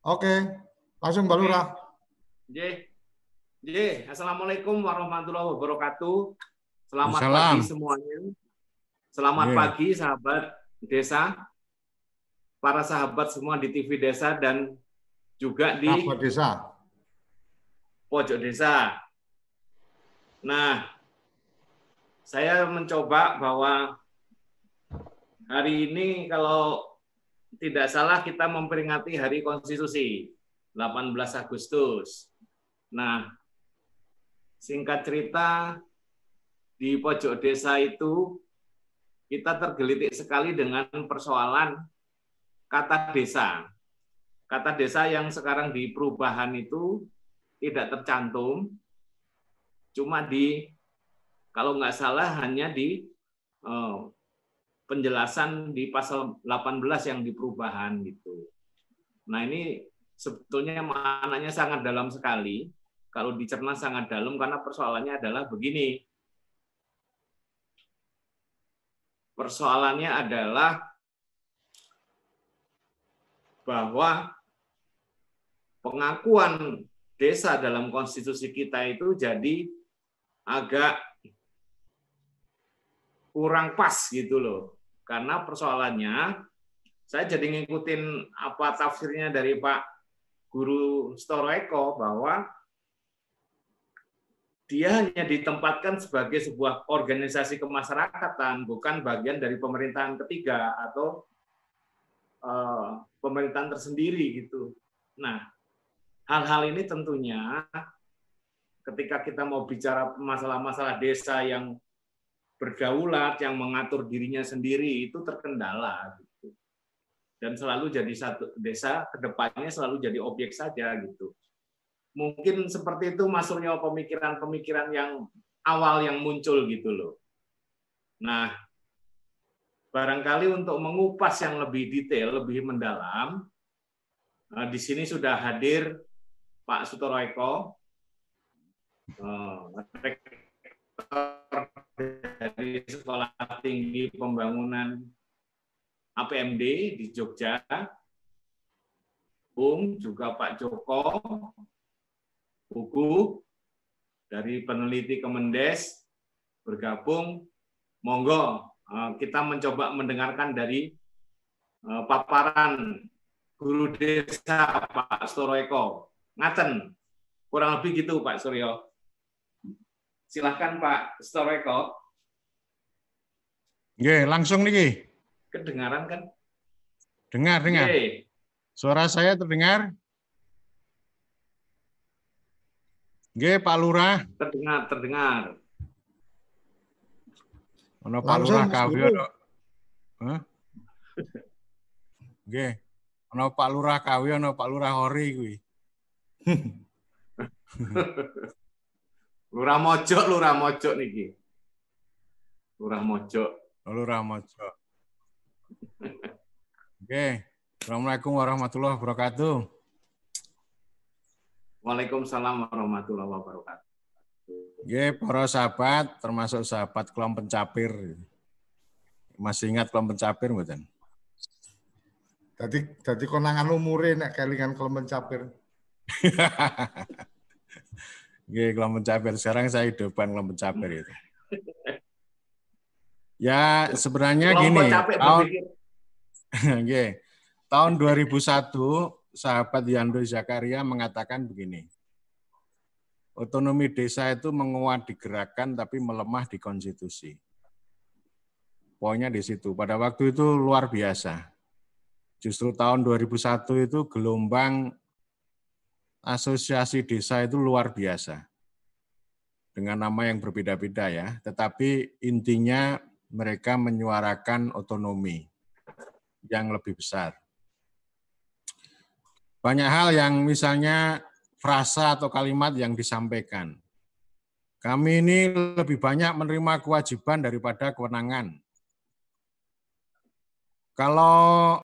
Oke, langsung Mbak Lurah. J. J. Assalamualaikum warahmatullahi wabarakatuh. Selamat Salam. pagi semuanya. Selamat Iya. pagi sahabat desa, para sahabat semua di TV desa dan juga di Sahabat desa. pojok desa. Nah, saya mencoba bahwa hari ini kalau tidak salah kita memperingati Hari Konstitusi 18 Agustus. Nah, singkat cerita di pojok desa itu kita tergelitik sekali dengan persoalan kata desa. Kata desa yang sekarang di perubahan itu tidak tercantum, cuma di kalau nggak salah hanya di eh, penjelasan di pasal 18 yang di perubahan gitu. Nah ini sebetulnya maknanya sangat dalam sekali. Kalau dicerna sangat dalam karena persoalannya adalah begini. Persoalannya adalah bahwa pengakuan desa dalam konstitusi kita itu jadi agak kurang pas gitu loh. Karena persoalannya saya jadi ngikutin apa tafsirnya dari Pak Guru Storoeko bahwa dia hanya ditempatkan sebagai sebuah organisasi kemasyarakatan, bukan bagian dari pemerintahan ketiga atau eh, pemerintahan tersendiri gitu. Nah, hal-hal ini tentunya ketika kita mau bicara masalah-masalah desa yang berdaulat, yang mengatur dirinya sendiri itu terkendala gitu. Dan selalu jadi satu desa ke depannya selalu jadi objek saja gitu. Mungkin seperti itu masuknya pemikiran-pemikiran yang awal yang muncul gitu loh. Nah, barangkali untuk mengupas yang lebih detail, lebih mendalam, eh, di sini sudah hadir Pak Sutoro Eko, eh, dari Sekolah Tinggi Pembangunan APMD di Jogja, Bung, juga Pak Joko, Buku, dari peneliti Kemendes, bergabung, monggo eh, kita mencoba mendengarkan dari eh, paparan guru desa Pak Storoeko. Ngaten, kurang lebih gitu Pak Suryo. Silahkan Pak Storoeko. Nggih, langsung niki. Kedengaran kan? Dengar, dengar. Oke. Suara saya terdengar? Nggih, Pak Lurah. Terdengar, terdengar. Ono Pak Langsung, Lurah kawi ono. Hah? Nggih. Ono Pak Lurah kawi ono Pak Lurah hori kuwi. Lurah Mojok, Lurah Mojok niki. Lurah Mojok. Lurah Mojo. Nggih. Assalamualaikum warahmatullahi wabarakatuh. Waalaikumsalam warahmatullahi wabarakatuh. Nggih, para sahabat, termasuk sahabat kelompok pencapir. Masih ingat kelompok pencapir mboten? Jadi jadi konangan umure nek kelingan kelem mencapir. Nggih, kelompok pencapir. Sekarang saya hidupan kelompok pencapir itu. Ya, sebenarnya gini, capek tahun. Nggih. tahun 2001 sahabat Yando Zakaria mengatakan begini. Otonomi desa itu menguat di gerakan tapi melemah di konstitusi. Poinnya di situ. Pada waktu itu luar biasa. Justru tahun 2001 itu gelombang asosiasi desa itu luar biasa. Dengan nama yang berbeda-beda ya, tetapi intinya mereka menyuarakan otonomi yang lebih besar. Banyak hal yang misalnya frasa atau kalimat yang disampaikan. Kami ini lebih banyak menerima kewajiban daripada kewenangan. Kalau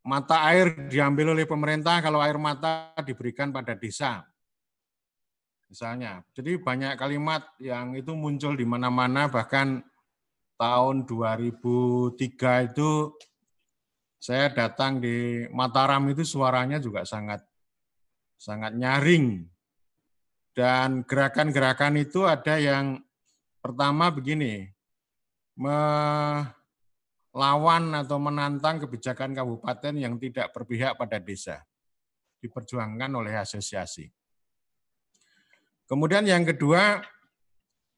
mata air diambil oleh pemerintah, kalau air mata diberikan pada desa. Misalnya, jadi banyak kalimat yang itu muncul di mana-mana, bahkan tahun 2003 itu Saya datang di Mataram itu suaranya juga sangat sangat nyaring. Dan gerakan-gerakan itu ada yang pertama begini, melawan atau menantang kebijakan kabupaten yang tidak berpihak pada desa. Diperjuangkan oleh asosiasi. Kemudian yang kedua,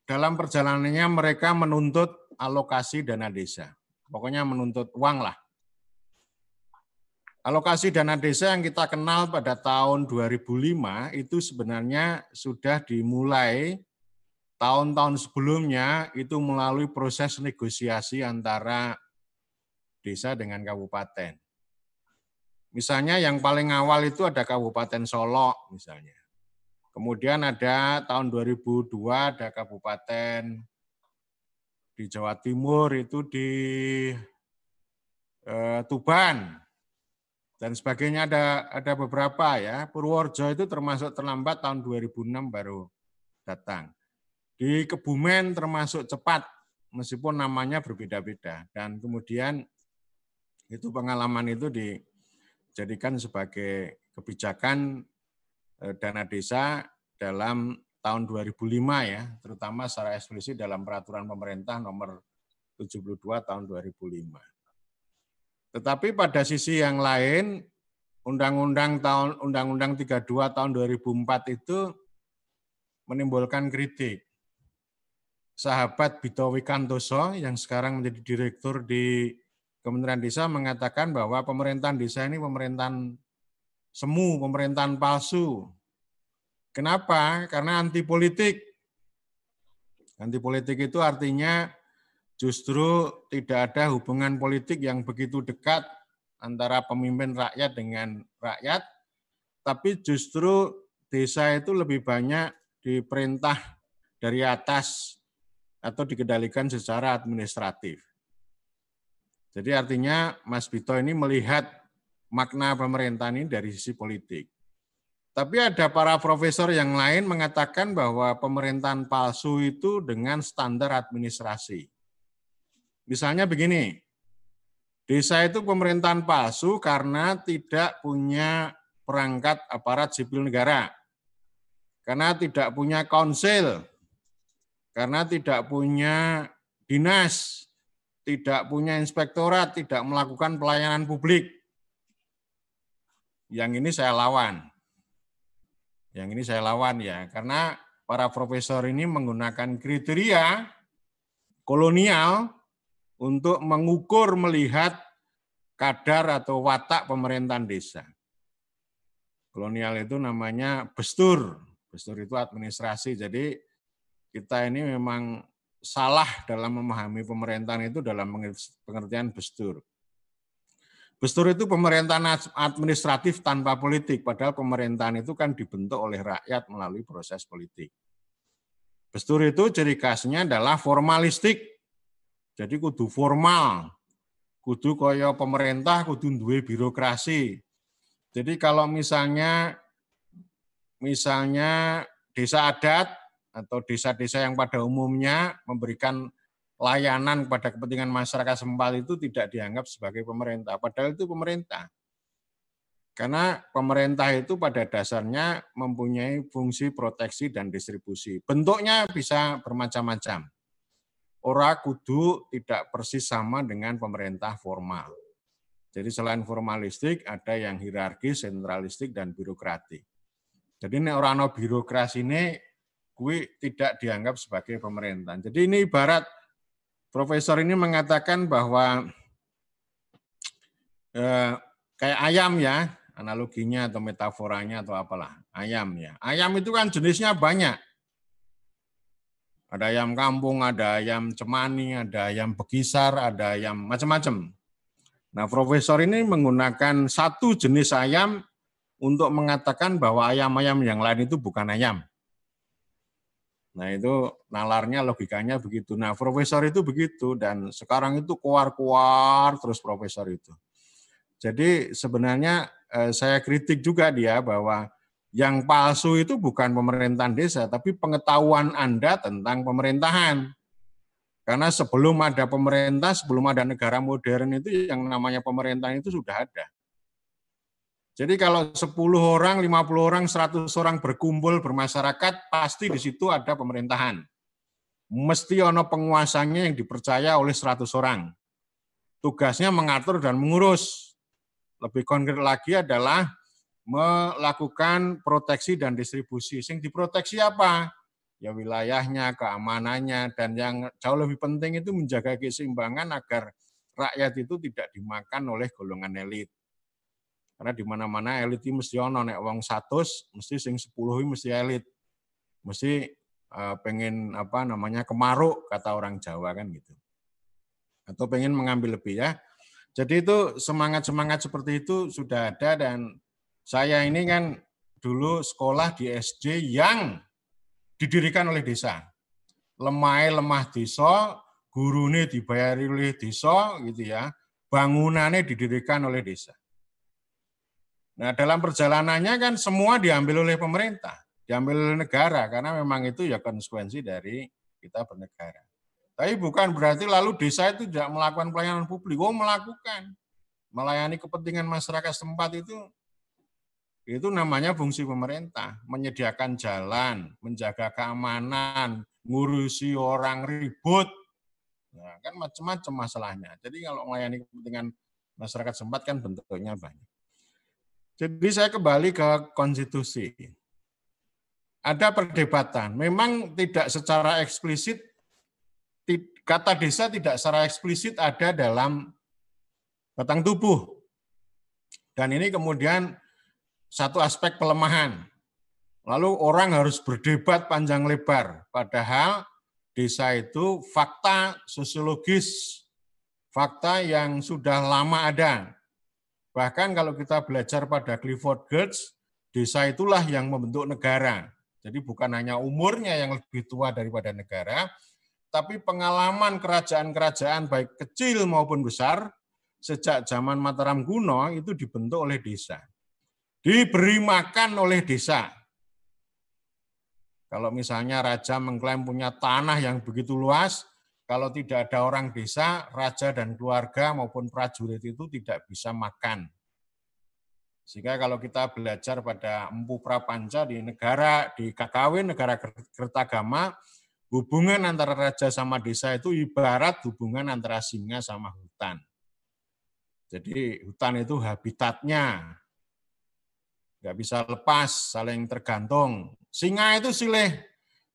dalam perjalanannya mereka menuntut alokasi dana desa. Pokoknya menuntut uang lah. Alokasi dana desa yang kita kenal pada tahun 2005 itu sebenarnya sudah dimulai tahun-tahun sebelumnya itu melalui proses negosiasi antara desa dengan kabupaten. Misalnya yang paling awal itu ada Kabupaten Solo misalnya. Kemudian ada tahun 2002 ada Kabupaten di Jawa Timur itu di eh, Tuban dan sebagainya ada ada beberapa ya. Purworejo itu termasuk terlambat tahun 2006 baru datang. Di Kebumen termasuk cepat, meskipun namanya berbeda-beda. Dan kemudian itu pengalaman itu dijadikan sebagai kebijakan eh, dana desa dalam tahun 2005 ya, terutama secara eksplisit dalam peraturan pemerintah nomor 72 tahun 2005. Tetapi pada sisi yang lain, Undang-Undang tahun Undang-Undang 32 tahun 2004 itu menimbulkan kritik sahabat Bito Wikantoso yang sekarang menjadi direktur di Kementerian Desa mengatakan bahwa pemerintahan desa ini pemerintahan semu, pemerintahan palsu. Kenapa? Karena anti politik. Anti politik itu artinya justru tidak ada hubungan politik yang begitu dekat antara pemimpin rakyat dengan rakyat, tapi justru desa itu lebih banyak diperintah dari atas atau dikendalikan secara administratif. Jadi artinya Mas Bito ini melihat makna pemerintahan ini dari sisi politik. Tapi ada para profesor yang lain mengatakan bahwa pemerintahan palsu itu dengan standar administrasi. Misalnya begini, desa itu pemerintahan palsu karena tidak punya perangkat aparat sipil negara, karena tidak punya konsil, karena tidak punya dinas, tidak punya inspektorat, tidak melakukan pelayanan publik. Yang ini saya lawan. Yang ini saya lawan ya, karena para profesor ini menggunakan kriteria kolonial untuk mengukur melihat kadar atau watak pemerintahan desa. Kolonial itu namanya bestur. Bestur itu administrasi. Jadi kita ini memang salah dalam memahami pemerintahan itu dalam pengertian bestur. Bestur itu pemerintahan administratif tanpa politik, padahal pemerintahan itu kan dibentuk oleh rakyat melalui proses politik. Bestur itu ciri khasnya adalah formalistik. Jadi kudu formal. Kudu kaya pemerintah, kudu duwe birokrasi. Jadi kalau misalnya misalnya desa adat atau desa-desa yang pada umumnya memberikan layanan kepada kepentingan masyarakat sempal itu tidak dianggap sebagai pemerintah. Padahal itu pemerintah. Karena pemerintah itu pada dasarnya mempunyai fungsi proteksi dan distribusi. Bentuknya bisa bermacam-macam. Ora kudu tidak persis sama dengan pemerintah formal. Jadi selain formalistik, ada yang hierarkis, sentralistik, dan birokratik. Jadi ini orang birokrasi ini kui tidak dianggap sebagai pemerintahan. Jadi ini ibarat profesor ini mengatakan bahwa eh, kayak ayam ya, analoginya atau metaforanya atau apalah, ayam ya. Ayam itu kan jenisnya banyak. Ada ayam kampung, ada ayam cemani, ada ayam bekisar, ada ayam macam-macam. Nah, profesor ini menggunakan satu jenis ayam untuk mengatakan bahwa ayam-ayam yang lain itu bukan ayam. Nah itu nalarnya logikanya begitu. Nah profesor itu begitu dan sekarang itu keluar-keluar terus profesor itu. Jadi sebenarnya eh, saya kritik juga dia bahwa yang palsu itu bukan pemerintahan desa, tapi pengetahuan Anda tentang pemerintahan. Karena sebelum ada pemerintah, sebelum ada negara modern itu yang namanya pemerintahan itu sudah ada. Jadi kalau 10 orang, 50 orang, 100 orang berkumpul bermasyarakat, pasti di situ ada pemerintahan. Mesti ono penguasanya yang dipercaya oleh 100 orang. Tugasnya mengatur dan mengurus. Lebih konkret lagi adalah melakukan proteksi dan distribusi. Sing diproteksi apa? ya wilayahnya, keamanannya, dan yang jauh lebih penting itu menjaga keseimbangan agar rakyat itu tidak dimakan oleh golongan elit. Karena di mana-mana elit mesti ono nek wong 100 mesti sing 10 mesti elit. Mesti uh, pengen apa namanya kemaruk kata orang Jawa kan gitu. Atau pengen mengambil lebih ya. Jadi itu semangat-semangat seperti itu sudah ada dan saya ini kan dulu sekolah di SD yang didirikan oleh desa. Lemah lemah desa, gurune dibayari oleh desa gitu ya. Bangunannya didirikan oleh desa. Nah, dalam perjalanannya kan semua diambil oleh pemerintah, diambil oleh negara karena memang itu ya konsekuensi dari kita bernegara. Tapi bukan berarti lalu desa itu tidak melakukan pelayanan publik. Oh, melakukan. Melayani kepentingan masyarakat setempat itu itu namanya fungsi pemerintah, menyediakan jalan, menjaga keamanan, ngurusi orang ribut. Nah, kan macam-macam masalahnya. Jadi kalau melayani kepentingan masyarakat sempat kan bentuknya banyak. Jadi saya kembali ke konstitusi. Ada perdebatan. Memang tidak secara eksplisit kata desa tidak secara eksplisit ada dalam batang tubuh. Dan ini kemudian satu aspek pelemahan. Lalu orang harus berdebat panjang lebar. Padahal desa itu fakta sosiologis, fakta yang sudah lama ada. Bahkan kalau kita belajar pada Clifford Geertz, desa itulah yang membentuk negara. Jadi bukan hanya umurnya yang lebih tua daripada negara, tapi pengalaman kerajaan-kerajaan baik kecil maupun besar sejak zaman Mataram kuno itu dibentuk oleh desa diberi makan oleh desa. Kalau misalnya raja mengklaim punya tanah yang begitu luas, kalau tidak ada orang desa, raja dan keluarga maupun prajurit itu tidak bisa makan. Sehingga kalau kita belajar pada Empu Prapanca di negara, di Kakawin, negara Kertagama, hubungan antara raja sama desa itu ibarat hubungan antara singa sama hutan. Jadi hutan itu habitatnya, nggak bisa lepas, saling tergantung. Singa itu silih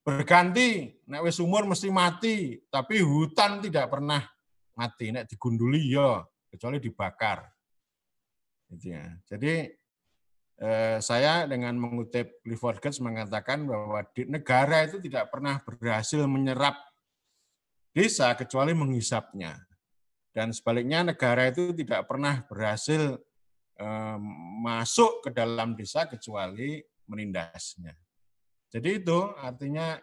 berganti, nek wis umur mesti mati, tapi hutan tidak pernah mati, nek digunduli ya, kecuali dibakar. Gitu ya. Jadi eh, saya dengan mengutip Clifford Geertz mengatakan bahwa di negara itu tidak pernah berhasil menyerap desa kecuali menghisapnya. Dan sebaliknya negara itu tidak pernah berhasil masuk ke dalam desa kecuali menindasnya. Jadi itu artinya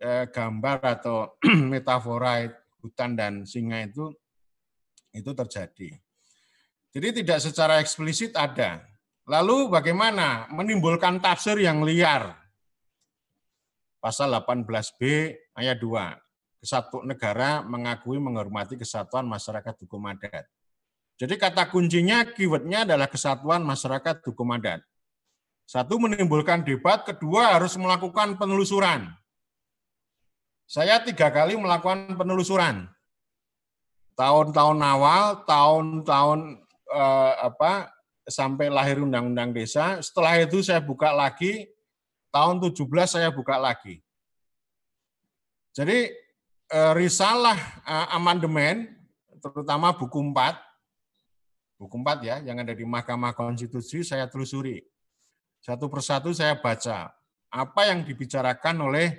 eh, gambar atau metafora hutan dan singa itu itu terjadi. Jadi tidak secara eksplisit ada. Lalu bagaimana menimbulkan tafsir yang liar? Pasal 18B ayat 2. Kesatu negara mengakui menghormati kesatuan masyarakat hukum adat. Jadi kata kuncinya, keywordnya adalah kesatuan masyarakat hukum adat. Satu, menimbulkan debat. Kedua, harus melakukan penelusuran. Saya tiga kali melakukan penelusuran. Tahun-tahun awal, tahun-tahun eh, apa sampai lahir Undang-Undang Desa. Setelah itu saya buka lagi, tahun 17 saya buka lagi. Jadi eh, risalah eh, amandemen, terutama buku 4, buku 4 ya, yang ada di Mahkamah Konstitusi saya telusuri. Satu persatu saya baca apa yang dibicarakan oleh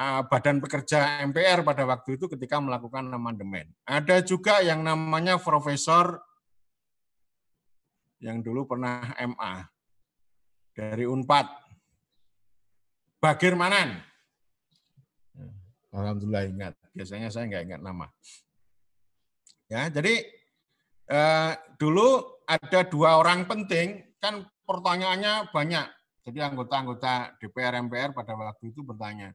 Badan Pekerja MPR pada waktu itu ketika melakukan amandemen. Ada juga yang namanya Profesor yang dulu pernah MA dari Unpad. Bagir Manan. Alhamdulillah ingat. Biasanya saya nggak ingat nama. Ya, jadi Eh, dulu ada dua orang penting, kan pertanyaannya banyak. Jadi anggota-anggota DPR MPR pada waktu itu bertanya,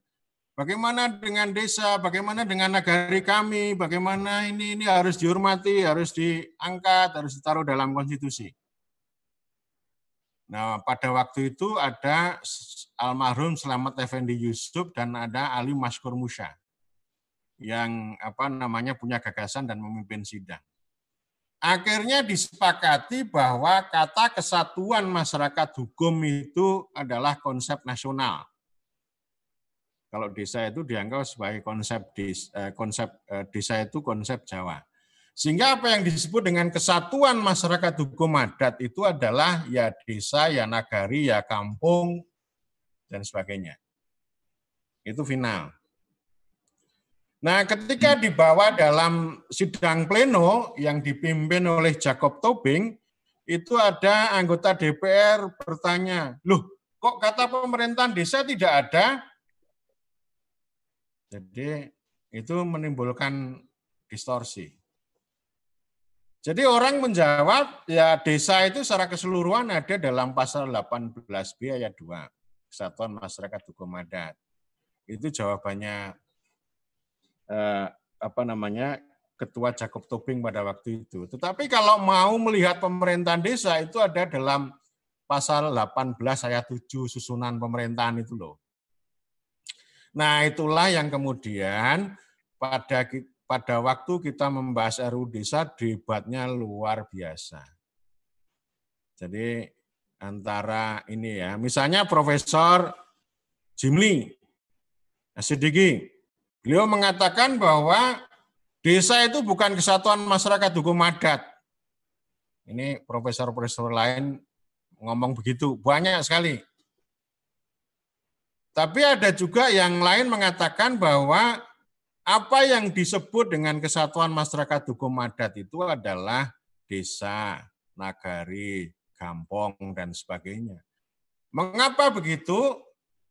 Bagaimana dengan desa, bagaimana dengan negari kami, bagaimana ini ini harus dihormati, harus diangkat, harus ditaruh dalam konstitusi. Nah, pada waktu itu ada almarhum Selamat Effendi Yusuf dan ada Ali Maskur Musya yang apa namanya punya gagasan dan memimpin sidang. Akhirnya disepakati bahwa kata kesatuan masyarakat hukum itu adalah konsep nasional kalau desa itu dianggap sebagai konsep eh, konsep eh, desa itu konsep Jawa. Sehingga apa yang disebut dengan kesatuan masyarakat hukum adat itu adalah ya desa, ya nagari, ya kampung, dan sebagainya. Itu final. Nah, ketika dibawa dalam sidang pleno yang dipimpin oleh Jacob Tobing, itu ada anggota DPR bertanya, loh kok kata pemerintahan desa tidak ada? Jadi itu menimbulkan distorsi. Jadi orang menjawab, ya desa itu secara keseluruhan ada dalam pasal 18b ayat 2, Kesatuan Masyarakat Hukum Adat. Itu jawabannya eh, apa namanya Ketua Jacob Tobing pada waktu itu. Tetapi kalau mau melihat pemerintahan desa itu ada dalam pasal 18 ayat 7 susunan pemerintahan itu loh. Nah, itulah yang kemudian pada pada waktu kita membahas RU desa debatnya luar biasa. Jadi antara ini ya, misalnya Profesor Jimli Asidiki, beliau mengatakan bahwa desa itu bukan kesatuan masyarakat hukum adat. Ini profesor-profesor lain ngomong begitu, banyak sekali. Tapi ada juga yang lain mengatakan bahwa apa yang disebut dengan kesatuan masyarakat hukum adat itu adalah desa, nagari, kampung, dan sebagainya. Mengapa begitu?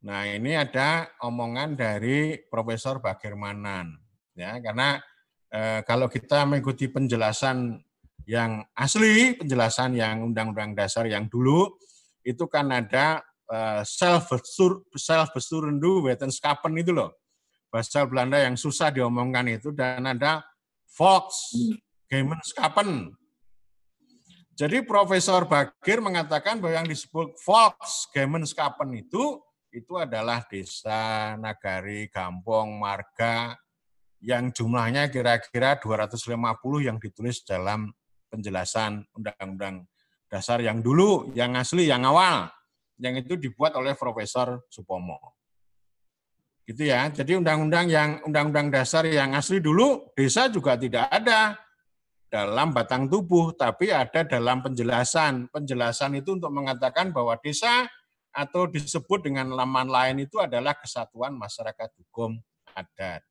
Nah ini ada omongan dari Profesor Bagirmanan. Ya, karena eh, kalau kita mengikuti penjelasan yang asli, penjelasan yang Undang-Undang Dasar yang dulu, itu kan ada Eh, self self besturendu wetenskapen itu loh bahasa Belanda yang susah diomongkan itu dan ada Fox Gemenskapen. Jadi Profesor Bagir mengatakan bahwa yang disebut Fox Gemenskapen itu itu adalah desa, nagari, kampung, marga yang jumlahnya kira-kira 250 yang ditulis dalam penjelasan Undang-Undang Dasar yang dulu, yang asli, yang awal yang itu dibuat oleh Profesor Supomo. Gitu ya. Jadi undang-undang yang undang-undang dasar yang asli dulu desa juga tidak ada dalam batang tubuh, tapi ada dalam penjelasan. Penjelasan itu untuk mengatakan bahwa desa atau disebut dengan laman lain itu adalah kesatuan masyarakat hukum adat.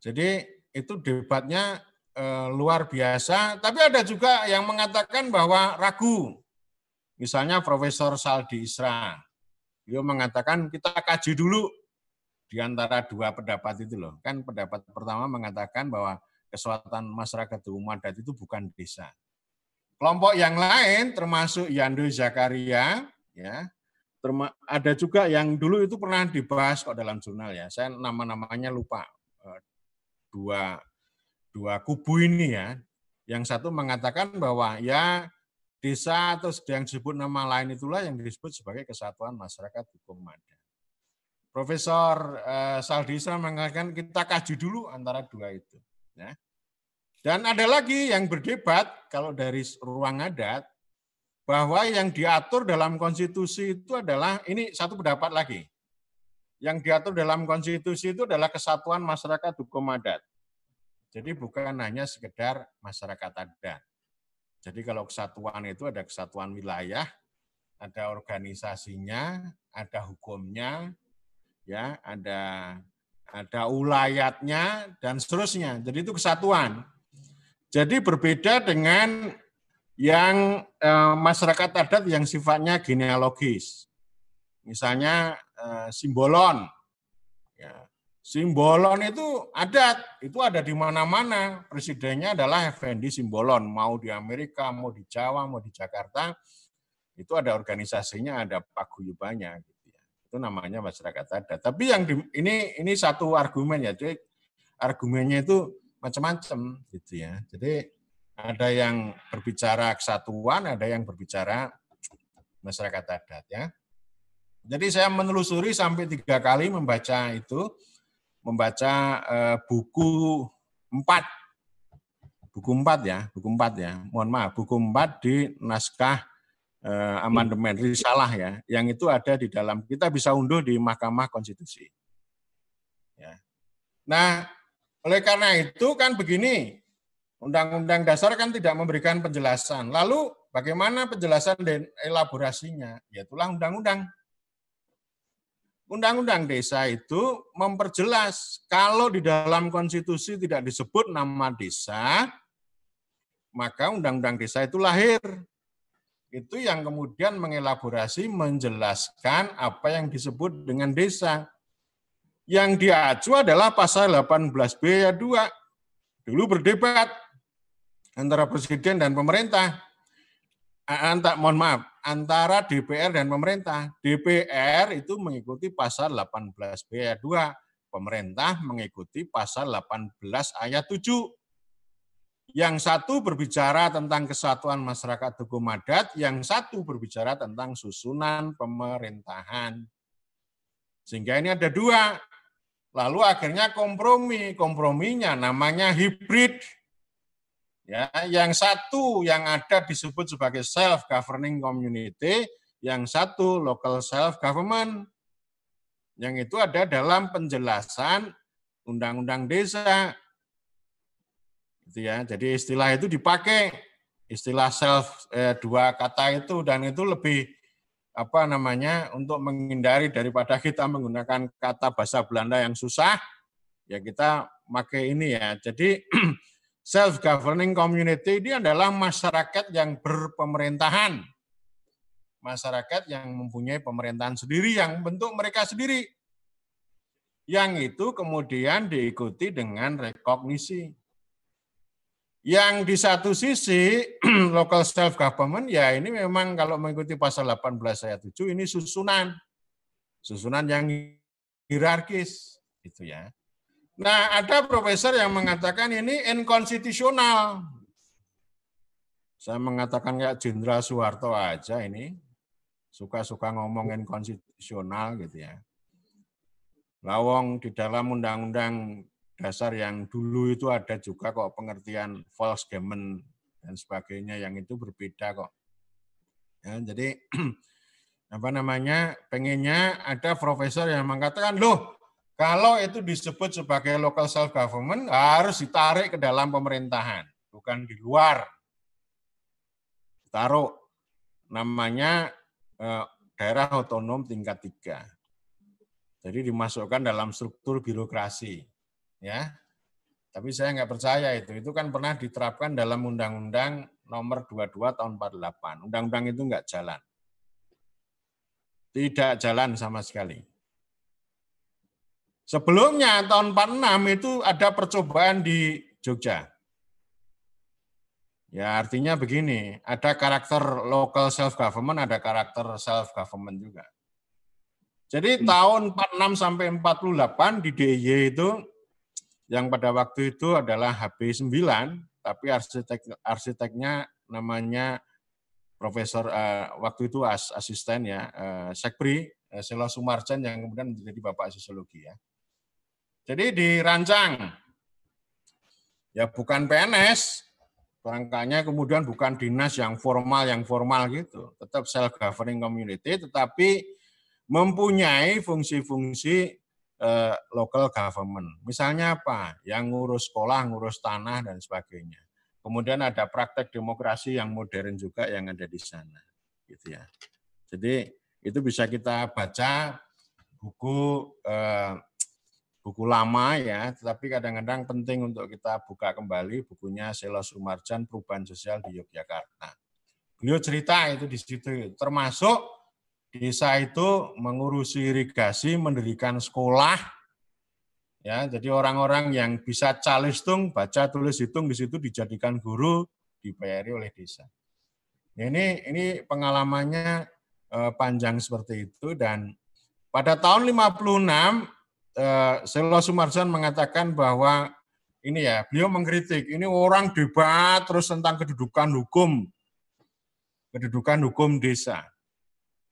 Jadi itu debatnya e, luar biasa, tapi ada juga yang mengatakan bahwa ragu Misalnya Profesor Saldi Isra, dia mengatakan kita kaji dulu di antara dua pendapat itu loh. Kan pendapat pertama mengatakan bahwa kesuatan masyarakat hukum adat itu bukan desa. Kelompok yang lain termasuk Yando Zakaria, ya, ada juga yang dulu itu pernah dibahas kok dalam jurnal ya. Saya nama-namanya lupa. Eh, dua dua kubu ini ya. Yang satu mengatakan bahwa ya desa atau yang disebut nama lain itulah yang disebut sebagai kesatuan masyarakat hukum adat. Profesor uh, Saldisa mengatakan kita kaji dulu antara dua itu. Ya. Dan ada lagi yang berdebat kalau dari ruang adat bahwa yang diatur dalam konstitusi itu adalah ini satu pendapat lagi. Yang diatur dalam konstitusi itu adalah kesatuan masyarakat hukum adat. Jadi bukan hanya sekedar masyarakat adat. Jadi kalau kesatuan itu ada kesatuan wilayah, ada organisasinya, ada hukumnya, ya, ada ada ulayatnya dan seterusnya. Jadi itu kesatuan. Jadi berbeda dengan yang eh, masyarakat adat yang sifatnya genealogis. Misalnya eh, simbolon. Ya, Simbolon itu adat, itu ada di mana-mana. Presidennya adalah Effendi Simbolon, mau di Amerika, mau di Jawa, mau di Jakarta, itu ada organisasinya, ada paguyubannya. Gitu ya. Itu namanya masyarakat adat. Tapi yang di, ini ini satu argumen ya. Jadi argumennya itu macam-macam gitu ya. Jadi ada yang berbicara kesatuan, ada yang berbicara masyarakat adat ya. Jadi saya menelusuri sampai tiga kali membaca itu, membaca uh, buku empat, buku empat ya, buku empat ya. Mohon maaf, buku empat di naskah uh, amandemen risalah ya, yang itu ada di dalam kita bisa unduh di Mahkamah Konstitusi. Ya. Nah, oleh karena itu kan begini, Undang-undang dasar kan tidak memberikan penjelasan. Lalu bagaimana penjelasan dan elaborasinya? Ya itulah undang-undang. Undang-undang desa itu memperjelas kalau di dalam konstitusi tidak disebut nama desa, maka undang-undang desa itu lahir. Itu yang kemudian mengelaborasi, menjelaskan apa yang disebut dengan desa. Yang diacu adalah pasal 18B ayat 2. Dulu berdebat antara presiden dan pemerintah. Antar, mohon maaf, antara DPR dan pemerintah. DPR itu mengikuti pasal 18B ayat 2. Pemerintah mengikuti pasal 18 ayat 7. Yang satu berbicara tentang kesatuan masyarakat hukum adat, yang satu berbicara tentang susunan pemerintahan. Sehingga ini ada dua. Lalu akhirnya kompromi. Komprominya namanya hibrid Ya, yang satu yang ada disebut sebagai self governing community, yang satu local self government. Yang itu ada dalam penjelasan undang-undang desa. Gitu ya. Jadi istilah itu dipakai istilah self eh, dua kata itu dan itu lebih apa namanya untuk menghindari daripada kita menggunakan kata bahasa Belanda yang susah ya kita pakai ini ya. Jadi self-governing community ini adalah masyarakat yang berpemerintahan. Masyarakat yang mempunyai pemerintahan sendiri, yang bentuk mereka sendiri. Yang itu kemudian diikuti dengan rekognisi. Yang di satu sisi, local self-government, ya ini memang kalau mengikuti pasal 18 ayat 7, ini susunan. Susunan yang hierarkis. Itu ya. Nah, ada profesor yang mengatakan ini inkonstitusional. Saya mengatakan kayak Jenderal Soeharto aja ini. Suka-suka ngomong inkonstitusional gitu ya. Lawong di dalam undang-undang dasar yang dulu itu ada juga kok pengertian false government dan sebagainya yang itu berbeda kok. Ya, jadi apa namanya pengennya ada profesor yang mengatakan loh kalau itu disebut sebagai local self government harus ditarik ke dalam pemerintahan, bukan di luar. Taruh namanya eh, daerah otonom tingkat tiga. Jadi dimasukkan dalam struktur birokrasi, ya. Tapi saya nggak percaya itu. Itu kan pernah diterapkan dalam Undang-Undang Nomor 22 Tahun 48. Undang-undang itu nggak jalan. Tidak jalan sama sekali. Sebelumnya tahun 46 itu ada percobaan di Jogja. Ya artinya begini, ada karakter local self government, ada karakter self government juga. Jadi tahun 46 sampai 48 di DIY itu yang pada waktu itu adalah HB 9, tapi arsitek arsiteknya namanya Profesor uh, waktu itu as, asisten ya uh, Sekpri uh, Selo Sumarjan yang kemudian menjadi Bapak Sosiologi ya. Jadi dirancang. Ya bukan PNS, rangkanya kemudian bukan dinas yang formal yang formal gitu, tetap self governing community tetapi mempunyai fungsi-fungsi eh, local government. Misalnya apa? Yang ngurus sekolah, ngurus tanah dan sebagainya. Kemudian ada praktek demokrasi yang modern juga yang ada di sana, gitu ya. Jadi itu bisa kita baca buku eh, buku lama ya, tetapi kadang-kadang penting untuk kita buka kembali bukunya Sela Sumarjan Perubahan Sosial di Yogyakarta. Beliau cerita itu di situ, termasuk desa itu mengurusi irigasi, mendirikan sekolah, ya jadi orang-orang yang bisa calistung, baca tulis hitung di situ dijadikan guru, dibayari oleh desa. Ini ini pengalamannya eh, panjang seperti itu dan pada tahun 56 eh, Selo Sumarjan mengatakan bahwa ini ya, beliau mengkritik, ini orang debat terus tentang kedudukan hukum, kedudukan hukum desa.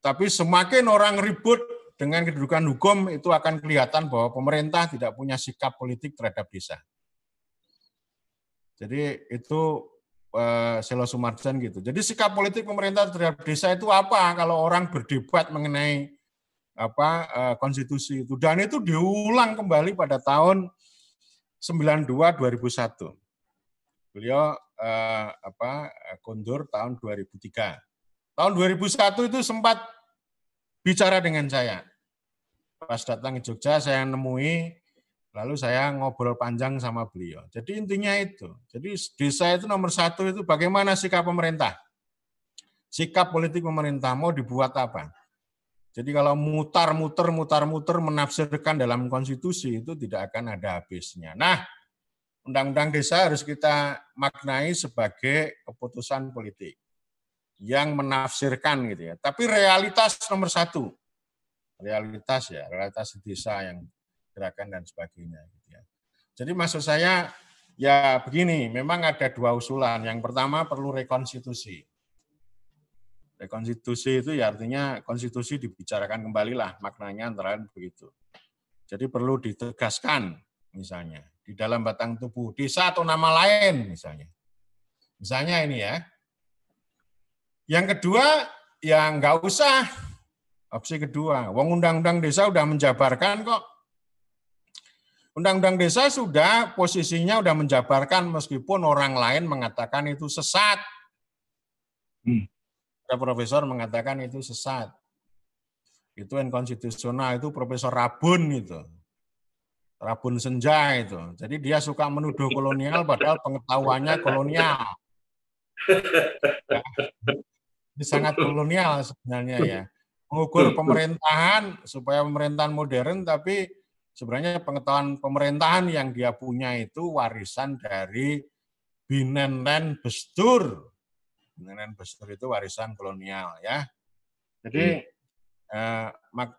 Tapi semakin orang ribut dengan kedudukan hukum itu akan kelihatan bahwa pemerintah tidak punya sikap politik terhadap desa. Jadi itu uh, Selo Sumarjan gitu. Jadi sikap politik pemerintah terhadap desa itu apa kalau orang berdebat mengenai apa uh, konstitusi itu dan itu diulang kembali pada tahun 92 2001. Beliau uh, apa kondur tahun 2003. Tahun 2001 itu sempat bicara dengan saya. Pas datang ke Jogja saya nemui Lalu saya ngobrol panjang sama beliau. Jadi intinya itu. Jadi desa itu nomor satu itu bagaimana sikap pemerintah. Sikap politik pemerintah mau dibuat apa. Jadi kalau mutar-muter, mutar-muter menafsirkan dalam konstitusi itu tidak akan ada habisnya. Nah, undang-undang desa harus kita maknai sebagai keputusan politik yang menafsirkan gitu ya. Tapi realitas nomor satu, realitas ya, realitas desa yang gerakan dan sebagainya. Gitu ya. Jadi maksud saya ya begini, memang ada dua usulan. Yang pertama perlu rekonstitusi. Rekonstitusi itu ya artinya konstitusi dibicarakan kembali lah maknanya antara lain begitu. Jadi perlu ditegaskan misalnya di dalam batang tubuh desa atau nama lain misalnya. Misalnya ini ya. Yang kedua ya nggak usah opsi kedua. Wong undang-undang desa udah menjabarkan kok Undang-undang desa sudah posisinya sudah menjabarkan meskipun orang lain mengatakan itu sesat. Hmm. Ada profesor mengatakan itu sesat. Itu inkonstitusional, itu Profesor Rabun itu. Rabun Senja itu. Jadi dia suka menuduh kolonial padahal pengetahuannya kolonial. Ini sangat kolonial sebenarnya ya. Mengukur pemerintahan supaya pemerintahan modern tapi sebenarnya pengetahuan pemerintahan yang dia punya itu warisan dari Binenlen Bestur. Binenlen Bestur itu warisan kolonial ya. Jadi hmm. eh,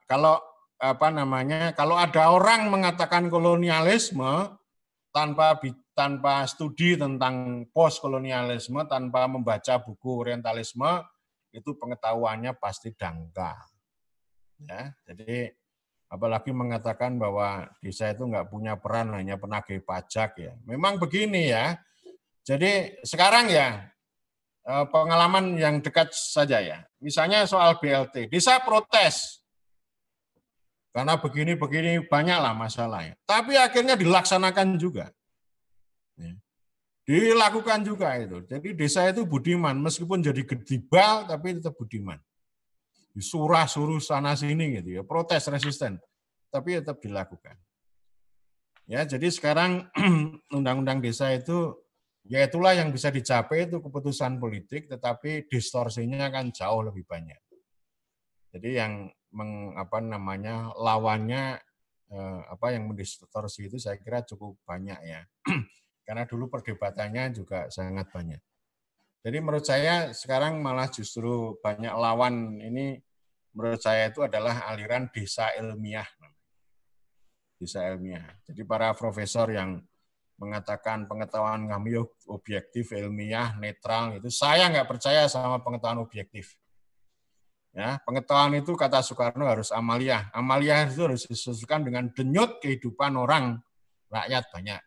kalau apa namanya kalau ada orang mengatakan kolonialisme tanpa tanpa studi tentang post kolonialisme tanpa membaca buku orientalisme itu pengetahuannya pasti dangkal ya jadi apalagi mengatakan bahwa desa itu nggak punya peran hanya penagih pajak ya. Memang begini ya. Jadi sekarang ya eh, pengalaman yang dekat saja ya. Misalnya soal BLT, desa protes karena begini-begini banyaklah masalahnya. Tapi akhirnya dilaksanakan juga. Dilakukan juga itu. Jadi desa itu budiman, meskipun jadi gedibal tapi tetap budiman disurah suruh sana sini gitu ya, protes resisten, tapi tetap dilakukan. Ya, jadi sekarang undang-undang desa itu ya itulah yang bisa dicapai itu keputusan politik, tetapi distorsinya kan jauh lebih banyak. Jadi yang meng, apa namanya lawannya eh, apa yang mendistorsi itu saya kira cukup banyak ya. Karena dulu perdebatannya juga sangat banyak. Jadi menurut saya sekarang malah justru banyak lawan ini menurut saya itu adalah aliran desa ilmiah. Desa ilmiah. Jadi para profesor yang mengatakan pengetahuan kami objektif, ilmiah, netral, itu saya nggak percaya sama pengetahuan objektif. Ya, pengetahuan itu kata Soekarno harus amalia. Amalia itu harus disesuaikan dengan denyut kehidupan orang rakyat banyak.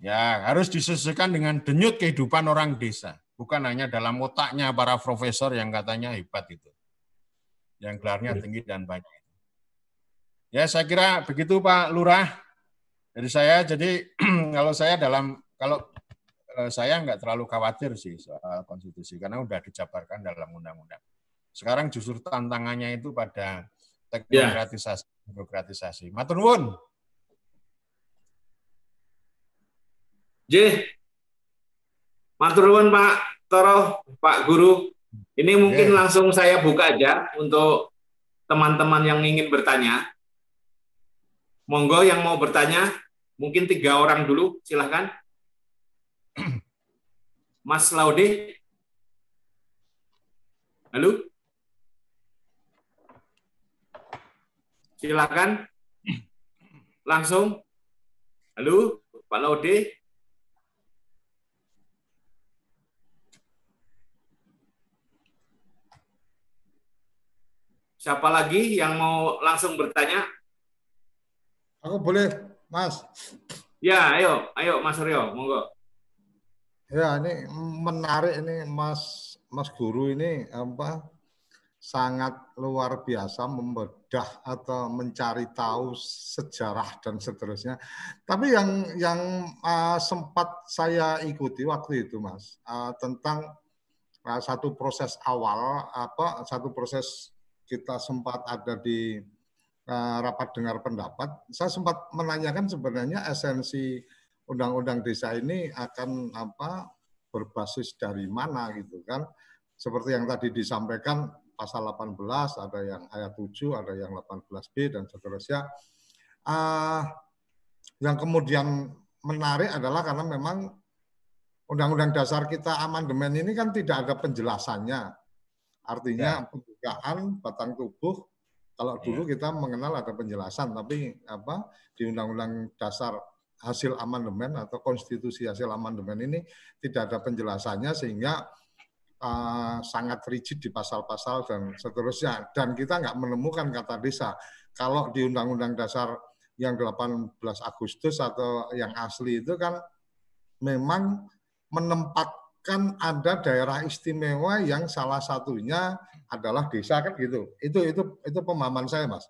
Ya, harus disesuaikan dengan denyut kehidupan orang desa, bukan hanya dalam otaknya para profesor yang katanya hebat itu yang gelarnya tinggi dan banyak. Ya, saya kira begitu Pak Lurah dari saya. Jadi kalau saya dalam kalau eh, saya nggak terlalu khawatir sih soal konstitusi karena udah dijabarkan dalam undang-undang. Sekarang justru tantangannya itu pada teknokratisasi, ya. birokratisasi. Matur nuwun. J. Matur nuwun Pak Toro, Pak Guru. Ini mungkin langsung saya buka aja untuk teman-teman yang ingin bertanya. Monggo yang mau bertanya, mungkin tiga orang dulu, silahkan. Mas Laude. Halo? Silakan. Langsung. Halo, Pak Laude. Siapa lagi yang mau langsung bertanya? Aku boleh, Mas. Ya, ayo, ayo Mas Rio, monggo. Ya, ini menarik ini Mas Mas Guru ini apa sangat luar biasa membedah atau mencari tahu sejarah dan seterusnya. Tapi yang yang uh, sempat saya ikuti waktu itu, Mas, uh, tentang uh, satu proses awal apa satu proses kita sempat ada di uh, rapat dengar pendapat. Saya sempat menanyakan sebenarnya esensi undang-undang desa ini akan apa berbasis dari mana gitu kan. Seperti yang tadi disampaikan pasal 18, ada yang ayat 7, ada yang 18B dan seterusnya. Uh, yang kemudian menarik adalah karena memang Undang-Undang Dasar kita amandemen ini kan tidak ada penjelasannya. Artinya ya. pembukaan batang tubuh kalau ya. dulu kita mengenal ada penjelasan, tapi apa di Undang-Undang Dasar hasil amandemen atau konstitusi hasil amandemen ini tidak ada penjelasannya sehingga uh, sangat rigid di pasal-pasal dan seterusnya. Dan kita nggak menemukan kata desa. Kalau di Undang-Undang Dasar yang 18 Agustus atau yang asli itu kan memang menempatkan ada daerah istimewa yang salah satunya adalah desa kan gitu. Itu itu itu pemahaman saya mas.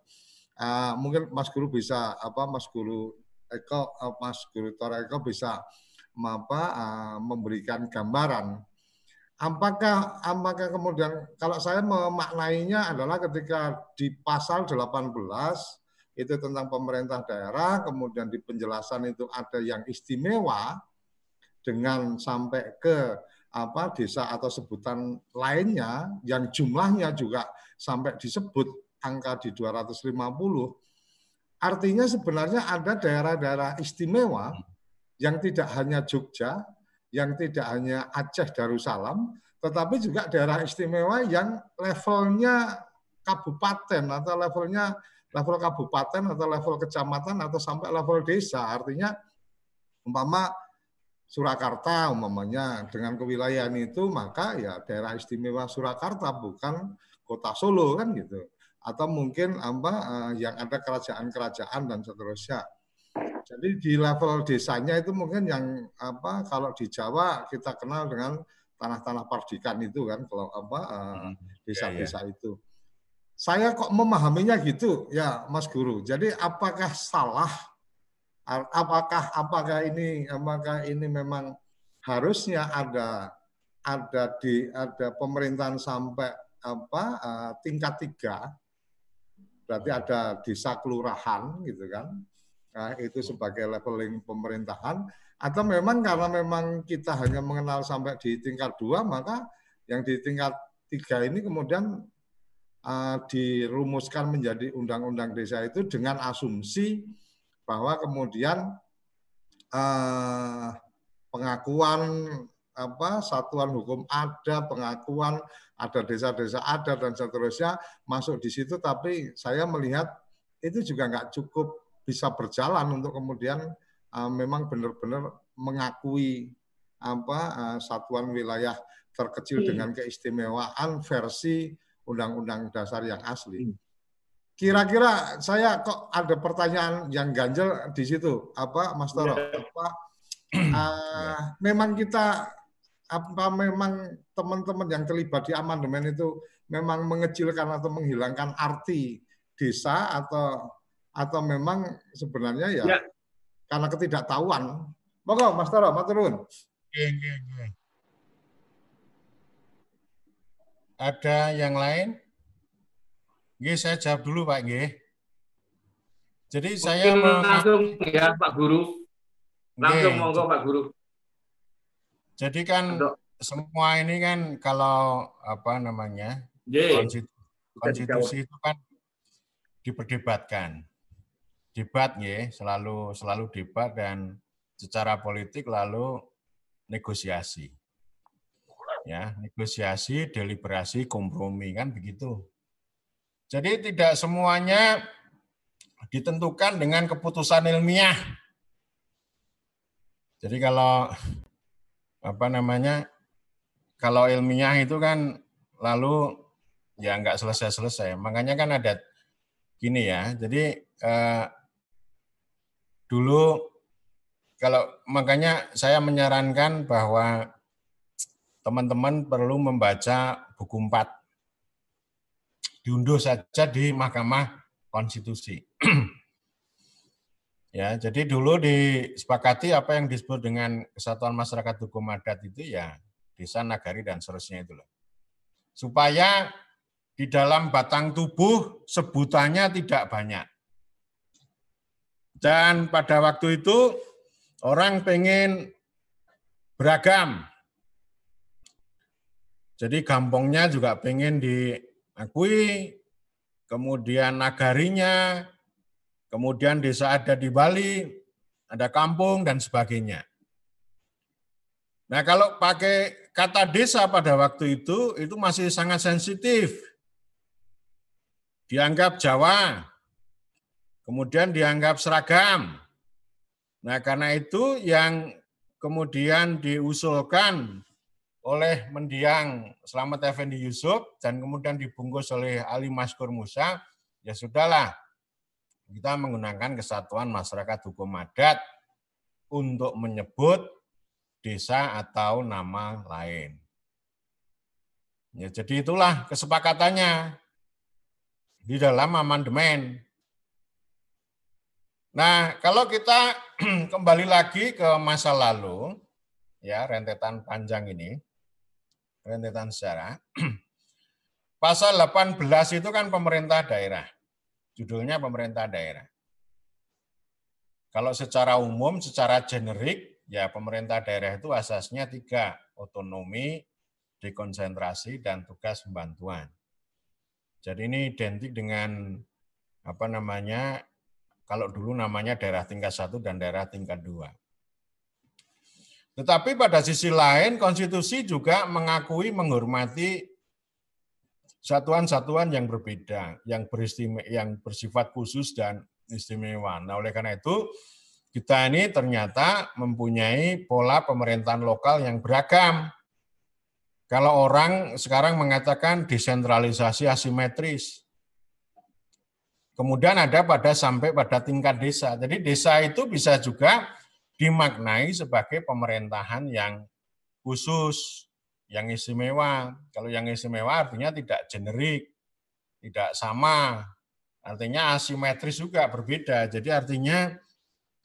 Uh, mungkin Mas Guru bisa apa Mas Guru Eko uh, Mas Guru Toreko bisa apa uh, memberikan gambaran Apakah apakah kemudian kalau saya memaknainya adalah ketika di pasal 18 itu tentang pemerintah daerah, kemudian di penjelasan itu ada yang istimewa dengan sampai ke apa desa atau sebutan lainnya yang jumlahnya juga sampai disebut angka di 250 artinya sebenarnya ada daerah-daerah istimewa yang tidak hanya Jogja yang tidak hanya Aceh Darussalam, tetapi juga daerah istimewa yang levelnya kabupaten atau levelnya level kabupaten atau level kecamatan atau sampai level desa. Artinya umpama Surakarta umpamanya dengan kewilayahan itu maka ya daerah istimewa Surakarta bukan kota Solo kan gitu. Atau mungkin apa eh, yang ada kerajaan-kerajaan dan seterusnya. Jadi di level desanya itu mungkin yang apa kalau di Jawa kita kenal dengan tanah-tanah pardikan itu kan kalau apa eh, hmm, desa-desa ya, ya. itu. Saya kok memahaminya gitu ya Mas Guru. Jadi apakah salah apakah apakah ini apakah ini memang harusnya ada ada di ada pemerintahan sampai apa uh, tingkat tiga? Berarti ada desa kelurahan gitu kan? Nah, itu sebagai leveling pemerintahan. Atau memang karena memang kita hanya mengenal sampai di tingkat dua maka yang di tingkat tiga ini kemudian uh, dirumuskan menjadi undang-undang desa itu dengan asumsi bahwa kemudian uh, pengakuan apa satuan hukum ada pengakuan ada desa-desa ada dan seterusnya masuk di situ tapi saya melihat itu juga nggak cukup bisa berjalan untuk kemudian uh, memang benar-benar mengakui apa uh, satuan wilayah terkecil hmm. dengan keistimewaan versi Undang-Undang Dasar yang asli. Hmm. Kira-kira saya kok ada pertanyaan yang ganjel di situ, apa Mas Toro? Ya. Apa uh, memang kita apa memang teman-teman yang terlibat di amandemen itu memang mengecilkan atau menghilangkan arti desa atau atau memang sebenarnya ya, ya. karena ketidaktahuan. Monggo Mas Tara, maturun. Ada yang lain? Nggih, saya jawab dulu Pak Nggih. Jadi Mungkin saya langsung ya Pak Guru. Langsung Nggih. monggo Pak Guru. Jadi kan Untuk. semua ini kan kalau apa namanya? Konstitusi, konstitusi itu kan diperdebatkan debat ya, selalu selalu debat dan secara politik lalu negosiasi. Ya, negosiasi, deliberasi, kompromi kan begitu. Jadi tidak semuanya ditentukan dengan keputusan ilmiah. Jadi kalau apa namanya kalau ilmiah itu kan lalu ya nggak selesai-selesai. Makanya kan ada gini ya. Jadi eh, dulu kalau makanya saya menyarankan bahwa teman-teman perlu membaca buku 4. Diunduh saja di Mahkamah Konstitusi. ya, jadi dulu disepakati apa yang disebut dengan Kesatuan Masyarakat Hukum Adat itu ya desa, nagari dan seterusnya itu loh. Supaya di dalam batang tubuh sebutannya tidak banyak. Dan pada waktu itu orang pengen beragam. Jadi gampongnya juga pengen diakui, kemudian nagarinya, kemudian desa ada di Bali, ada kampung, dan sebagainya. Nah kalau pakai kata desa pada waktu itu, itu masih sangat sensitif dianggap Jawa, kemudian dianggap seragam. Nah, karena itu yang kemudian diusulkan oleh mendiang Selamat Effendi Yusuf dan kemudian dibungkus oleh Ali Maskur Musa, ya sudahlah, kita menggunakan kesatuan masyarakat hukum adat untuk menyebut desa atau nama lain. Ya, jadi itulah kesepakatannya di dalam amandemen. Nah, kalau kita kembali lagi ke masa lalu, ya rentetan panjang ini, rentetan sejarah. Pasal 18 itu kan pemerintah daerah. Judulnya pemerintah daerah. Kalau secara umum, secara generik, ya pemerintah daerah itu asasnya tiga, otonomi, dekonsentrasi, dan tugas pembantuan. Jadi ini identik dengan apa namanya kalau dulu namanya daerah tingkat satu dan daerah tingkat dua. Tetapi pada sisi lain konstitusi juga mengakui menghormati satuan-satuan yang berbeda, yang beristimewa, yang bersifat khusus dan istimewa. Nah, oleh karena itu kita ini ternyata mempunyai pola pemerintahan lokal yang beragam. Kalau orang sekarang mengatakan desentralisasi asimetris. Kemudian ada pada sampai pada tingkat desa. Jadi desa itu bisa juga dimaknai sebagai pemerintahan yang khusus, yang istimewa. Kalau yang istimewa artinya tidak generik, tidak sama. Artinya asimetris juga berbeda. Jadi artinya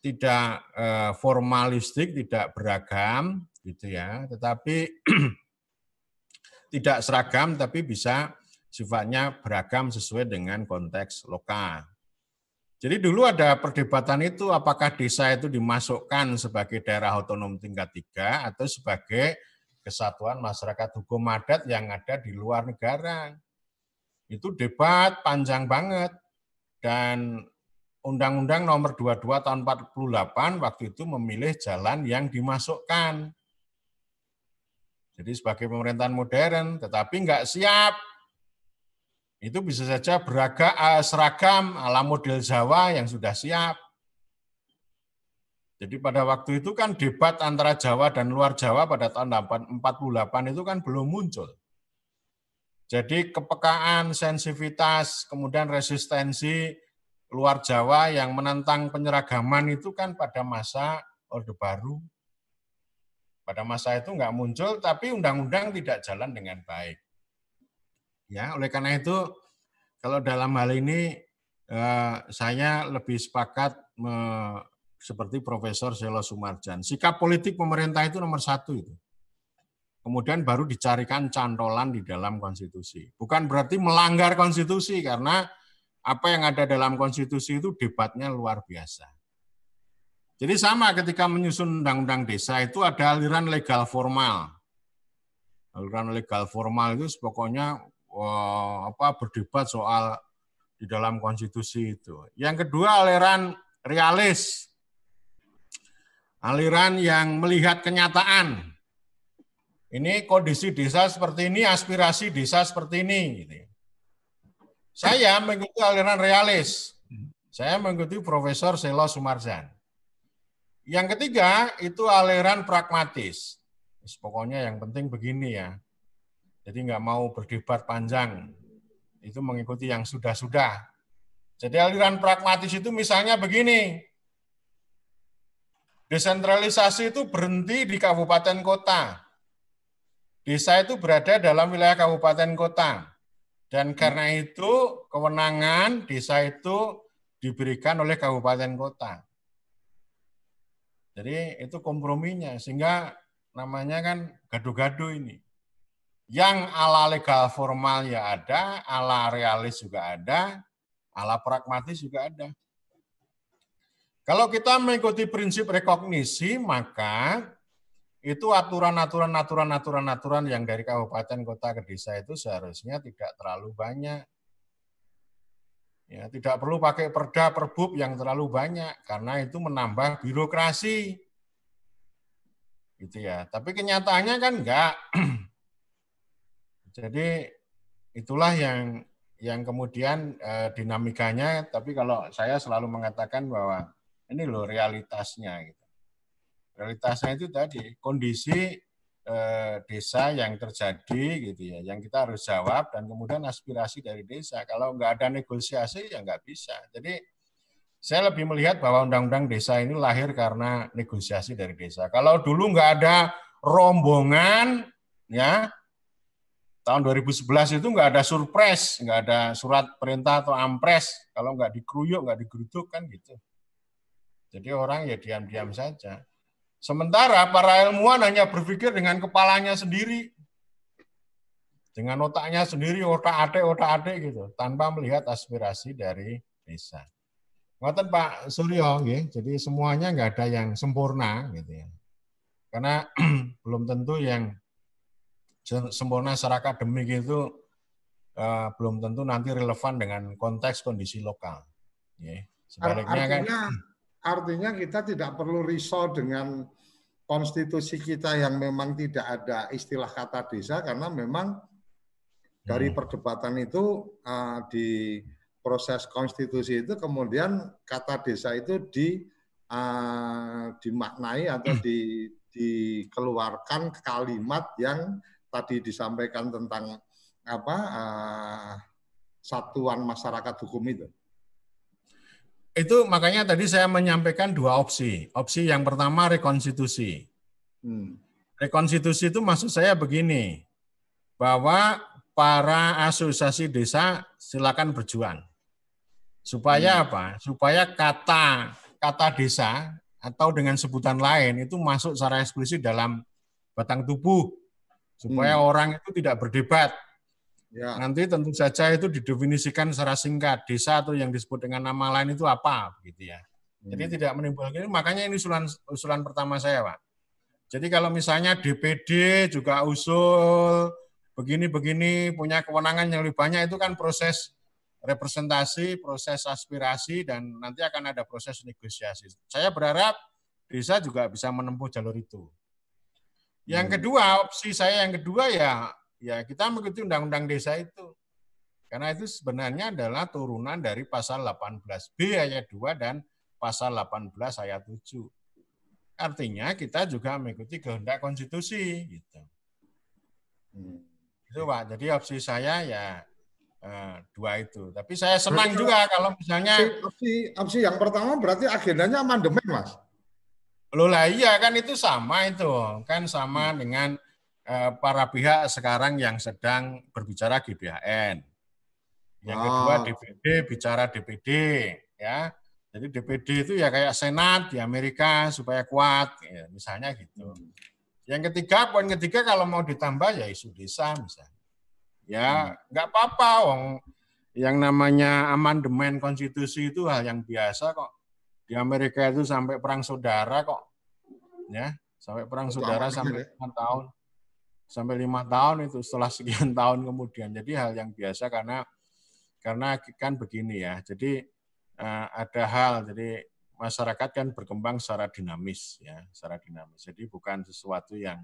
tidak eh, formalistik, tidak beragam gitu ya. Tetapi tidak seragam tapi bisa sifatnya beragam sesuai dengan konteks lokal. Jadi dulu ada perdebatan itu apakah desa itu dimasukkan sebagai daerah otonom tingkat tiga atau sebagai kesatuan masyarakat hukum adat yang ada di luar negara. Itu debat panjang banget dan Undang-Undang nomor 22 tahun 48 waktu itu memilih jalan yang dimasukkan. Jadi sebagai pemerintahan modern, tetapi nggak siap. Itu bisa saja beragam eh, seragam ala model Jawa yang sudah siap. Jadi pada waktu itu kan debat antara Jawa dan luar Jawa pada tahun 48 itu kan belum muncul. Jadi kepekaan, sensitivitas, kemudian resistensi luar Jawa yang menentang penyeragaman itu kan pada masa Orde Baru pada masa itu nggak muncul, tapi undang-undang tidak jalan dengan baik. Ya, oleh karena itu, kalau dalam hal ini eh, saya lebih sepakat seperti Profesor Selo Sumarjan. Sikap politik pemerintah itu nomor satu itu. Kemudian baru dicarikan cantolan di dalam konstitusi. Bukan berarti melanggar konstitusi karena apa yang ada dalam konstitusi itu debatnya luar biasa. Jadi sama ketika menyusun undang-undang desa itu ada aliran legal formal. Aliran legal formal itu pokoknya wah, apa berdebat soal di dalam konstitusi itu. Yang kedua aliran realis. Aliran yang melihat kenyataan. Ini kondisi desa seperti ini, aspirasi desa seperti ini. Gitu. Saya mengikuti aliran realis. Saya mengikuti Profesor Selo Sumarjan. Yang ketiga itu aliran pragmatis. Pokoknya yang penting begini ya. Jadi nggak mau berdebat panjang. Itu mengikuti yang sudah-sudah. Jadi aliran pragmatis itu misalnya begini. Desentralisasi itu berhenti di kabupaten kota. Desa itu berada dalam wilayah kabupaten kota. Dan karena itu kewenangan desa itu diberikan oleh kabupaten kota. Jadi itu komprominya sehingga namanya kan gaduh-gaduh ini. Yang ala legal formal ya ada, ala realis juga ada, ala pragmatis juga ada. Kalau kita mengikuti prinsip rekognisi, maka itu aturan-aturan aturan-aturan aturan yang dari kabupaten kota ke desa itu seharusnya tidak terlalu banyak. Ya, tidak perlu pakai perda perbub yang terlalu banyak karena itu menambah birokrasi. Gitu ya. Tapi kenyataannya kan enggak. Jadi itulah yang yang kemudian eh, dinamikanya tapi kalau saya selalu mengatakan bahwa ini loh realitasnya gitu. Realitasnya itu tadi kondisi eh, desa yang terjadi gitu ya, yang kita harus jawab dan kemudian aspirasi dari desa. Kalau nggak ada negosiasi ya nggak bisa. Jadi saya lebih melihat bahwa undang-undang desa ini lahir karena negosiasi dari desa. Kalau dulu nggak ada rombongan, ya tahun 2011 itu nggak ada surprise, nggak ada surat perintah atau ampres. Kalau nggak dikeruyuk, nggak digeruduk kan gitu. Jadi orang ya diam-diam saja. Sementara para ilmuwan hanya berpikir dengan kepalanya sendiri. Dengan otaknya sendiri, otak-atik, otak-atik gitu. Tanpa melihat aspirasi dari desa. Ngoten Pak Suryo, ya. jadi semuanya nggak ada yang sempurna gitu ya. Karena belum tentu yang sempurna secara akademik itu uh, belum tentu nanti relevan dengan konteks kondisi lokal. Ya. Sebaliknya kan artinya, kan artinya kita tidak perlu risau dengan konstitusi kita yang memang tidak ada istilah kata desa karena memang dari hmm. perdebatan itu uh, di proses konstitusi itu kemudian kata desa itu di uh, dimaknai atau hmm. di dikeluarkan kalimat yang tadi disampaikan tentang apa uh, satuan masyarakat hukum itu. Itu makanya tadi saya menyampaikan dua opsi. Opsi yang pertama rekonstitusi. Hmm. Rekonstitusi itu maksud saya begini, bahwa para asosiasi desa silakan berjuang. Supaya hmm. apa? Supaya kata kata desa atau dengan sebutan lain itu masuk secara eksplisit dalam batang tubuh supaya hmm. orang itu tidak berdebat Ya. Nanti tentu saja itu didefinisikan secara singkat desa atau yang disebut dengan nama lain itu apa, gitu ya. Jadi hmm. tidak menimbulkan ini. Makanya ini usulan usulan pertama saya, Pak. Jadi kalau misalnya DPD juga usul begini-begini punya kewenangan yang lebih banyak itu kan proses representasi, proses aspirasi dan nanti akan ada proses negosiasi. Saya berharap desa juga bisa menempuh jalur itu. Yang hmm. kedua, opsi saya yang kedua ya ya kita mengikuti undang-undang desa itu. Karena itu sebenarnya adalah turunan dari pasal 18B ayat 2 dan pasal 18 ayat 7. Artinya kita juga mengikuti kehendak konstitusi gitu. Hmm. Itu Pak. Jadi opsi saya ya eh, dua itu. Tapi saya senang berarti, juga kalau misalnya opsi opsi yang pertama berarti agendanya amandemen, Mas. Loh lah iya kan itu sama itu. Kan sama hmm. dengan Eh, para pihak sekarang yang sedang berbicara GBHN. Yang kedua DPD bicara DPD ya. Jadi DPD itu ya kayak Senat di Amerika supaya kuat ya, misalnya gitu. Hmm. Yang ketiga poin ketiga kalau mau ditambah ya isu desa misalnya. Ya hmm. nggak apa-apa wong yang namanya amandemen konstitusi itu hal yang biasa kok. Di Amerika itu sampai perang saudara kok. Ya, sampai perang saudara sampai 5 tahun sampai lima tahun itu setelah sekian tahun kemudian. Jadi hal yang biasa karena karena kan begini ya. Jadi uh, ada hal jadi masyarakat kan berkembang secara dinamis ya, secara dinamis. Jadi bukan sesuatu yang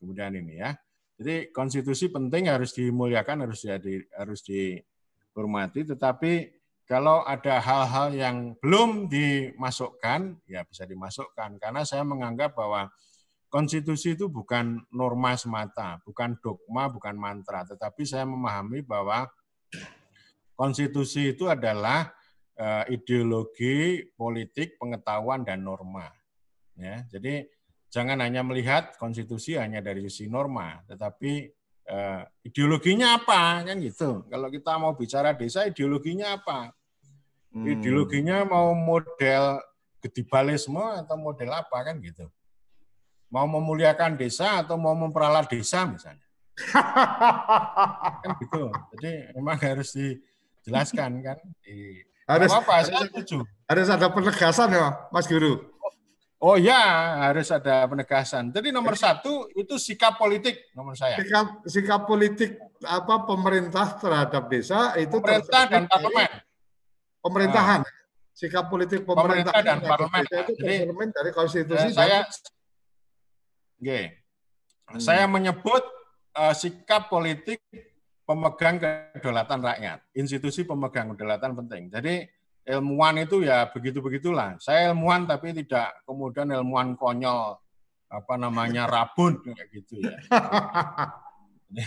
kemudian ini ya. Jadi konstitusi penting harus dimuliakan, harus jadi harus dihormati, tetapi kalau ada hal-hal yang belum dimasukkan, ya bisa dimasukkan. Karena saya menganggap bahwa konstitusi itu bukan norma semata, bukan dogma, bukan mantra. Tetapi saya memahami bahwa konstitusi itu adalah eh, ideologi, politik, pengetahuan, dan norma. Ya, jadi jangan hanya melihat konstitusi hanya dari sisi norma, tetapi uh, ideologinya apa kan gitu. Kalau kita mau bicara desa ideologinya apa? Hmm. Ideologinya mau model gedibalisme atau model apa kan gitu. Mau memuliakan desa atau mau memperalat desa misalnya. kan gitu. Jadi memang harus dijelaskan kan. Di, harus apa, saya setuju. Harus ada penegasan ya, Mas Guru. Oh ya, harus ada penegasan. Jadi nomor satu itu sikap politik nomor saya. Sikap sikap politik apa pemerintah terhadap desa itu pemerintah dan parlemen. Pemerintahan. Nah. Sikap politik pemerintah, pemerintah dan parlemen. Itu Jadi, dari konstitusi. Eh, saya, dan... hmm. saya menyebut uh, sikap politik pemegang kedaulatan rakyat. Institusi pemegang kedaulatan penting. Jadi ilmuwan itu ya begitu-begitulah. Saya ilmuwan tapi tidak kemudian ilmuwan konyol apa namanya rabun kayak gitu ya.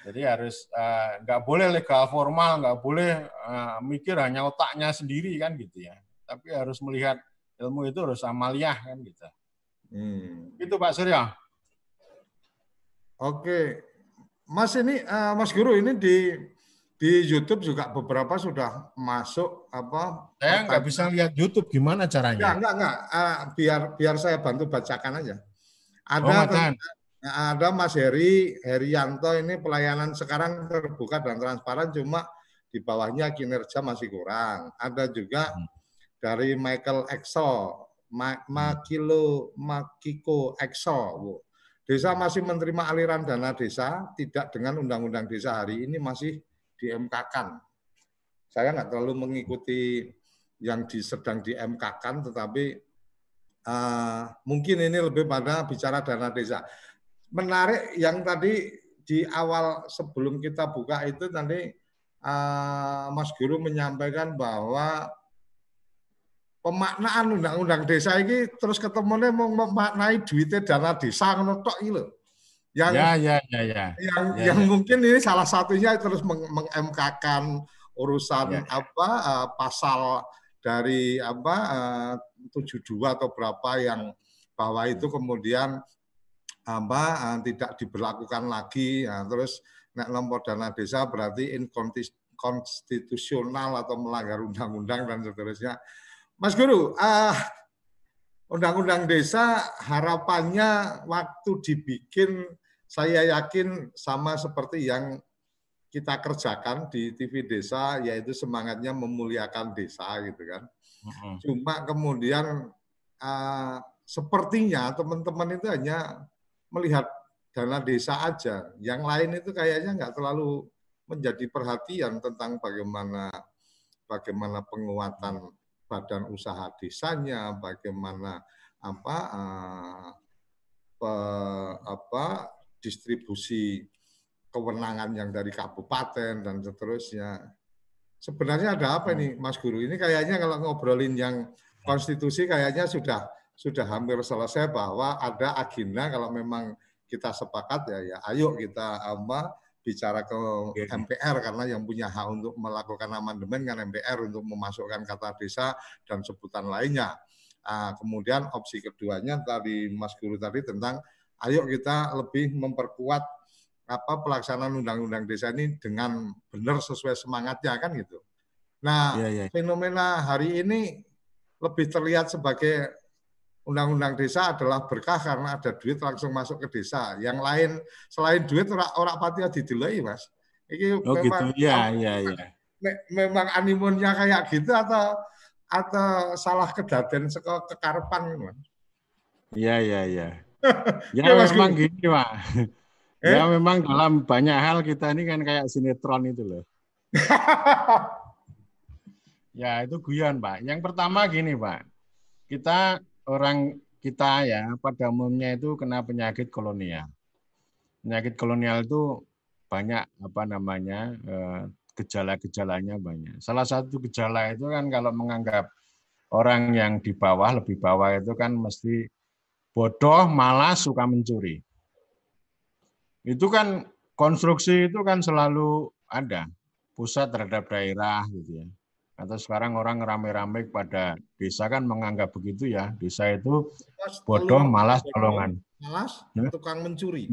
Jadi harus uh, nggak boleh legal formal, nggak boleh uh, mikir hanya otaknya sendiri kan gitu ya. Tapi harus melihat ilmu itu harus amaliah kan gitu. Hmm. Itu Pak Surya. Oke, Mas ini uh, Mas Guru ini di di YouTube juga beberapa sudah masuk apa? Saya nggak bisa lihat YouTube gimana caranya? Ya, enggak enggak. Uh, biar biar saya bantu bacakan aja. Ada oh, ada Mas Heri Herianto ini pelayanan sekarang terbuka dan transparan cuma di bawahnya kinerja masih kurang. Ada juga hmm. dari Michael Excel, Ma Makilo Makiko Excel. Desa masih menerima aliran dana desa tidak dengan undang-undang desa hari ini masih di MK-kan. Saya nggak terlalu mengikuti yang di, sedang di MK-kan, tetapi uh, mungkin ini lebih pada bicara dana desa. Menarik yang tadi di awal sebelum kita buka itu tadi uh, Mas Guru menyampaikan bahwa pemaknaan undang-undang desa ini terus ketemunya mau memaknai duitnya dana desa ngono tok iki yang ya, ya, ya, ya. yang ya, yang ya. mungkin ini salah satunya terus meng-MK-kan urusan ya. apa uh, pasal dari apa uh, 72 atau berapa yang bahwa itu kemudian apa uh, tidak diberlakukan lagi ya, terus nek nomor dana desa berarti inkonstitusional atau melanggar undang-undang dan seterusnya. Mas Guru, uh, Undang-undang desa harapannya waktu dibikin saya yakin sama seperti yang kita kerjakan di TV desa yaitu semangatnya memuliakan desa gitu kan. Cuma kemudian uh, sepertinya teman-teman itu hanya melihat dana desa aja. Yang lain itu kayaknya nggak terlalu menjadi perhatian tentang bagaimana bagaimana penguatan badan usaha desanya, bagaimana apa uh, pe, apa distribusi kewenangan yang dari kabupaten dan seterusnya. Sebenarnya ada apa ini Mas Guru? Ini kayaknya kalau ngobrolin yang konstitusi kayaknya sudah sudah hampir selesai bahwa ada agenda kalau memang kita sepakat ya ya ayo kita apa bicara ke MPR karena yang punya hak untuk melakukan amandemen kan MPR untuk memasukkan kata desa dan sebutan lainnya. Nah, kemudian opsi keduanya tadi Mas Guru tadi tentang ayo kita lebih memperkuat apa pelaksanaan undang-undang desa ini dengan benar sesuai semangatnya kan gitu. Nah, ya, ya. fenomena hari ini lebih terlihat sebagai undang-undang desa adalah berkah karena ada duit langsung masuk ke desa. Yang lain selain duit orang orang pati didelai, Mas. Ini oh, memang gitu. Ya, ya, ya. memang animonnya kayak gitu atau atau salah kedaden seko kekarepan, Mas. Iya, iya, iya. ya, ya memang gini, Pak. Eh? Ya memang dalam banyak hal kita ini kan kayak sinetron itu loh. ya itu guyon, Pak. Yang pertama gini, Pak. Kita orang kita ya pada umumnya itu kena penyakit kolonial. Penyakit kolonial itu banyak apa namanya eh, gejala-gejalanya banyak. Salah satu gejala itu kan kalau menganggap orang yang di bawah, lebih bawah itu kan mesti bodoh, malas, suka mencuri. Itu kan konstruksi itu kan selalu ada, pusat terhadap daerah gitu ya. Atau sekarang orang rame-rame pada desa kan menganggap begitu ya, desa itu bodoh, malas, tolongan. Malas, tukang mencuri.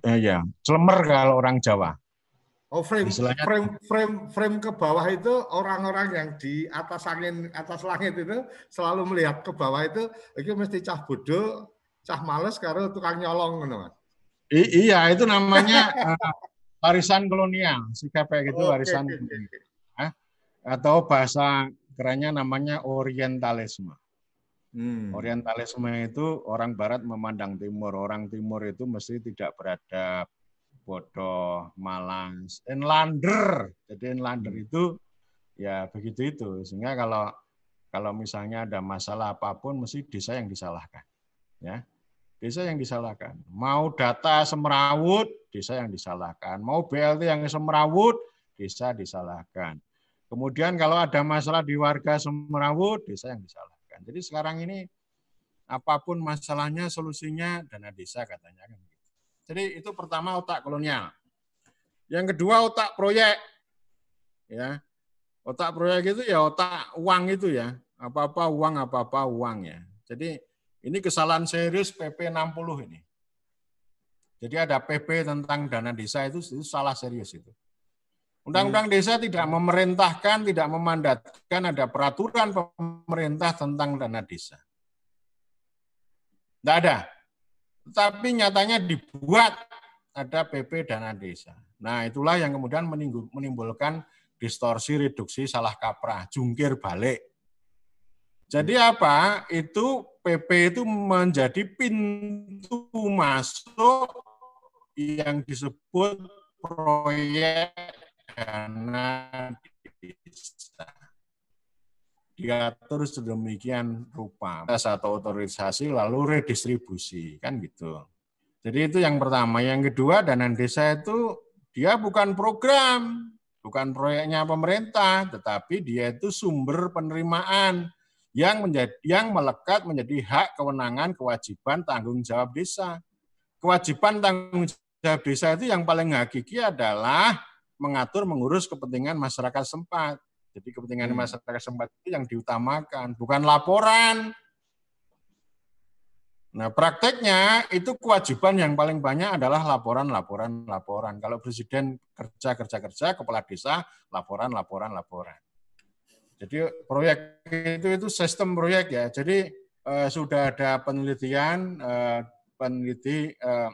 Ya, ya, celemer kalau orang Jawa. Oh frame, Istilahnya, frame frame frame ke bawah itu orang-orang yang di atas angin atas langit itu selalu melihat ke bawah itu itu mesti cah bodoh, cah males karo tukang nyolong Mas. I iya itu namanya uh, warisan kolonial sikap kayak gitu oh, warisan okay, okay, okay. atau bahasa kerennya namanya orientalisme. Hmm. Orientalisme itu orang barat memandang timur, orang timur itu mesti tidak beradab, bodoh, malas, enlander. Jadi enlander hmm. itu ya begitu itu. Sehingga kalau kalau misalnya ada masalah apa pun mesti desa yang disalahkan. Ya. Desa yang disalahkan. Mau data semerawut, desa yang disalahkan. Mau BLT yang semerawut, desa disalahkan. Kemudian kalau ada masalah di warga semerawut, desa yang disalahkan. Jadi sekarang ini apa pun masalahnya solusinya dana desa katanya kan. Jadi itu pertama otak kolonial. Yang kedua otak proyek. Ya. Otak proyek itu ya otak uang itu ya. Apa-apa uang, apa-apa uang ya. Jadi ini kesalahan serius PP 60 ini. Jadi ada PP tentang dana desa itu, itu salah serius itu. Undang-undang hmm. desa tidak memerintahkan, tidak memandatkan ada peraturan pemerintah tentang dana desa. Tidak ada. Tapi nyatanya dibuat ada PP dana desa. Nah itulah yang kemudian menimbulkan distorsi, reduksi, salah kaprah, jungkir balik. Jadi apa? Itu PP itu menjadi pintu masuk yang disebut proyek dana desa diatur sedemikian rupa atau otorisasi lalu redistribusi kan gitu. Jadi itu yang pertama. Yang kedua dana desa itu dia bukan program, bukan proyeknya pemerintah, tetapi dia itu sumber penerimaan yang menjadi yang melekat menjadi hak kewenangan kewajiban tanggung jawab desa. Kewajiban tanggung jawab desa itu yang paling hakiki adalah mengatur mengurus kepentingan masyarakat sempat. Jadi kepentingan hmm. masyarakat sempat itu yang diutamakan, bukan laporan. Nah, prakteknya itu kewajiban yang paling banyak adalah laporan, laporan, laporan. Kalau presiden kerja, kerja, kerja, kepala desa laporan, laporan, laporan. Jadi proyek itu itu sistem proyek ya. Jadi eh, sudah ada penelitian eh, peneliti eh,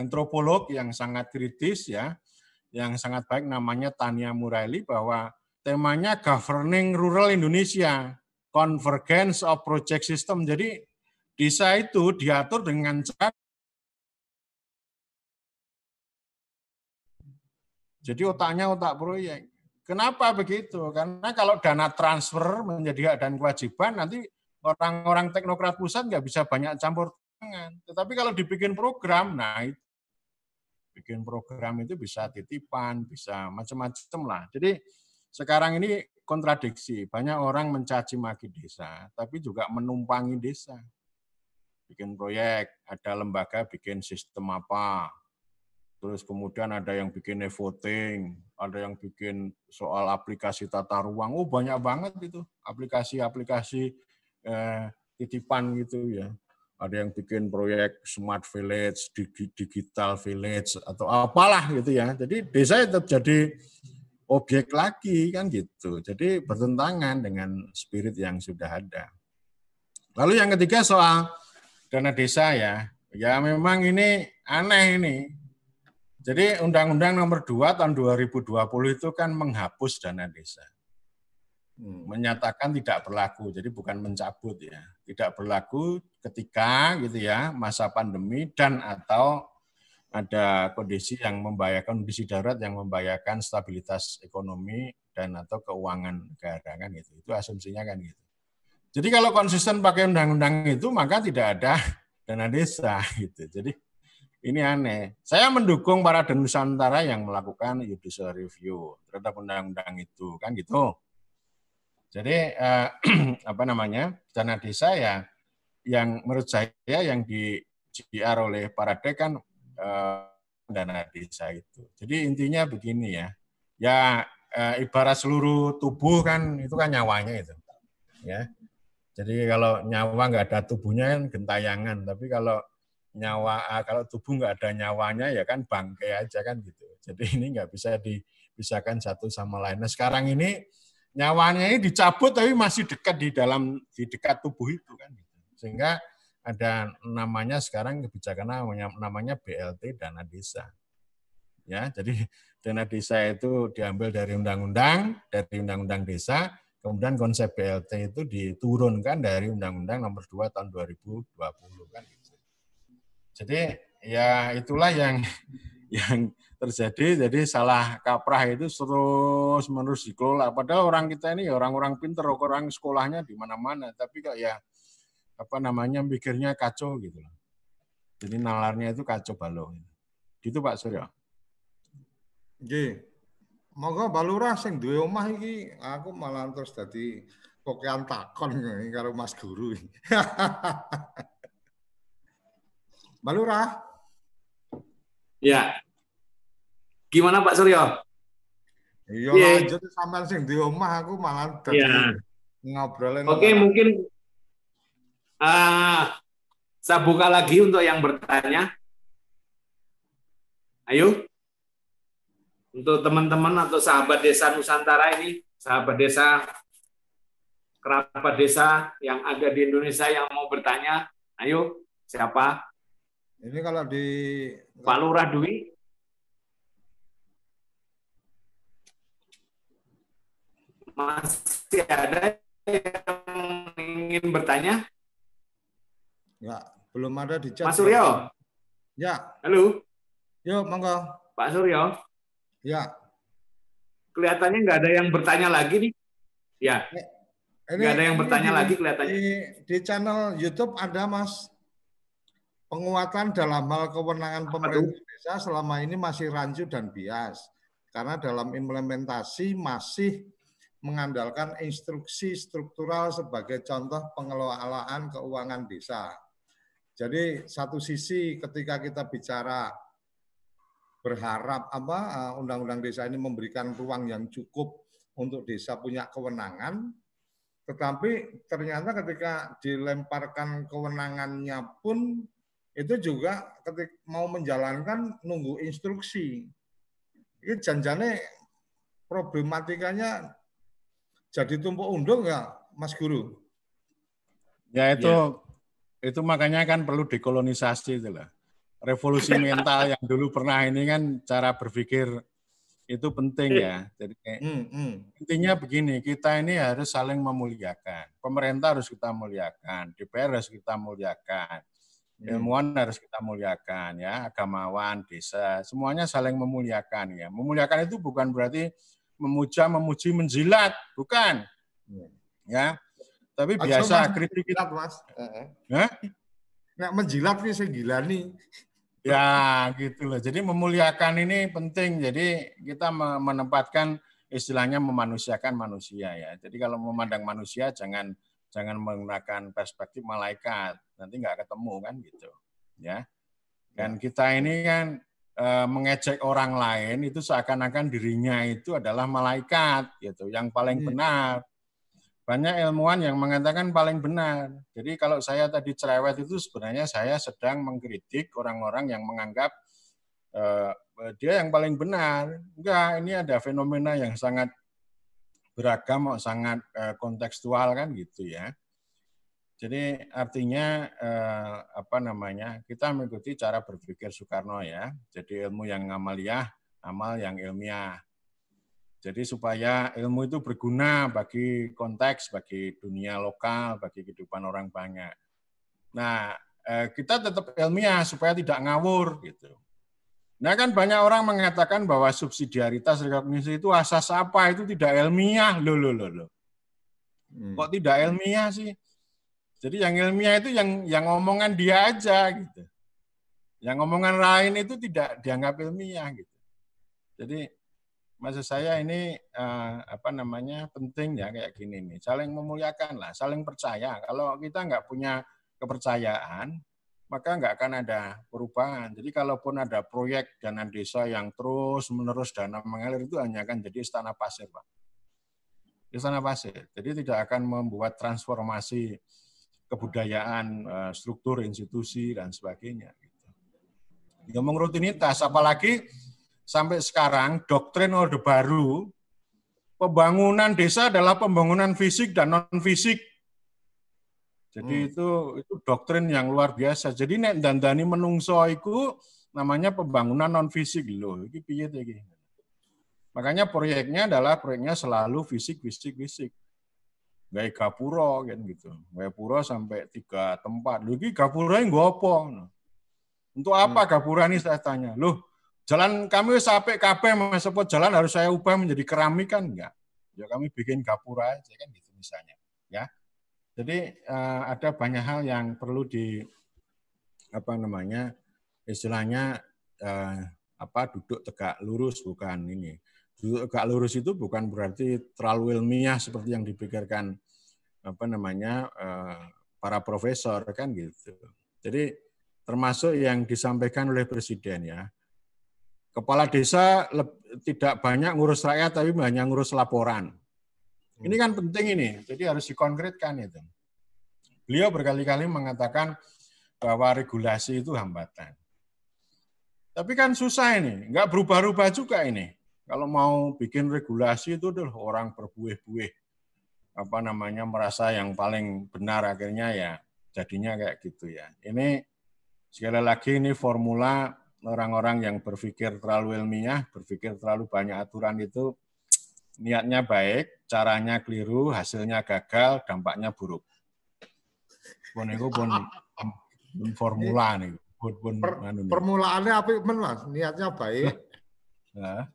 antropolog yang sangat kritis ya, yang sangat baik namanya Tania Muraili bahwa temanya Governing Rural Indonesia, Convergence of Project System. Jadi desa itu diatur dengan cara Jadi otaknya otak proyek. Kenapa begitu? Karena kalau dana transfer menjadi hak dan kewajiban, nanti orang-orang teknokrat pusat nggak bisa banyak campur tangan. Tetapi kalau dibikin program, nah itu bikin program itu bisa titipan, bisa macam-macam lah. Jadi sekarang ini kontradiksi. Banyak orang mencaci maki desa, tapi juga menumpangi desa. Bikin proyek, ada lembaga bikin sistem apa, terus kemudian ada yang bikin e-voting, ada yang bikin soal aplikasi tata ruang. Oh banyak banget itu aplikasi-aplikasi eh, titipan gitu ya. Ada yang bikin proyek smart village, digital village atau apalah gitu ya. Jadi desa tetap jadi objek lagi kan gitu. Jadi bertentangan dengan spirit yang sudah ada. Lalu yang ketiga soal dana desa ya. Ya memang ini aneh ini. Jadi Undang-Undang Nomor 2 tahun 2020 itu kan menghapus dana desa. Hmm. Menyatakan tidak berlaku, jadi bukan mencabut ya. Tidak berlaku ketika gitu ya masa pandemi dan atau ada kondisi yang membahayakan kondisi darurat yang membahayakan stabilitas ekonomi dan atau keuangan negara kan gitu. Itu asumsinya kan gitu. Jadi kalau konsisten pakai undang-undang itu maka tidak ada dana desa gitu. Jadi ini aneh. Saya mendukung para Nusantara yang melakukan judicial review terhadap undang-undang itu, kan gitu. Jadi eh, apa namanya dana desa ya yang menurut saya yang di GR oleh para kan eh, dana desa itu. Jadi intinya begini ya, ya eh, ibarat seluruh tubuh kan itu kan nyawanya itu, ya. Jadi kalau nyawa nggak ada tubuhnya kan gentayangan, tapi kalau nyawa ah, kalau tubuh nggak ada nyawanya ya kan bangkai aja kan gitu. Jadi ini nggak bisa dipisahkan satu sama lain. Nah sekarang ini nyawanya ini dicabut tapi masih dekat di dalam di dekat tubuh itu kan. Gitu. Sehingga ada namanya sekarang kebijakan namanya, namanya BLT dana desa. Ya, jadi dana desa itu diambil dari undang-undang, dari undang-undang desa, kemudian konsep BLT itu diturunkan dari undang-undang nomor 2 tahun 2020 kan. Jadi ya itulah yang yang terjadi. Jadi salah kaprah itu terus menerus dikelola. Padahal orang kita ini ya orang-orang pinter, orang sekolahnya di mana-mana. Tapi kok ya apa namanya mikirnya kacau gitu loh. Jadi nalarnya itu kacau balau. Gitu Pak Suryo. Nggih. Monggo balurah sing duwe omah iki aku malah terus dadi pokean takon karo Mas Guru. Balura. Ya. Gimana Pak Suryo? Iya yeah. lanjut sampean sing di omah aku malah dadi yeah. ngobrolin. Oke, okay, mungkin uh, saya buka lagi untuk yang bertanya. Ayo. Untuk teman-teman atau sahabat desa Nusantara ini, sahabat desa, kerabat desa yang ada di Indonesia yang mau bertanya, ayo siapa? Ini kalau di Pak Lurah Dwi masih ada yang ingin bertanya? Ya, belum ada di chat. Mas Suryo. Ya. Halo. Yo, monggo. Pak Suryo. Ya. Kelihatannya nggak ada yang bertanya lagi nih. Ya. Ini, nggak ada yang bertanya lagi kelihatannya. Di, di channel YouTube ada, Mas penguatan dalam hal kewenangan pemerintah desa selama ini masih rancu dan bias karena dalam implementasi masih mengandalkan instruksi struktural sebagai contoh pengelolaan keuangan desa. Jadi satu sisi ketika kita bicara berharap apa eh, undang-undang desa ini memberikan ruang yang cukup untuk desa punya kewenangan, tetapi ternyata ketika dilemparkan kewenangannya pun itu juga ketika mau menjalankan nunggu instruksi. Ini janjane problematikanya jadi tumpuk undung ya, Mas Guru? Ya itu ya. Itu makanya kan perlu dekolonisasi itu lah. Revolusi mental yang dulu pernah ini kan cara berpikir itu penting ya. Jadi hmm, hmm. intinya begini, kita ini harus saling memuliakan. Pemerintah harus kita muliakan, DPR harus kita muliakan Hmm. ilmuwan harus kita muliakan ya agamawan desa semuanya saling memuliakan ya memuliakan itu bukan berarti memuja memuji menjilat bukan hmm. ya tapi biasa kritik kita. Mas. Ya? Nggak menjilat nih saya gila nih ya gitu loh. Jadi memuliakan ini penting. Jadi kita menempatkan istilahnya memanusiakan manusia ya. Jadi kalau memandang manusia jangan jangan menggunakan perspektif malaikat. Nanti nggak ketemu kan gitu. Ya. Dan ya. kita ini kan e, mengejek orang lain itu seakan-akan dirinya itu adalah malaikat gitu. Yang paling hmm. benar banyak ilmuwan yang mengatakan paling benar jadi kalau saya tadi cerewet itu sebenarnya saya sedang mengkritik orang-orang yang menganggap e, dia yang paling benar enggak ini ada fenomena yang sangat beragam, sangat uh, kontekstual kan gitu ya. Jadi artinya eh, apa namanya kita mengikuti cara berpikir Soekarno ya. Jadi ilmu yang amaliyah, amal yang ilmiah. Jadi supaya ilmu itu berguna bagi konteks, bagi dunia lokal, bagi kehidupan orang banyak. Nah eh, kita tetap ilmiah supaya tidak ngawur gitu. Nah kan banyak orang mengatakan bahwa subsidiaritas rekognisi itu asas apa itu tidak ilmiah loh loh loh loh. Hmm. Kok tidak ilmiah sih? Jadi yang ilmiah itu yang yang omongan dia aja gitu. Yang ngomongan lain itu tidak dianggap ilmiah gitu. Jadi maksud saya ini eh, apa namanya penting ya kayak gini nih, saling memuliakan lah, saling percaya. Kalau kita nggak punya kepercayaan, maka nggak akan ada perubahan. Jadi kalaupun ada proyek dana desa yang terus menerus dana mengalir itu hanya akan jadi istana pasir, Pak. Istana pasir. Jadi tidak akan membuat transformasi kebudayaan, eh, struktur institusi dan sebagainya. Gitu. Ngomong rutinitas, apalagi sampai sekarang doktrin Orde Baru pembangunan desa adalah pembangunan fisik dan non fisik. Jadi hmm. itu itu doktrin yang luar biasa. Jadi nek dandani menungso itu namanya pembangunan non fisik loh. Iki piye iki? Makanya proyeknya adalah proyeknya selalu fisik fisik fisik. Gaya gapuro kan gitu. Gaya pura sampai tiga tempat. Lu iki gapura yang gopo. Untuk apa hmm. gapura ini saya tanya. Loh, Jalan kami sampai KB Mas Sepot jalan harus saya ubah menjadi keramik kan enggak? Ya kami bikin gapura aja kan gitu misalnya, ya. Jadi uh, ada banyak hal yang perlu di apa namanya istilahnya uh, apa duduk tegak lurus bukan ini. Duduk tegak lurus itu bukan berarti terlalu ilmiah seperti yang dipikirkan apa namanya uh, para profesor kan gitu. Jadi termasuk yang disampaikan oleh presiden ya Kepala desa tidak banyak ngurus rakyat, tapi banyak ngurus laporan. Ini kan penting ini, jadi harus dikonkretkan itu. Beliau berkali-kali mengatakan bahwa regulasi itu hambatan. Tapi kan susah ini, nggak berubah-ubah juga ini. Kalau mau bikin regulasi itu adalah orang berbuih-buih, apa namanya merasa yang paling benar akhirnya ya jadinya kayak gitu ya. Ini sekali lagi ini formula orang-orang yang berpikir terlalu ilmiah, berpikir terlalu banyak aturan itu niatnya baik, caranya keliru, hasilnya gagal, dampaknya buruk. Pun itu pun formula nih. Per, anu permulaannya apa men mas? Niatnya baik. Nah,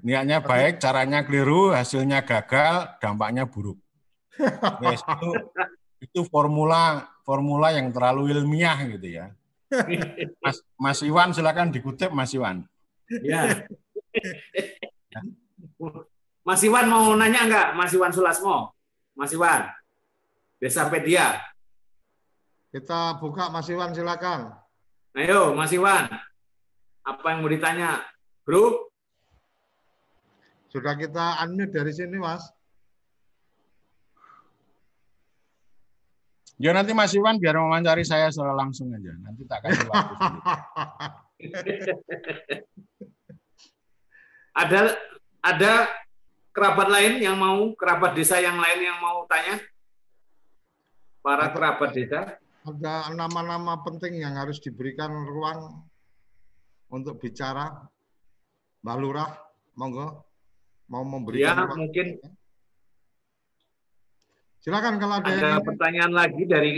niatnya baik, caranya keliru, hasilnya gagal, dampaknya buruk. Itu, itu formula formula yang terlalu ilmiah gitu ya. Mas, Mas Iwan silakan dikutip Mas Iwan. Ya. Mas Iwan mau nanya enggak? Mas Iwan Sulasmo. Mas Iwan. Desa Pedia. Kita buka Mas Iwan silakan. Ayo Mas Iwan. Apa yang mau ditanya? Bro? Sudah kita unmute dari sini Mas. Ya nanti Mas Iwan biar mewawancari saya secara langsung aja. Nanti tak kasih waktu. ada ada kerabat lain yang mau kerabat desa yang lain yang mau tanya? Para kerabat desa? Ada nama-nama penting yang harus diberikan ruang untuk bicara. Mbak Lurah, monggo mau memberikan. Ya, mungkin Silakan kalau ada, ada yang... pertanyaan lagi dari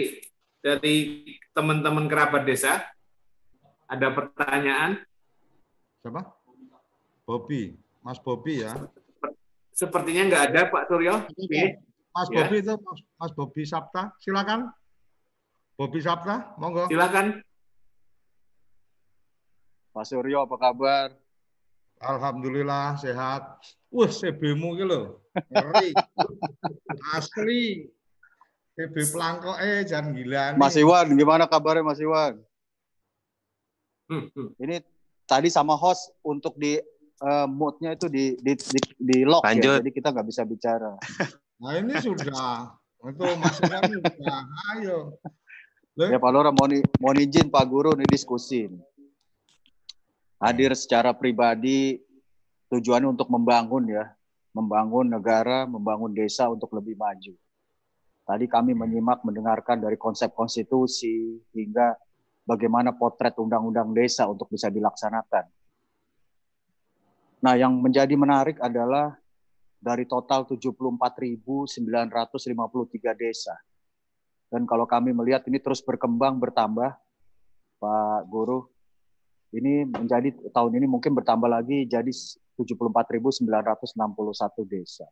dari teman-teman kerabat desa. Ada pertanyaan? Siapa? Bobby, Mas Bobby ya. Sepertinya nggak ada Pak Suryo. Mas ya. Bobby itu Mas Bobby Sabta, silakan. Bobby Sabta, monggo. Silakan. Pak Suryo, apa kabar? Alhamdulillah sehat. Wah, CB-mu ki lho. Ngeri. Asli. CB pelangkok eh jangan gila. Mas Iwan, gimana kabarnya Mas Iwan? Hmm, hmm. Ini tadi sama host untuk di uh, moodnya itu di di di, di lock ya, Lanjut. ya, jadi kita nggak bisa bicara. Nah ini sudah. Itu Mas Iwan sudah. Ayo. Ya Pak Lora mau, mau izin Pak Guru nih diskusi. Hadir secara pribadi tujuannya untuk membangun ya, membangun negara, membangun desa untuk lebih maju. Tadi kami menyimak, mendengarkan dari konsep konstitusi hingga bagaimana potret undang-undang desa untuk bisa dilaksanakan. Nah, yang menjadi menarik adalah dari total 74.953 desa. Dan kalau kami melihat ini terus berkembang, bertambah, Pak Guru, ini menjadi tahun ini mungkin bertambah lagi jadi 74.961 desa.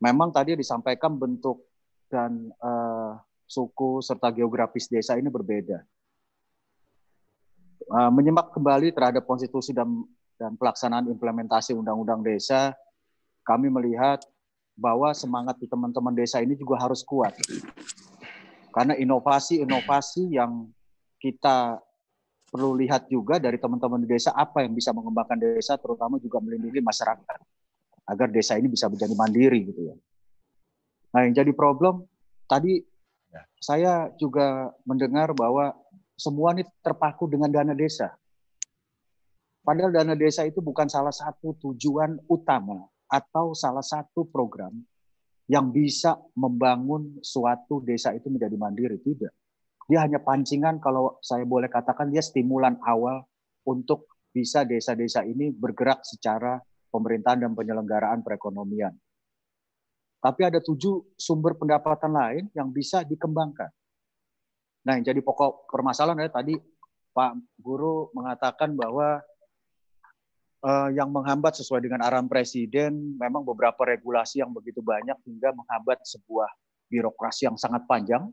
Memang tadi disampaikan bentuk dan uh, suku serta geografis desa ini berbeda. uh, menyimak kembali terhadap konstitusi dan dan pelaksanaan implementasi undang-undang desa, kami melihat bahwa semangat di teman-teman desa ini juga harus kuat. Karena inovasi-inovasi yang kita perlu lihat juga dari teman-teman di desa apa yang bisa mengembangkan desa terutama juga melindungi masyarakat agar desa ini bisa menjadi mandiri gitu ya. Nah, yang jadi problem tadi ya. saya juga mendengar bahwa semua ini terpaku dengan dana desa. Padahal dana desa itu bukan salah satu tujuan utama atau salah satu program yang bisa membangun suatu desa itu menjadi mandiri. Tidak. Dia hanya pancingan kalau saya boleh katakan dia stimulan awal untuk bisa desa-desa ini bergerak secara pemerintahan dan penyelenggaraan perekonomian. Tapi ada tujuh sumber pendapatan lain yang bisa dikembangkan. Nah, yang jadi pokok permasalahan ya tadi Pak Guru mengatakan bahwa uh, yang menghambat sesuai dengan arahan Presiden memang beberapa regulasi yang begitu banyak hingga menghambat sebuah birokrasi yang sangat panjang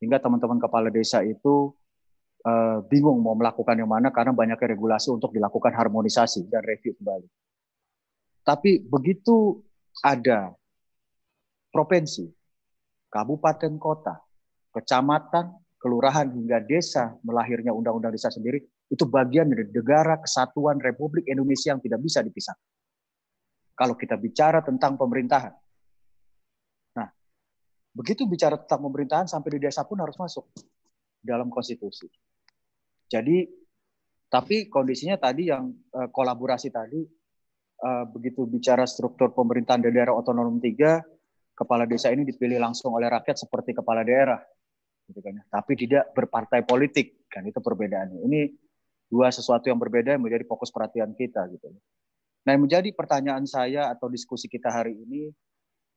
hingga teman-teman kepala desa itu uh, bingung mau melakukan yang mana karena banyaknya regulasi untuk dilakukan harmonisasi dan review kembali. Tapi begitu ada provinsi, kabupaten kota, kecamatan, kelurahan hingga desa melahirnya undang-undang desa sendiri itu bagian dari negara kesatuan Republik Indonesia yang tidak bisa dipisahkan. Kalau kita bicara tentang pemerintahan, Begitu bicara tentang pemerintahan sampai di desa pun harus masuk dalam konstitusi. Jadi tapi kondisinya tadi yang uh, kolaborasi tadi uh, begitu bicara struktur pemerintahan di daerah otonom tiga, kepala desa ini dipilih langsung oleh rakyat seperti kepala daerah, gitu kan? Ya. Tapi tidak berpartai politik, kan itu perbedaannya. Ini dua sesuatu yang berbeda yang menjadi fokus perhatian kita, gitu. Nah, yang menjadi pertanyaan saya atau diskusi kita hari ini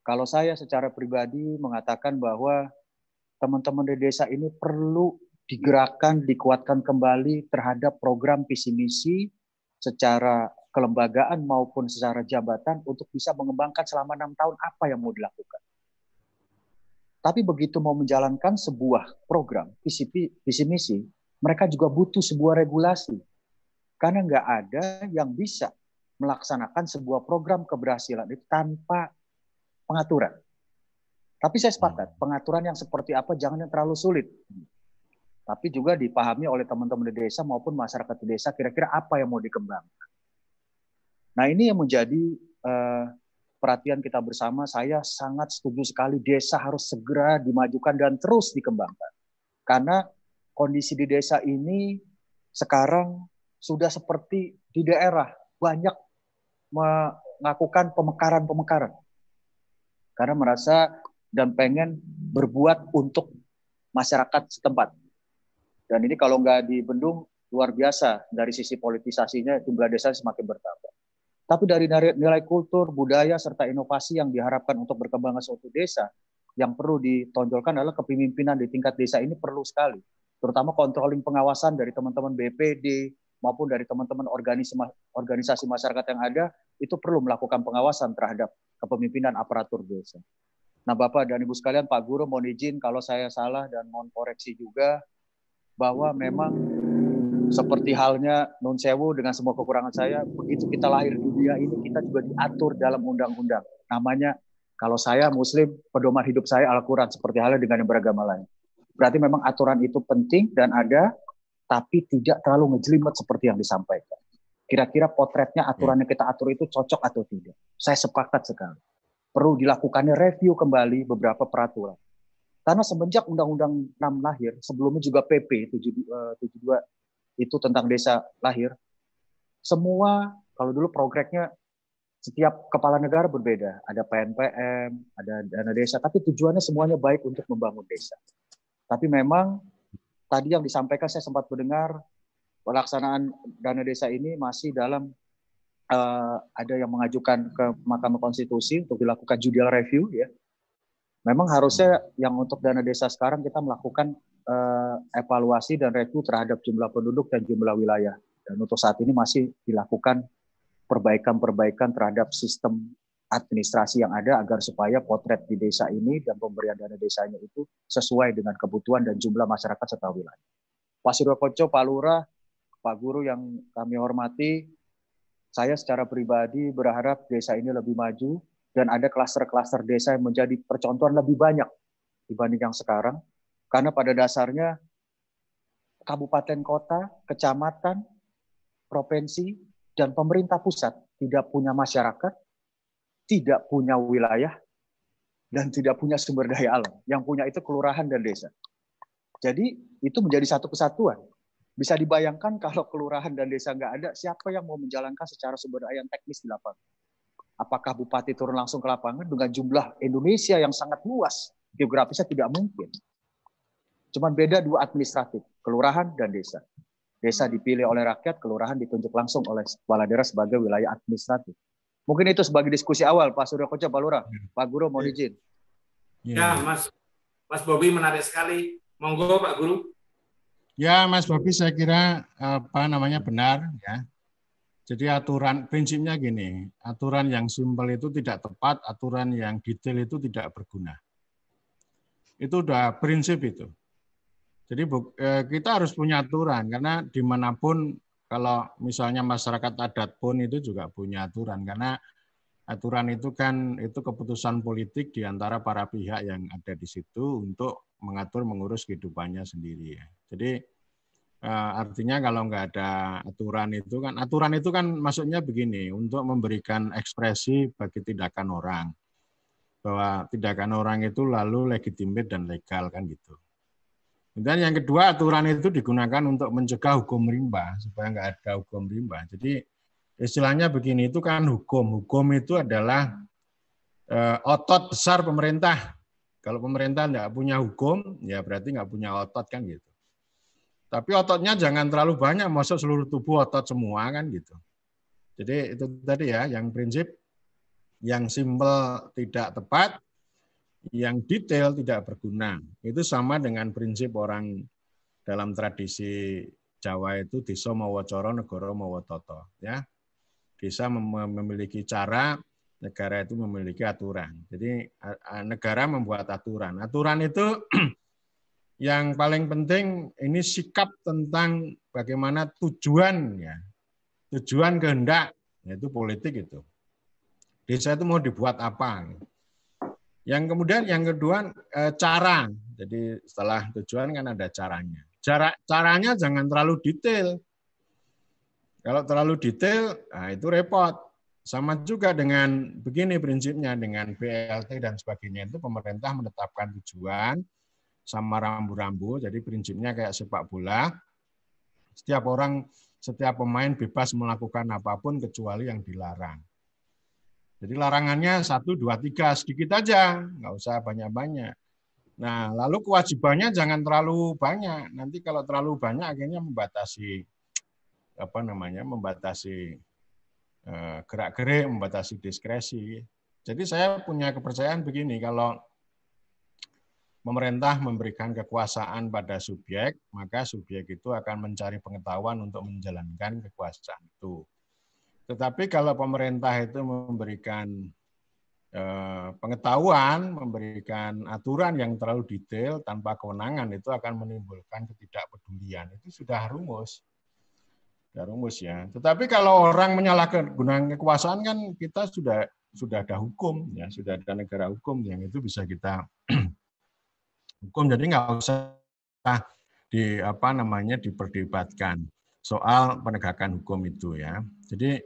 kalau saya secara pribadi mengatakan bahwa teman-teman di desa ini perlu digerakkan, dikuatkan kembali terhadap program visi misi secara kelembagaan maupun secara jabatan untuk bisa mengembangkan selama enam tahun apa yang mau dilakukan. Tapi begitu mau menjalankan sebuah program visi, visi misi, mereka juga butuh sebuah regulasi. Karena nggak ada yang bisa melaksanakan sebuah program keberhasilan itu tanpa pengaturan. Tapi saya sepakat, hmm. pengaturan yang seperti apa jangan yang terlalu sulit. Tapi juga dipahami oleh teman-teman di desa maupun masyarakat di desa kira-kira apa yang mau dikembangkan. Nah ini yang menjadi uh, perhatian kita bersama. Saya sangat setuju sekali desa harus segera dimajukan dan terus dikembangkan. Karena kondisi di desa ini sekarang sudah seperti di daerah banyak melakukan pemekaran-pemekaran karena merasa dan pengen berbuat untuk masyarakat setempat. Dan ini kalau nggak dibendung luar biasa dari sisi politisasinya jumlah desa semakin bertambah. Tapi dari nilai kultur, budaya, serta inovasi yang diharapkan untuk berkembangnya suatu desa, yang perlu ditonjolkan adalah kepemimpinan di tingkat desa ini perlu sekali. Terutama controlling pengawasan dari teman-teman BPD maupun dari teman-teman organisasi masyarakat yang ada, itu perlu melakukan pengawasan terhadap kepemimpinan aparatur desa. Nah, Bapak dan Ibu sekalian, Pak Guru mohon izin kalau saya salah dan mohon koreksi juga bahwa memang seperti halnya non sewu dengan semua kekurangan saya, begitu kita lahir di dunia ini kita juga diatur dalam undang-undang. Namanya kalau saya Muslim, pedoman hidup saya Al-Quran seperti halnya dengan yang beragama lain. Berarti memang aturan itu penting dan ada, tapi tidak terlalu ngejelimet seperti yang disampaikan. Kira-kira potretnya aturan yang kita atur itu cocok atau tidak? Saya sepakat sekali. Perlu dilakukannya review kembali beberapa peraturan. Karena semenjak Undang-Undang 6 lahir, sebelumnya juga PP 72 eh, itu tentang desa lahir, semua kalau dulu progresnya setiap kepala negara berbeda. Ada PNPM, ada dana desa, tapi tujuannya semuanya baik untuk membangun desa. Tapi memang tadi yang disampaikan saya sempat mendengar pelaksanaan dana desa ini masih dalam uh, ada yang mengajukan ke Mahkamah Konstitusi untuk dilakukan judicial review ya. Memang harusnya yang untuk dana desa sekarang kita melakukan uh, evaluasi dan review terhadap jumlah penduduk dan jumlah wilayah. Dan untuk saat ini masih dilakukan perbaikan-perbaikan terhadap sistem administrasi yang ada agar supaya potret di desa ini dan pemberian dana desanya itu sesuai dengan kebutuhan dan jumlah masyarakat serta wilayah. Pak Surya Koco, Pak Lurah, Pak Guru yang kami hormati, saya secara pribadi berharap desa ini lebih maju dan ada klaster-klaster desa yang menjadi percontohan lebih banyak dibanding yang sekarang. Karena pada dasarnya kabupaten kota, kecamatan, provinsi, dan pemerintah pusat tidak punya masyarakat, tidak punya wilayah, dan tidak punya sumber daya alam. Yang punya itu kelurahan dan desa. Jadi itu menjadi satu kesatuan. Bisa dibayangkan kalau kelurahan dan desa nggak ada, siapa yang mau menjalankan secara sumber daya yang teknis di lapangan? Apakah bupati turun langsung ke lapangan dengan jumlah Indonesia yang sangat luas, geografisnya tidak mungkin. Cuman beda dua administratif, kelurahan dan desa. Desa dipilih oleh rakyat, kelurahan ditunjuk langsung oleh kepala daerah sebagai wilayah administratif. Mungkin itu sebagai diskusi awal, Pak Surya Koca, Pak Lurah. Pak Guru, mohon izin. Ya, Mas Mas Bobi menarik sekali. Monggo, Pak Guru. Ya, Mas Bobi, saya kira apa namanya benar ya. Jadi aturan prinsipnya gini, aturan yang simpel itu tidak tepat, aturan yang detail itu tidak berguna. Itu udah prinsip itu. Jadi eh, kita harus punya aturan karena di mana pun kalau misalnya masyarakat adat pun itu juga punya aturan karena aturan itu kan itu keputusan politik di antara para pihak yang ada di situ untuk mengatur mengurus kehidupannya sendiri ya. Jadi eh, artinya kalau nggak ada aturan itu kan aturan itu kan maksudnya begini untuk memberikan ekspresi bagi tindakan orang bahwa tindakan orang itu lalu legitimate dan legal kan gitu. Dan yang kedua aturan itu digunakan untuk mencegah hukum rimba supaya nggak ada hukum rimba. Jadi istilahnya begini itu kan hukum. Hukum itu adalah eh, otot besar pemerintah. Kalau pemerintah nggak punya hukum, ya berarti nggak punya otot kan gitu. Tapi ototnya jangan terlalu banyak, masuk seluruh tubuh otot semua kan gitu. Jadi itu tadi ya, yang prinsip yang simpel tidak tepat, yang detail tidak berguna. Itu sama dengan prinsip orang dalam tradisi Jawa itu desa mawacoro negara mawatoto ya. Desa memiliki cara, negara itu memiliki aturan. Jadi negara membuat aturan. Aturan itu yang paling penting ini sikap tentang bagaimana tujuan ya. Tujuan kehendak yaitu politik itu. Desa itu mau dibuat apa? Yang kemudian yang kedua eh, cara. Jadi setelah tujuan kan ada caranya. Cara caranya jangan terlalu detail. Kalau terlalu detail, nah itu repot. Sama juga dengan begini prinsipnya dengan BLT dan sebagainya itu pemerintah menetapkan tujuan sama rambu-rambu. Jadi prinsipnya kayak sepak bola. Setiap orang, setiap pemain bebas melakukan apa pun kecuali yang dilarang. Jadi larangannya satu, dua, tiga, sedikit aja, nggak usah banyak-banyak. Nah, lalu kewajibannya jangan terlalu banyak. Nanti kalau terlalu banyak akhirnya membatasi apa namanya, membatasi eh, gerak-gerik, membatasi diskresi. Jadi saya punya kepercayaan begini, kalau pemerintah memberikan kekuasaan pada subjek, maka subjek itu akan mencari pengetahuan untuk menjalankan kekuasaan itu. Tetapi kalau pemerintah itu memberikan eh, pengetahuan, memberikan aturan yang terlalu detail tanpa kewenangan itu akan menimbulkan ketidakpedulian. Itu sudah rumus. Sudah rumus ya. Tetapi kalau orang menyalahkan gunakan kekuasaan kan kita sudah sudah ada hukum ya, sudah ada negara hukum yang itu bisa kita hukum jadi nggak usah di apa namanya diperdebatkan soal penegakan hukum itu ya. Jadi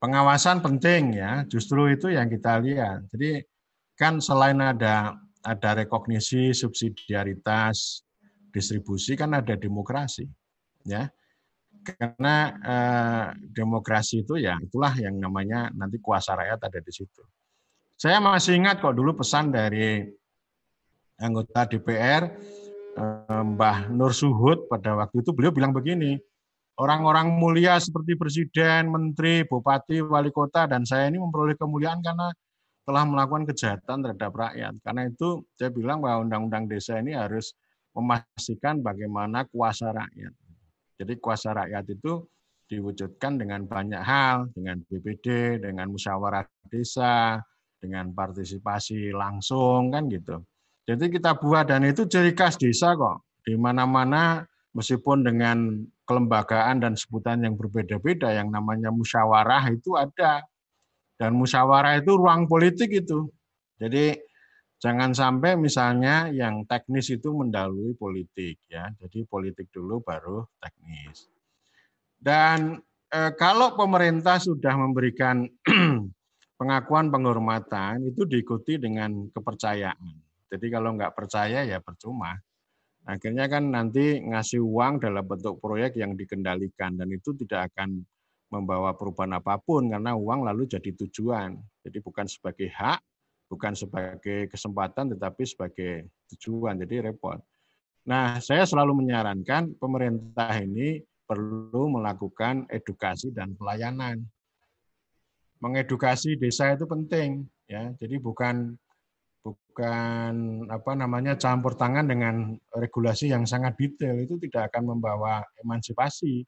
pengawasan penting ya, justru itu yang kita lihat. Jadi kan selain ada ada rekognisi subsidiaritas distribusi kan ada demokrasi ya karena eh, demokrasi itu ya itulah yang namanya nanti kuasa rakyat ada di situ saya masih ingat kok dulu pesan dari anggota DPR eh, Mbah Nur Suhud pada waktu itu beliau bilang begini orang-orang mulia seperti presiden, menteri, bupati, wali kota, dan saya ini memperoleh kemuliaan karena telah melakukan kejahatan terhadap rakyat. Karena itu saya bilang bahwa undang-undang desa ini harus memastikan bagaimana kuasa rakyat. Jadi kuasa rakyat itu diwujudkan dengan banyak hal, dengan BPD, dengan musyawarah desa, dengan partisipasi langsung kan gitu. Jadi kita buat dan itu ciri khas desa kok. Di mana-mana meskipun dengan kelembagaan dan sebutan yang berbeda-beda yang namanya musyawarah itu ada. Dan musyawarah itu ruang politik itu. Jadi jangan sampai misalnya yang teknis itu mendahului politik ya. Jadi politik dulu baru teknis. Dan eh, kalau pemerintah sudah memberikan pengakuan penghormatan itu diikuti dengan kepercayaan jadi kalau nggak percaya ya percuma Akhirnya kan nanti ngasih uang dalam bentuk proyek yang dikendalikan dan itu tidak akan membawa perubahan apa pun karena uang lalu jadi tujuan. Jadi bukan sebagai hak, bukan sebagai kesempatan tetapi sebagai tujuan. Jadi repot. Nah, saya selalu menyarankan pemerintah ini perlu melakukan edukasi dan pelayanan. Mengedukasi desa itu penting ya. Jadi bukan bukan apa namanya campur tangan dengan regulasi yang sangat detail itu tidak akan membawa emansipasi.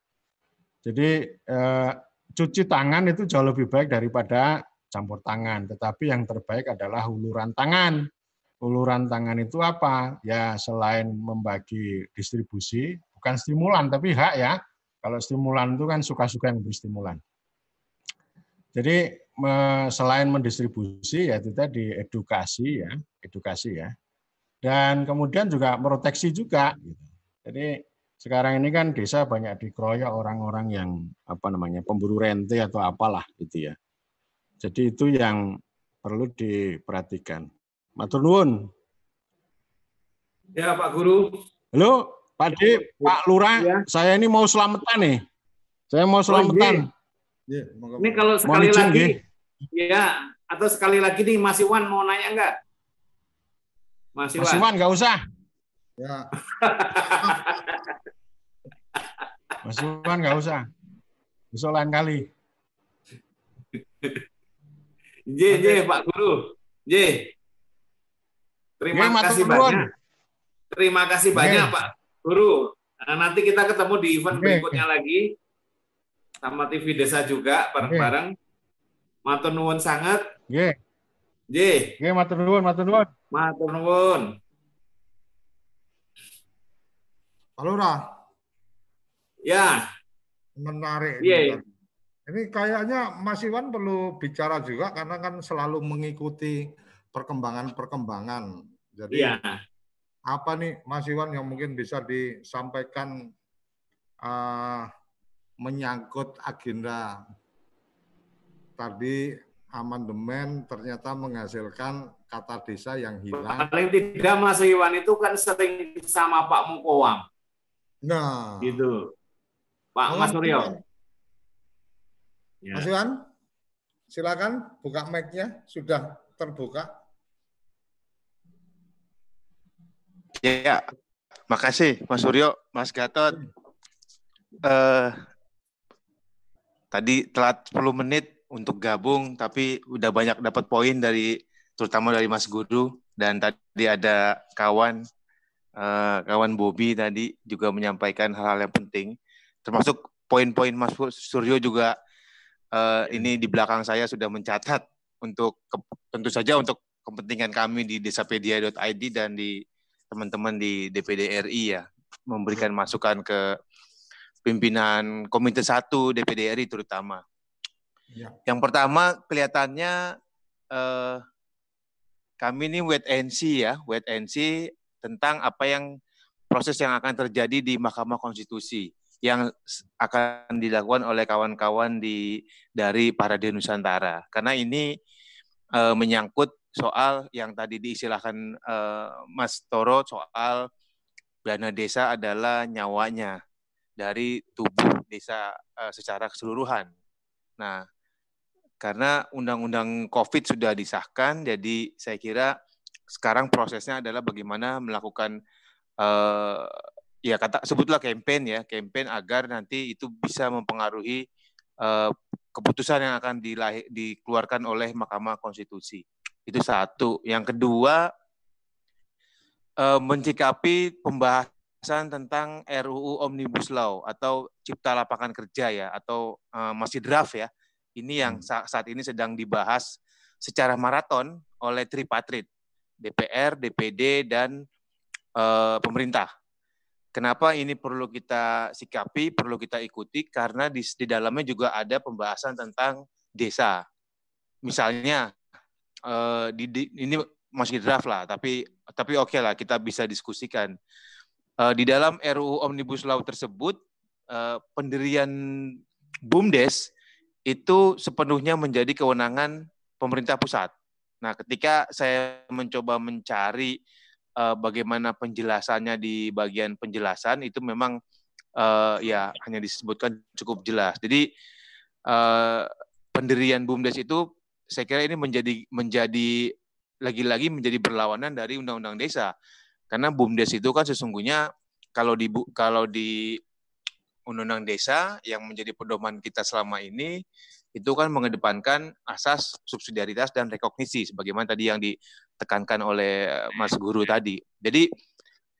Jadi eh, cuci tangan itu jauh lebih baik daripada campur tangan, tetapi yang terbaik adalah uluran tangan. Uluran tangan itu apa? Ya selain membagi distribusi, bukan stimulan tapi hak ya. Kalau stimulan itu kan suka-suka yang berstimulan. Jadi selain mendistribusi ya itu tadi edukasi ya, edukasi ya. Dan kemudian juga proteksi juga gitu. Jadi sekarang ini kan desa banyak dikeroyok orang-orang yang apa namanya pemburu rente atau apalah gitu ya. Jadi itu yang perlu diperhatikan. Matur nuwun. Ya Pak Guru. Halo Pak D, Pak Lurah, ya. saya ini mau selamatan nih. Saya mau selamatan. Oh, iya. Ini kalau sekali lagi, Ya, atau sekali lagi nih Mas Iwan mau nanya enggak? Mas Iwan. Mas Iwan enggak usah. Ya. Mas Iwan enggak usah. Besok lain kali. J, J, Pak Guru. J. Terima J, kasih banyak. Terima kasih banyak, Pak Guru. Nah, nanti kita ketemu di event berikutnya lagi sama TV Desa juga bareng-bareng. Matur nuwun sangat. Nggih. Nggih. Nggih, matur nuwun, matur nuwun. Matur nuwun. Halo, Ra. Ya. Menarik. Iya. Ini kayaknya Mas Iwan perlu bicara juga karena kan selalu mengikuti perkembangan-perkembangan. Jadi ya. apa nih Mas Iwan yang mungkin bisa disampaikan uh, menyangkut agenda tadi amandemen ternyata menghasilkan kata desa yang hilang. Paling tidak Mas Iwan itu kan sering sama Pak Mukowam. Nah. Gitu. Pak oh, Mas Suryo. Ya. Mas Iwan, silakan buka mic-nya. Sudah terbuka. Ya, makasih Mas Suryo, Mas Gatot. Uh, tadi telat 10 menit untuk gabung tapi udah banyak dapat poin dari terutama dari Mas Guru dan tadi ada kawan uh, kawan Bobby tadi juga menyampaikan hal-hal yang penting termasuk poin-poin Mas Suryo juga uh, ini di belakang saya sudah mencatat untuk tentu saja untuk kepentingan kami di desapedia.id dan di teman-teman di DPD RI ya memberikan masukan ke pimpinan Komite 1 DPD RI terutama. Ya. Yang pertama kelihatannya eh, kami ini wait and see ya, wait and see tentang apa yang proses yang akan terjadi di Mahkamah Konstitusi yang akan dilakukan oleh kawan-kawan di dari Parade Nusantara. Karena ini eh, menyangkut soal yang tadi diistilahkan eh, Mas Toro soal dana desa adalah nyawanya dari tubuh desa eh, secara keseluruhan. Nah, karena undang-undang COVID sudah disahkan, jadi saya kira sekarang prosesnya adalah bagaimana melakukan uh, ya kata sebutlah campaign ya, campaign agar nanti itu bisa mempengaruhi uh, keputusan yang akan dilahir, dikeluarkan oleh Mahkamah Konstitusi. Itu satu. Yang kedua uh, mencikapi pembahasan tentang RUU Omnibus Law atau Cipta Lapangan Kerja ya atau uh, masih draft ya ini yang hmm. saat ini sedang dibahas secara maraton oleh tripartit, DPR, DPD, dan uh, pemerintah. Kenapa ini perlu kita sikapi, perlu kita ikuti karena di, di dalamnya juga ada pembahasan tentang desa. Misalnya uh, di, di, ini masih draft lah, tapi tapi oke okay lah kita bisa diskusikan. Uh, di dalam RUU Omnibus Law tersebut uh, pendirian BUMDes itu sepenuhnya menjadi kewenangan pemerintah pusat. Nah, ketika saya mencoba mencari uh, bagaimana penjelasannya di bagian penjelasan itu memang uh, ya hanya disebutkan cukup jelas. Jadi uh, pendirian BUMDes itu saya kira ini menjadi menjadi lagi-lagi menjadi berlawanan dari undang-undang desa. Karena BUMDes itu kan sesungguhnya kalau di kalau di undang-undang desa yang menjadi pedoman kita selama ini itu kan mengedepankan asas subsidiaritas dan rekognisi sebagaimana tadi yang ditekankan oleh Mas Guru tadi. Jadi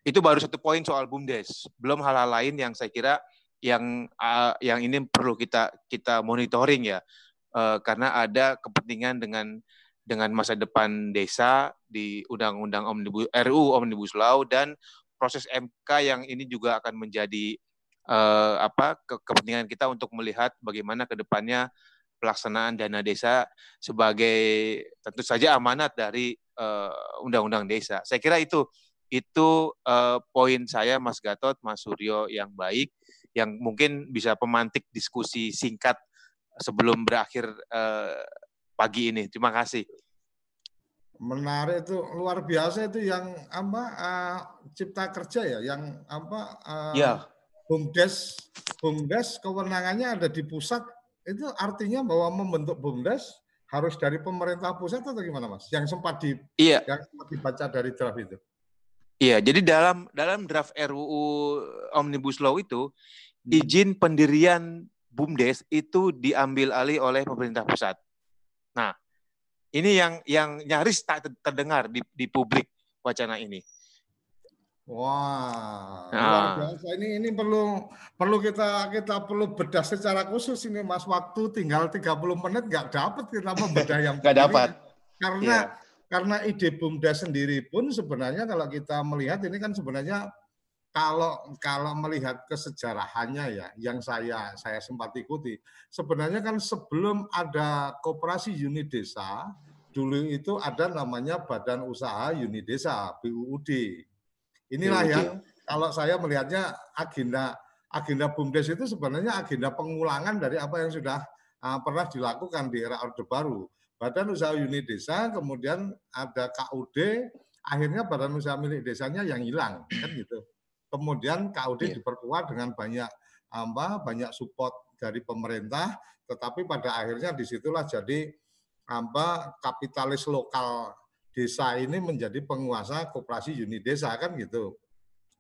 itu baru satu poin soal BUMDes. Belum hal-hal lain yang saya kira yang uh, yang ini perlu kita kita monitoring ya. Uh, karena ada kepentingan dengan dengan masa depan desa di Undang-Undang Omnibus RU Omnibus Law dan proses MK yang ini juga akan menjadi uh, apa ke kepentingan kita untuk melihat bagaimana ke depannya pelaksanaan dana desa sebagai tentu saja amanat dari eh, undang-undang desa. Saya kira itu itu uh, poin saya Mas Gatot, Mas Suryo yang baik yang mungkin bisa pemantik diskusi singkat sebelum berakhir uh, pagi ini. Terima kasih. Menarik itu luar biasa itu yang apa uh, cipta kerja ya, yang apa uh, ya. Bumdes Bumdes kewenangannya ada di pusat itu artinya bahwa membentuk BUMDes harus dari pemerintah pusat atau gimana Mas? Yang sempat di iya. yang sempat dibaca dari draft itu. Iya, jadi dalam dalam draft RUU Omnibus Law itu hmm. izin pendirian BUMDes itu diambil alih oleh pemerintah pusat. Nah, ini yang yang nyaris tak terdengar di, di publik wacana ini. Wah, luar ah. biasa. Ini ini perlu perlu kita kita perlu bedah secara khusus ini Mas. Waktu tinggal 30 menit nggak dapat kita membedah yang nggak dapat. Karena yeah. karena ide Bumda sendiri pun sebenarnya kalau kita melihat ini kan sebenarnya kalau kalau melihat kesejarahannya ya yang saya saya sempat ikuti sebenarnya kan sebelum ada koperasi unit desa dulu itu ada namanya Badan Usaha Unit Desa BUUD Inilah yang kalau saya melihatnya agenda agenda BUMDes itu sebenarnya agenda pengulangan dari apa yang sudah uh, pernah dilakukan di era Orde Baru. Badan Usaha Unit Desa, kemudian ada KUD, akhirnya Badan Usaha Milik Desanya yang hilang, kan gitu. Kemudian KUD yeah. diperkuat dengan banyak apa banyak support dari pemerintah, tetapi pada akhirnya di situlah jadi apa kapitalis lokal desa ini menjadi penguasa koperasi unit desa kan gitu.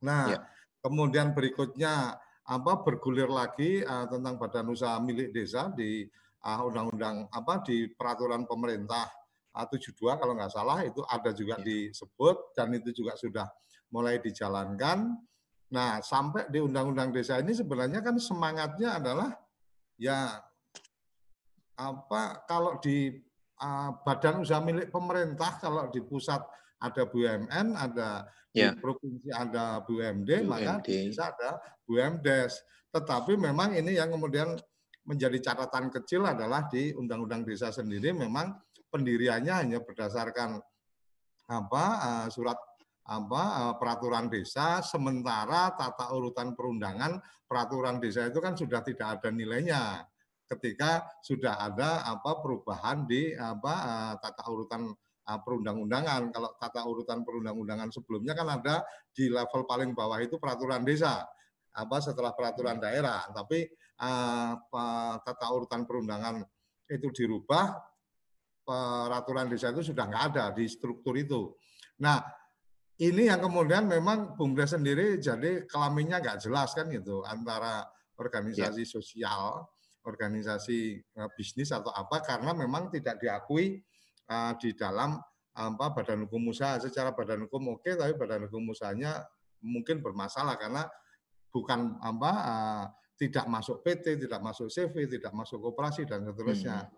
Nah, ya. kemudian berikutnya apa bergulir lagi uh, tentang badan usaha milik desa di uh, undang-undang apa di peraturan pemerintah uh, 72 kalau nggak salah itu ada juga ya. disebut dan itu juga sudah mulai dijalankan. Nah, sampai di undang-undang desa ini sebenarnya kan semangatnya adalah ya apa kalau di uh, badan usaha milik pemerintah kalau di pusat ada BUMN, ada ya. di provinsi ada BUMD, BUMD, maka di desa ada BUMDes. Tetapi memang ini yang kemudian menjadi catatan kecil adalah di Undang-Undang Desa sendiri memang pendiriannya hanya berdasarkan apa uh, surat apa uh, peraturan desa sementara tata urutan perundangan peraturan desa itu kan sudah tidak ada nilainya ketika sudah ada apa perubahan di apa uh, tata urutan uh, perundang-undangan. Kalau tata urutan perundang-undangan sebelumnya kan ada di level paling bawah itu peraturan desa apa setelah peraturan daerah. Tapi uh, tata urutan perundangan itu dirubah peraturan desa itu sudah nggak ada di struktur itu. Nah, ini yang kemudian memang BUMDes sendiri jadi kelaminnya nggak jelas kan gitu antara organisasi ya. sosial organisasi uh, bisnis atau apa karena memang tidak diakui uh, di dalam apa badan hukum usaha secara badan hukum oke okay, tapi badan hukum usahanya mungkin bermasalah karena bukan apa uh, tidak masuk PT, tidak masuk CV, tidak masuk koperasi dan seterusnya. Hmm.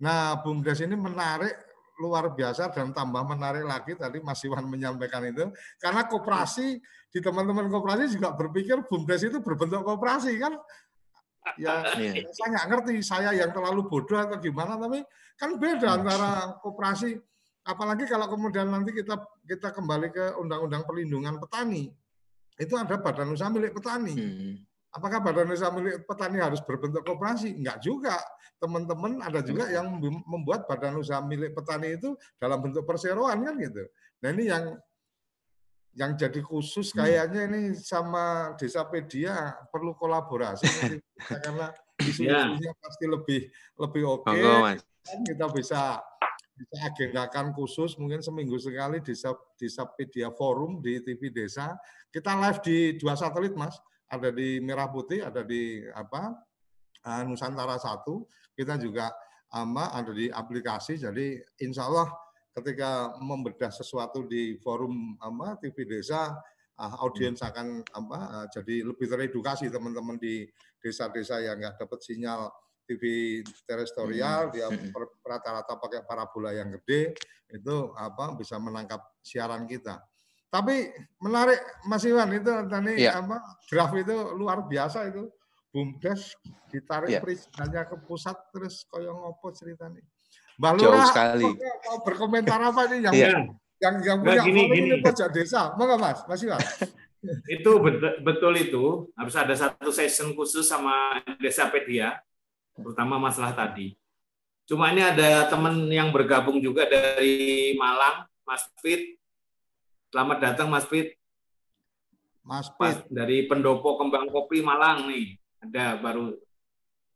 Nah, BUMDes ini menarik luar biasa dan tambah menarik lagi tadi Mas Iwan menyampaikan itu karena koperasi di teman-teman koperasi juga berpikir bumdes itu berbentuk koperasi kan ya Iya. saya nggak ngerti saya yang terlalu bodoh atau gimana tapi kan beda antara koperasi apalagi kalau kemudian nanti kita kita kembali ke undang-undang perlindungan petani itu ada badan usaha milik petani Hmm. apakah badan usaha milik petani harus berbentuk koperasi? Enggak juga. Teman-teman ada juga yang mem- membuat badan usaha milik petani itu dalam bentuk perseroan kan gitu. Nah ini yang yang jadi khusus kayaknya ini sama Desa Pedia perlu kolaborasi. Karena isu-isunya pasti lebih lebih oke. Kan kita bisa bisa agendakan khusus mungkin seminggu sekali di Sap- di Sapedia Forum di TV Desa. Kita live di dua satelit Mas, ada di Merah Putih, ada di apa? Eh, Nusantara satu. Kita juga ama ada di aplikasi. Jadi Insya Allah ketika membedah sesuatu di forum apa TV Desa, ah, audiens akan apa eh, jadi lebih teredukasi teman-teman di desa-desa yang nggak dapat sinyal TV terestrial, dia Mm-mm. per- rata-rata pakai parabola yang gede, itu apa bisa menangkap siaran kita. Tapi menarik Mas Iwan itu tadi Iya. apa graf itu luar biasa itu. Bumdes ditarik Iya. perizinannya ke pusat terus koyo ngopo ceritanya. Mbak Jauh Lurah sekali. mau berkomentar apa nih yang Iya. yang yang punya gini, ini gini. pojok desa? Monggo Mas, Mas Iwan. Itu betul, betul itu harus ada satu session khusus sama Desa Pedia, terutama masalah tadi. Cuma ini ada teman yang bergabung juga dari Malang, Mas Fit. Selamat datang Mas Fit, Mas Mas Pit, dari Pendopo Kembang Kopi Malang nih. Ada baru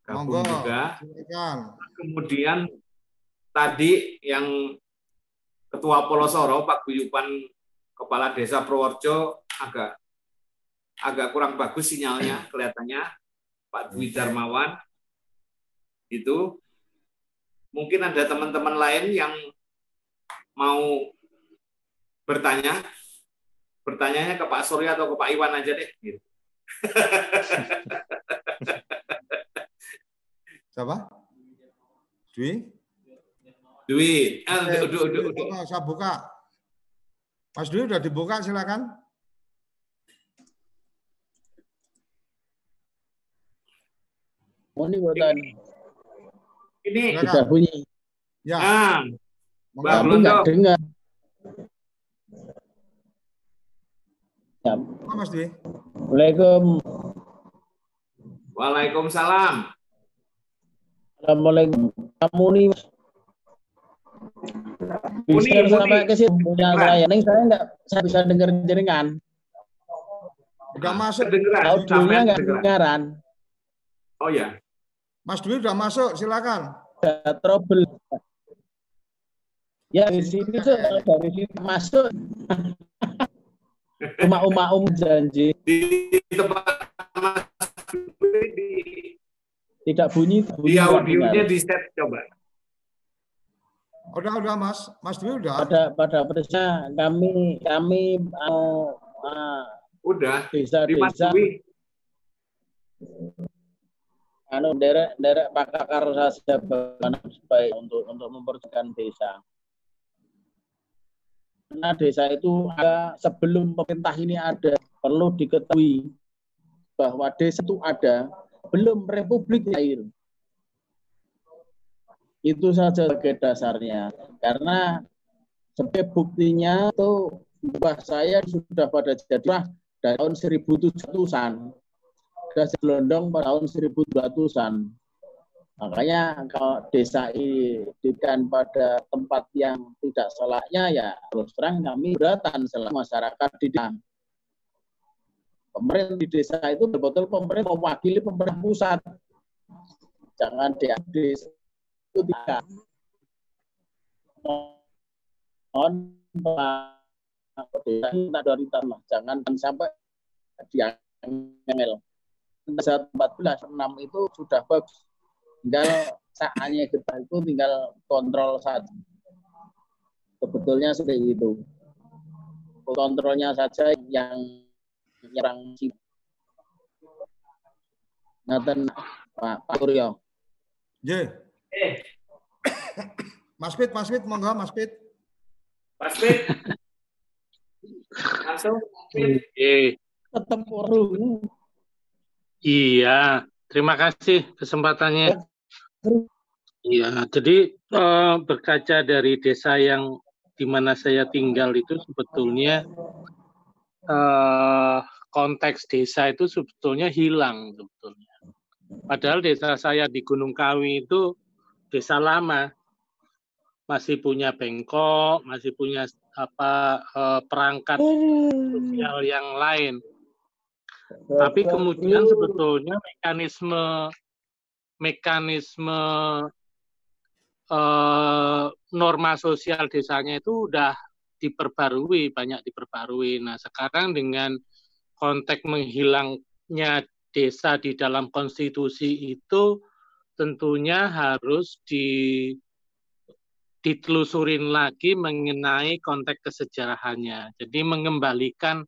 gabung monggo. juga. Kemudian tadi yang Ketua Polosoro Pak Guyupan Kepala Desa Purworejo agak agak kurang bagus sinyalnya kelihatannya Pak Dwi Darmawan itu mungkin ada teman-teman lain yang mau bertanya bertanyanya ke Pak Surya atau ke Pak Iwan aja deh gitu. Siapa? Dwi? Dwi, eh, udah, udah, udah. Monggo, saya buka. Mas Dwi udah dibuka silakan. Ini buatan Ini, sudah bunyi. Ya, ah, Blondo. nggak dengar. Ya, Mas Dwi. Assalamualaikum. Waalaikumsalam. Assalamualaikum. Kamu nih Mas. Bisa Muni. sampai ke situ punya Mas. saya. Nih saya nggak saya bisa dengar jaringan. Udah masuk. Kedengeran, Audionya nggak kedengaran. Oh ya, Mas Dwi udah masuk, silakan. Ada trouble. Ya di sini tuh dari sini masuk. Uma-uma um janji di tempat Mas Dwi, di, tidak bunyi. bunyi di audionya di set coba. Udah, udah Mas. Mas Dwi udah. pada pada prinsipnya kami kami uh, uh, Udah, di Mas desa-desa Dwi. anu derek derek pakar saja bagaimana supaya untuk untuk memperjuangkan desa. Karena desa itu ada sebelum pemerintah ini ada perlu diketahui bahwa desa itu ada belum republik air. Itu saja sebagai dasarnya. Karena sebagai buktinya itu mbah saya sudah pada jadi dari tahun 1700-an sudah gelondong pada tahun 1200-an. Makanya kalau desa ini diberikan pada tempat yang tidak salahnya ya terus terang kami beratan selama masyarakat di desa. Pemerintah di desa itu betul-betul pemerintah mewakili pemerintah pusat. Jangan di desa itu tidak. Mohon Pak desa tak dari tanah. Jangan sampai diangel saat 14 6 itu sudah bagus. Tinggal saatnya kita itu tinggal kontrol saja. Sebetulnya seperti itu. Kontrolnya saja yang nyerang si Ngaten Pak Pak Suryo. Ye. Eh, Mas Pit, Mas Pit, monggo Mas Pit. Mas Pit. Langsung. Oke. Ketemu dulu. Iya, terima kasih kesempatannya. Iya, jadi eh, berkaca dari desa yang di mana saya tinggal itu sebetulnya eh, konteks desa itu sebetulnya hilang sebetulnya. Padahal desa saya di Gunung Kawi itu desa lama, masih punya bengkok, masih punya apa eh, perangkat sosial yang lain. Tapi kemudian sebetulnya mekanisme mekanisme eh, norma sosial desanya itu udah diperbarui, banyak diperbarui. Nah, sekarang dengan konteks menghilangnya desa di dalam konstitusi itu tentunya harus di ditelusurin lagi mengenai konteks kesejarahannya. Jadi mengembalikan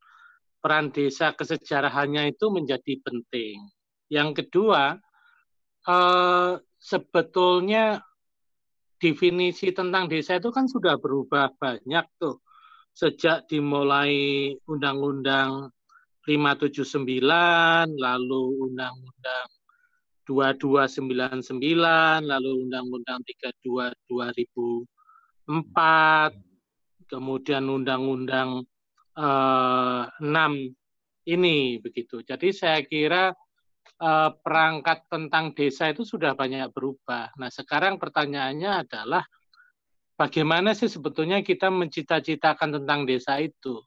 peran desa kesejarahannya itu menjadi penting. Yang kedua, eh, sebetulnya definisi tentang desa itu kan sudah berubah banyak tuh sejak dimulai Undang-Undang 579, lalu Undang-Undang 2299, lalu Undang-Undang 32 2004, kemudian Undang-Undang eh, 6 ini begitu. Jadi saya kira eh, perangkat tentang desa itu sudah banyak berubah. Nah, sekarang pertanyaannya adalah bagaimana sih sebetulnya kita mencita-citakan tentang desa itu?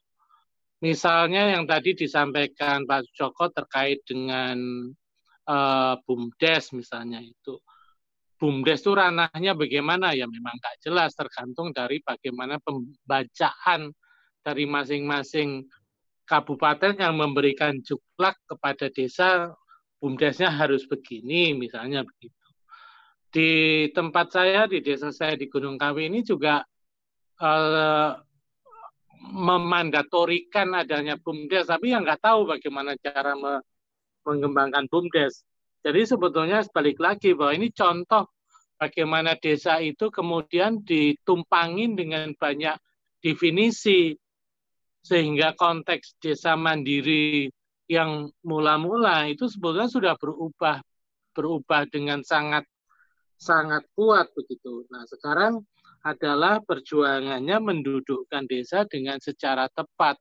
Misalnya yang tadi disampaikan Pak Joko terkait dengan uh, BUMDes misalnya itu. BUMDes itu ranahnya bagaimana ya memang nggak jelas tergantung dari bagaimana pembacaan dari masing-masing kabupaten yang memberikan juklak kepada desa BUMDesnya harus begini misalnya begitu. Di tempat saya di desa saya di Gunung Kawi ini juga uh, memandatorikan adanya BUMDes, tapi yang nggak tahu bagaimana cara mengembangkan BUMDes. Jadi sebetulnya sebalik lagi bahwa ini contoh bagaimana desa itu kemudian ditumpangin dengan banyak definisi sehingga konteks desa mandiri yang mula-mula itu sebetulnya sudah berubah berubah dengan sangat sangat kuat begitu. Nah, sekarang adalah perjuangannya mendudukkan desa dengan secara tepat.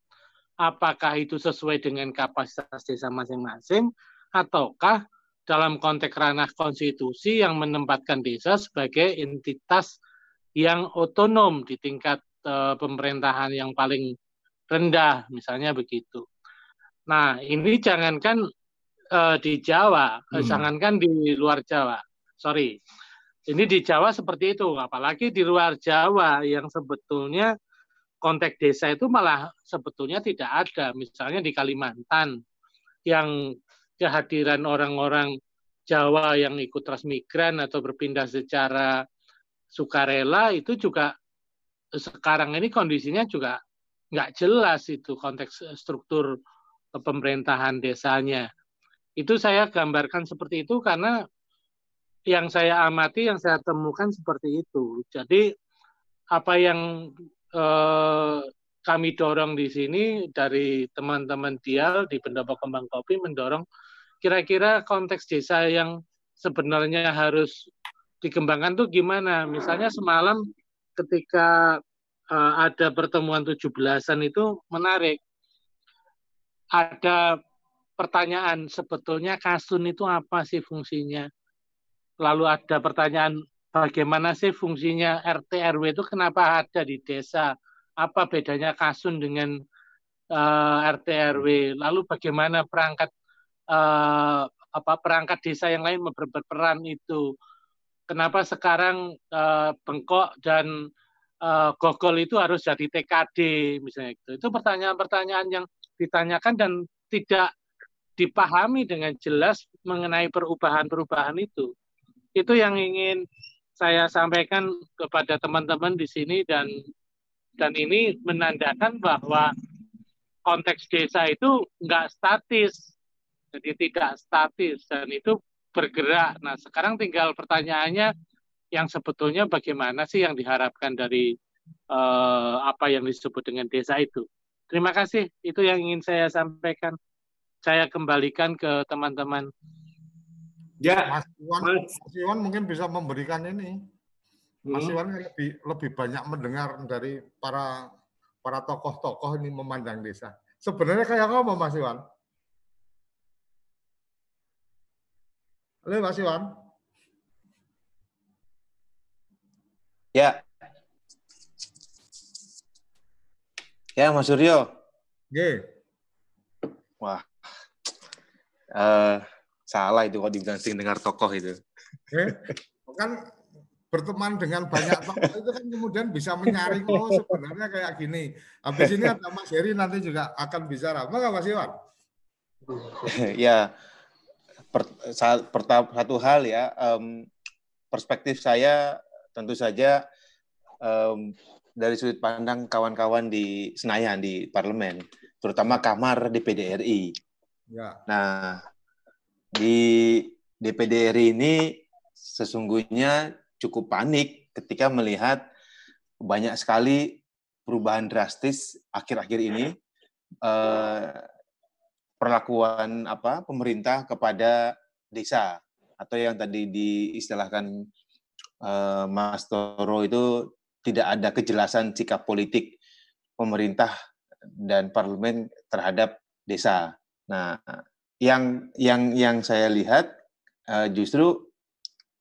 Apakah itu sesuai dengan kapasitas desa masing-masing, ataukah dalam konteks ranah konstitusi yang menempatkan desa sebagai entitas yang otonom di tingkat uh, pemerintahan yang paling rendah, misalnya begitu. Nah, ini jangankan uh, di Jawa, hmm. jangankan di luar Jawa. Sorry, ini di Jawa seperti itu, apalagi di luar Jawa yang sebetulnya konteks desa itu malah sebetulnya tidak ada. Misalnya di Kalimantan yang kehadiran orang-orang Jawa yang ikut transmigran atau berpindah secara sukarela itu juga sekarang ini kondisinya juga nggak jelas itu konteks struktur pemerintahan desanya. Itu saya gambarkan seperti itu karena yang saya amati, yang saya temukan seperti itu. Jadi apa yang eh, kami dorong di sini dari teman-teman Dial di Pendopo Kembang Kopi mendorong kira-kira konteks desa yang sebenarnya harus dikembangkan tuh gimana? Misalnya semalam ketika uh, ada pertemuan 17-an itu menarik. Ada pertanyaan sebetulnya kasun itu apa sih fungsinya? lalu ada pertanyaan bagaimana sih fungsinya RT RW itu kenapa ada di desa? Apa bedanya Kasun dengan uh, eh, RT RW? Lalu bagaimana perangkat uh, apa perangkat desa yang lain ber berperan itu? Kenapa sekarang uh, bengkok dan uh, gogol itu harus jadi TKD misalnya itu? Itu pertanyaan-pertanyaan yang ditanyakan dan tidak dipahami dengan jelas mengenai perubahan-perubahan itu itu yang ingin saya sampaikan kepada teman-teman di sini dan dan ini menandakan bahwa konteks desa itu nggak statis, jadi tidak statis dan itu bergerak. Nah sekarang tinggal pertanyaannya yang sebetulnya bagaimana sih yang diharapkan dari uh, apa yang disebut dengan desa itu. Terima kasih, itu yang ingin saya sampaikan. Saya kembalikan ke teman-teman. Ya, Mas Iwan, Mas Iwan mungkin bisa memberikan ini. Mas hmm. Iwan lebih lebih banyak mendengar dari para para tokoh-tokoh ini memandang desa. Sebenarnya kayak apa Mas Iwan? Halo Mas Iwan. Ya. Ya, Mas Suryo. Oke. Wah. Uh, salah itu kalau dibilang sering dengar tokoh itu. Eh, kan berteman dengan banyak tokoh itu kan kemudian bisa menyaring oh sebenarnya kayak gini. Habis ini ada Mas Heri nanti juga akan bicara. Apa Mas Iwan? ya, per, satu hal ya, um, perspektif saya tentu saja um, dari sudut pandang kawan-kawan di Senayan di parlemen, terutama kamar DPD RI. Ya. Nah, di DPD RI ini sesungguhnya cukup panik ketika melihat banyak sekali perubahan drastis akhir-akhir ini eh, perlakuan apa pemerintah kepada desa atau yang tadi diistilahkan eh, Mas Toro itu tidak ada kejelasan sikap politik pemerintah dan parlemen terhadap desa. Nah, yang yang yang saya lihat uh, justru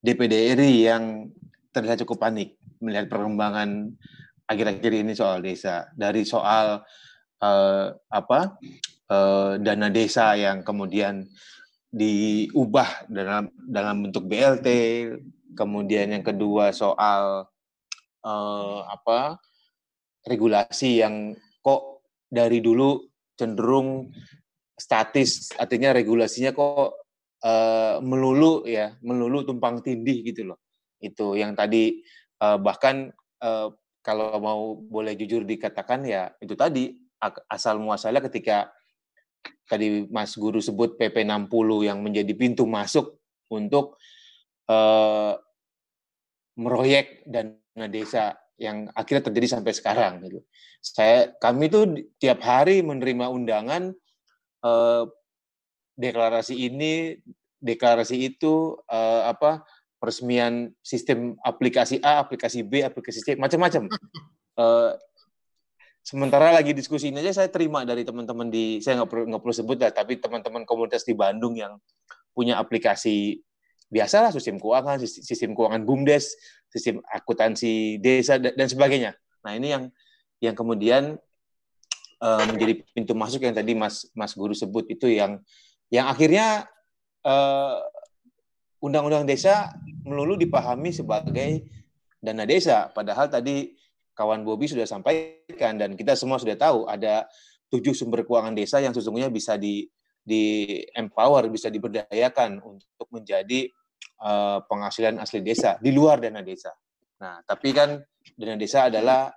DPD RI yang terlihat cukup panik melihat perkembangan akhir-akhir ini soal desa. Dari soal uh, apa uh, dana desa yang kemudian diubah dalam dalam bentuk BLT kemudian yang kedua soal uh, apa regulasi yang kok dari dulu cenderung statis artinya regulasinya kok uh, melulu ya melulu tumpang tindih gitu loh itu yang tadi uh, bahkan uh, kalau mau boleh jujur dikatakan ya itu tadi asal muasalnya ketika tadi Mas Guru sebut PP 60 yang menjadi pintu masuk untuk uh, meroyek dan dana desa yang akhirnya terjadi sampai sekarang gitu. Saya kami tuh tiap hari menerima undangan eh, deklarasi ini, deklarasi itu eh, apa peresmian sistem aplikasi A, aplikasi B, aplikasi C, macam-macam. Eh, sementara lagi diskusi ini aja saya terima dari teman-teman di saya nggak perlu nggak perlu sebut lah, tapi teman-teman komunitas di Bandung yang punya aplikasi biasalah sistem keuangan, sistem keuangan bumdes, sistem akuntansi desa dan sebagainya. Nah ini yang yang kemudian uh, menjadi pintu masuk yang tadi Mas Mas Guru sebut itu yang yang akhirnya eh, undang-undang desa melulu dipahami sebagai dana desa. Padahal tadi kawan Bobi sudah sampaikan dan kita semua sudah tahu ada tujuh sumber keuangan desa yang sesungguhnya bisa di di empower, bisa diberdayakan untuk menjadi uh, penghasilan asli desa di luar dana desa. Nah, tapi kan dana desa adalah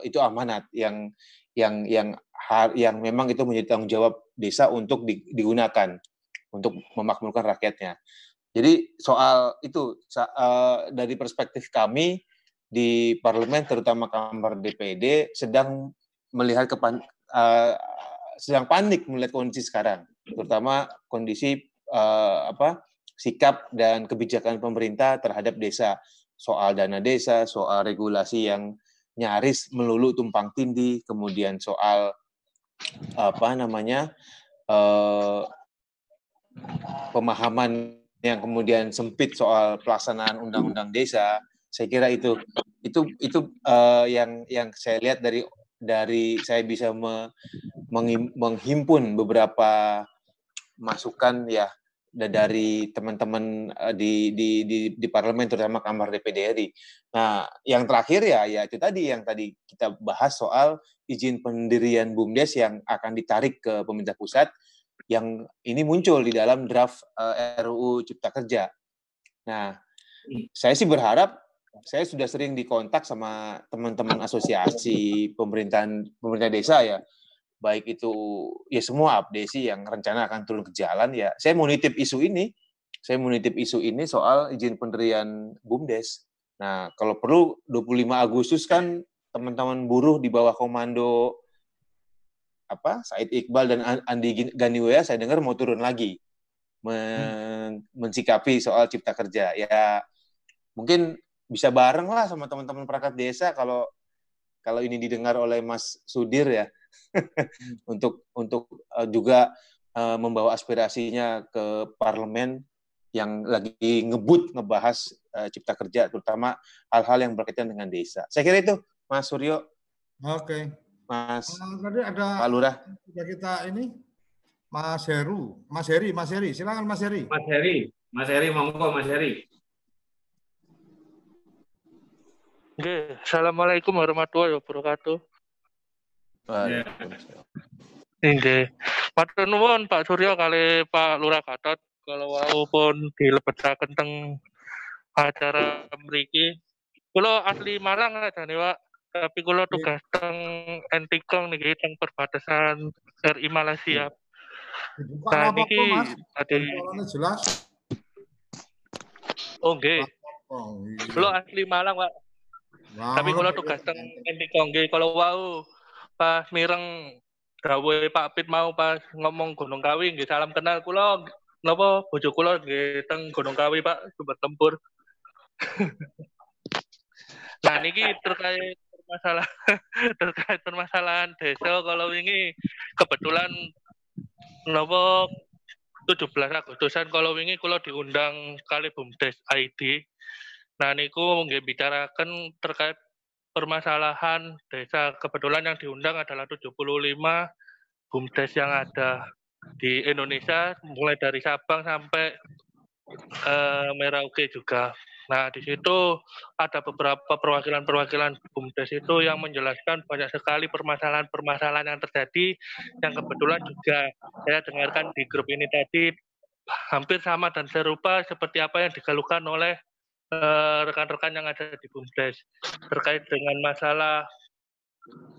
itu amanat yang yang yang yang memang itu menjadi tanggung jawab desa untuk digunakan untuk memakmurkan rakyatnya. Jadi soal itu uh, dari perspektif kami di parlemen terutama kamar DPD sedang melihat kepan, uh, sedang panik melihat kondisi sekarang, terutama kondisi uh, apa sikap dan kebijakan pemerintah terhadap desa, soal dana desa, soal regulasi yang nyaris melulu tumpang tindih, kemudian soal apa namanya uh, pemahaman yang kemudian sempit soal pelaksanaan undang-undang desa, saya kira itu. Itu itu uh, yang yang saya lihat dari dari saya bisa me, menghimpun beberapa masukan ya dari teman-teman eh, di, di di di parlemen terutama kamar DPD RI. Nah, yang terakhir ya ya itu tadi yang tadi kita bahas soal izin pendirian BUMDes yang akan ditarik ke pemerintah pusat yang ini muncul di dalam draft uh, eh, RUU Cipta Kerja. Nah, saya sih berharap saya sudah sering dikontak sama teman-teman asosiasi pemerintahan pemerintah desa ya baik itu ya semua abdesi yang rencana akan turun ke jalan ya saya mau nitip isu ini saya menitip isu ini soal izin pendirian BUMDes. Nah, kalau perlu 25 Agustus kan teman-teman buruh di bawah komando apa Said Iqbal dan Andi Ganiwaya saya dengar mau turun lagi men mensikapi soal cipta kerja. Ya mungkin bisa bareng lah sama teman-teman perangkat desa kalau kalau ini didengar oleh Mas Sudir ya untuk untuk uh, juga uh, membawa aspirasinya ke parlemen yang lagi ngebut ngebahas uh, cipta kerja terutama hal-hal yang berkaitan dengan desa. Saya kira itu Mas Suryo. Oke. Mas Uh, tadi ada Pak Lurah. kita, kita ini Mas Heru, Mas Heri, Mas Heri, silakan Mas Heri. Mas Heri, Mas Heri monggo Mas Heri. Oke, Assalamualaikum warahmatullahi wabarakatuh. Waalaikumsalam. Oke, Matur nuwun Pak Suryo kali Pak Lurah Gatot kalau walaupun dilebetaken teng acara mriki. Kula asli Malang aja nih, Pak. Tapi kula tugas teng Entikong niki teng perbatasan RI Malaysia. Dibuka Nah, niki tadi jelas. oh nggih. Oh, iya. Kula asli Malang, Pak. Tapi kalau tugas teng Entikong nggih kalau wau pas mireng gawe Pak Pit mau pas ngomong Gunung Kawi nggih salam kenal kula napa bojo kula nggih teng Gunung Kawi Pak sumber tempur. nah niki terkait permasalahan terkait permasalahan desa kalau ini kebetulan napa 17 Agustusan kalau wingi kula diundang kali BUMDes ID. Nah niku nggih bicarakan terkait permasalahan desa. Kebetulan yang diundang adalah 75 BUMDes yang ada di Indonesia mulai dari Sabang sampai eh, Merauke juga. Nah, di situ ada beberapa perwakilan-perwakilan BUMDes itu yang menjelaskan banyak sekali permasalahan-permasalahan yang terjadi yang kebetulan juga saya dengarkan di grup ini tadi hampir sama dan serupa seperti apa yang dikeluhkan oleh eh, rekan-rekan yang ada di BUMDes terkait dengan masalah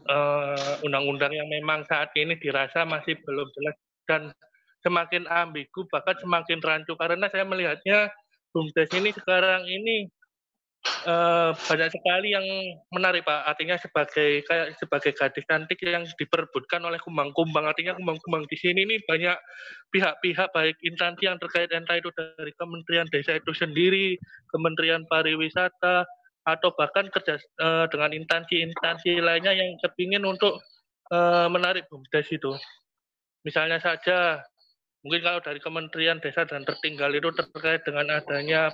eh, undang-undang yang memang saat ini dirasa masih belum jelas dan semakin ambigu bahkan semakin rancu. Karena saya melihatnya BUMDes ini sekarang ini eh, banyak sekali yang menarik Pak. Artinya sebagai kayak sebagai gadis cantik yang diperebutkan oleh kumbang-kumbang. Artinya kumbang-kumbang di sini ini banyak pihak-pihak baik instansi yang terkait entah itu dari Kementerian Desa itu sendiri, Kementerian Pariwisata, atau bahkan kerja eh, dengan instansi-instansi lainnya yang kepingin untuk eh, menarik BUMDes itu. Misalnya saja mungkin kalau dari Kementerian Desa dan Tertinggal itu terkait dengan adanya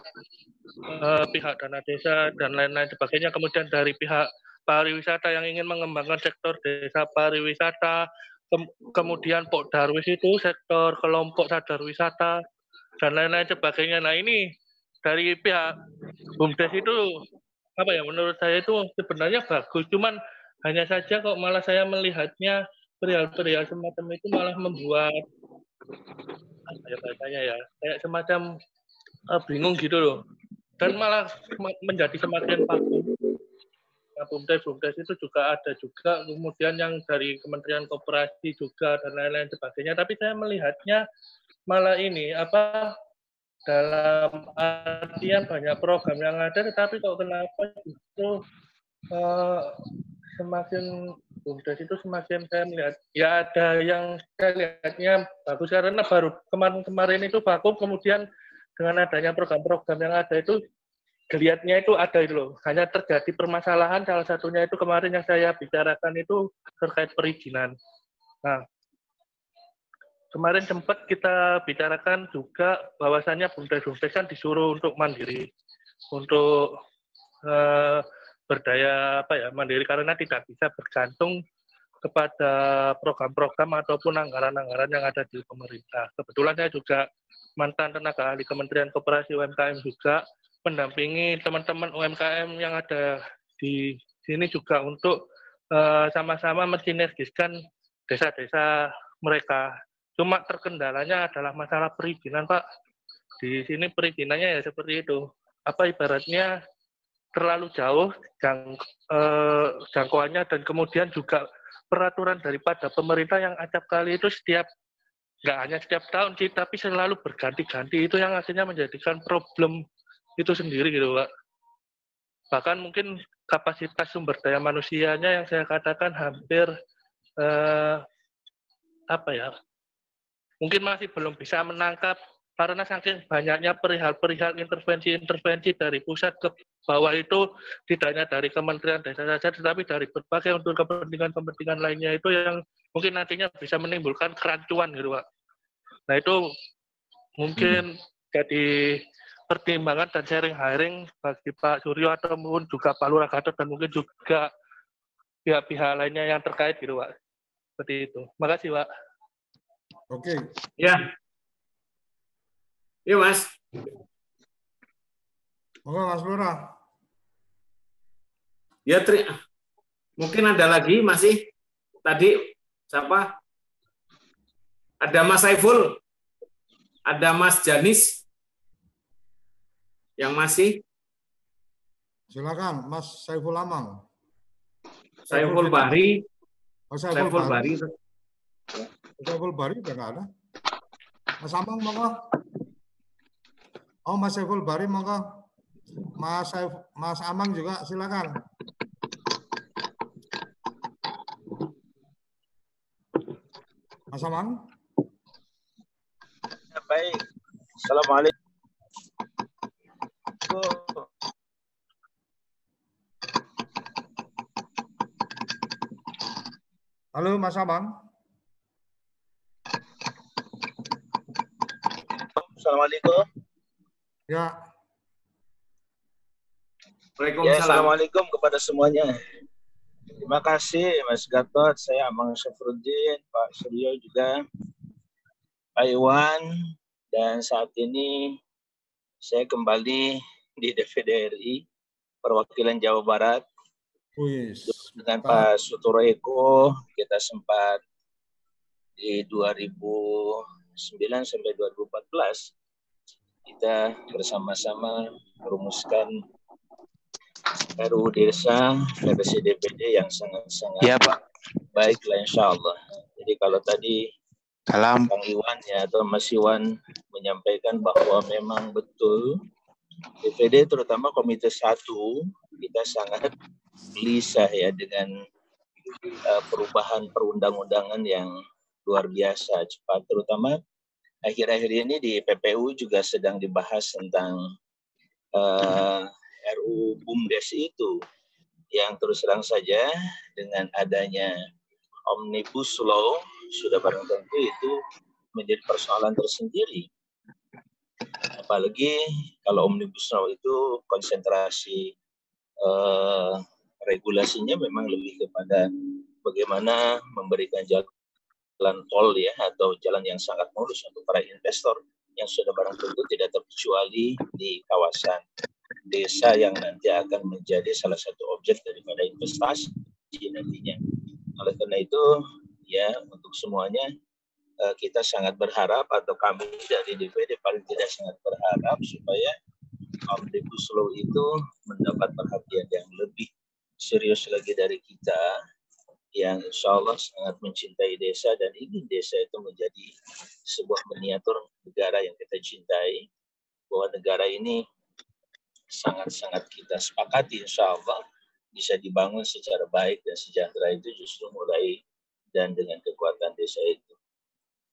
eh, pihak dana desa dan lain-lain sebagainya. Kemudian dari pihak pariwisata yang ingin mengembangkan sektor desa pariwisata, Kem- kemudian Pok Darwis itu sektor kelompok sadar wisata dan lain-lain sebagainya. Nah ini dari pihak BUMDes itu apa ya menurut saya itu sebenarnya bagus, cuman hanya saja kok malah saya melihatnya perihal-perihal semacam itu malah membuat ya bahasanya ya kayak semacam eh, bingung gitu loh dan malah menjadi semakin vakum. Nah, BUMDes BUMDes itu juga ada juga kemudian yang dari Kementerian Koperasi juga dan lain-lain sebagainya tapi saya melihatnya malah ini apa dalam artian banyak program yang ada tetapi kok kenapa justru eh, semakin BUMDes itu semakin saya melihat ya ada yang saya lihatnya bagus karena baru kemarin-kemarin itu vakum kemudian dengan adanya program-program yang ada itu geliatnya itu ada itu loh. Hanya terjadi permasalahan salah satunya itu kemarin yang saya bicarakan itu terkait perizinan. Nah, kemarin sempat kita bicarakan juga bahwasannya BUMDes-BUMDes kan disuruh untuk mandiri, untuk eh, berdaya apa ya mandiri karena tidak bisa bergantung kepada program-program ataupun anggaran-anggaran yang ada di pemerintah. Kebetulan saya juga mantan tenaga ahli Kementerian Koperasi UMKM juga mendampingi teman-teman UMKM yang ada di sini juga untuk eh, sama-sama mensinergiskan desa-desa mereka. Cuma terkendalanya adalah masalah perizinan, Pak. Di sini perizinannya ya seperti itu. Apa ibaratnya terlalu jauh jang, eh, jangkauannya dan kemudian juga peraturan daripada pemerintah yang acap kali itu setiap nggak hanya setiap tahun sih, tapi selalu berganti-ganti itu yang akhirnya menjadikan problem itu sendiri gitu Pak. Bahkan mungkin kapasitas sumber daya manusianya yang saya katakan hampir eh, apa ya, mungkin masih belum bisa menangkap karena saking banyaknya perihal-perihal intervensi-intervensi dari pusat ke bawah itu tidak hanya dari Kementerian Desa saja, tetapi dari berbagai untuk kepentingan-kepentingan lainnya itu yang mungkin nantinya bisa menimbulkan kerancuan gitu Pak. Nah itu mungkin hmm. jadi pertimbangan dan sharing hiring bagi Pak Suryo atau mungkin juga Pak Lurah Gatot dan mungkin juga pihak-pihak lainnya yang terkait gitu Pak. Seperti itu. Makasih Pak. Oke. Ya, Iya, Mas. Oke, Mas Lurah. Ya, tri... mungkin ada lagi masih tadi siapa? Ada Mas Saiful, ada Mas Janis yang masih. Silakan, Mas Saiful Amang. Saiful Bari. Oh, Saiful, Saiful Bari. Bari. Saiful Bari udah nggak ada. Mas Amang, monggo. Oh, Mas Saiful Bari monggo. Mas Saif, Mas Amang juga silakan. Mas Amang. Ya, baik. Assalamualaikum. Halo Mas Amang. Assalamualaikum. Ya. Ya, Assalamualaikum kepada semuanya. Terima kasih Mas Gatot, saya Amang Syafruddin, Pak Suryo juga, Pak Iwan, dan saat ini saya kembali di DPD RI, perwakilan Jawa Barat. Wis. Dengan Pak Sutoro Eko, kita sempat di 2009 sampai 2014 kita bersama-sama merumuskan RUU Desa versi DPD yang sangat-sangat ya, Pak. baiklah insya Allah. Jadi kalau tadi Salam. Bang Iwan ya atau Mas Iwan menyampaikan bahwa memang betul DPD terutama Komite Satu kita sangat gelisah ya dengan uh, perubahan perundang-undangan yang luar biasa cepat terutama akhir-akhir ini di PPU juga sedang dibahas tentang uh, eh, RU BUMDes itu yang terus terang saja dengan adanya omnibus law sudah barang tentu itu menjadi persoalan tersendiri. Apalagi kalau omnibus law itu konsentrasi uh, regulasinya memang lebih kepada bagaimana memberikan jalan jalan tol ya atau jalan yang sangat mulus untuk para investor yang sudah barang tentu tidak terkecuali di kawasan desa yang nanti akan menjadi salah satu objek daripada investasi nantinya. Oleh karena itu ya untuk semuanya eh, kita sangat berharap atau kami dari DPD paling tidak sangat berharap supaya omnibus law itu mendapat perhatian yang lebih serius lagi dari kita yang insya Allah sangat mencintai desa dan ingin desa itu menjadi sebuah miniatur negara yang kita cintai bahwa negara ini sangat-sangat kita sepakati insya Allah bisa dibangun secara baik dan sejahtera itu justru mulai dan dengan kekuatan desa itu.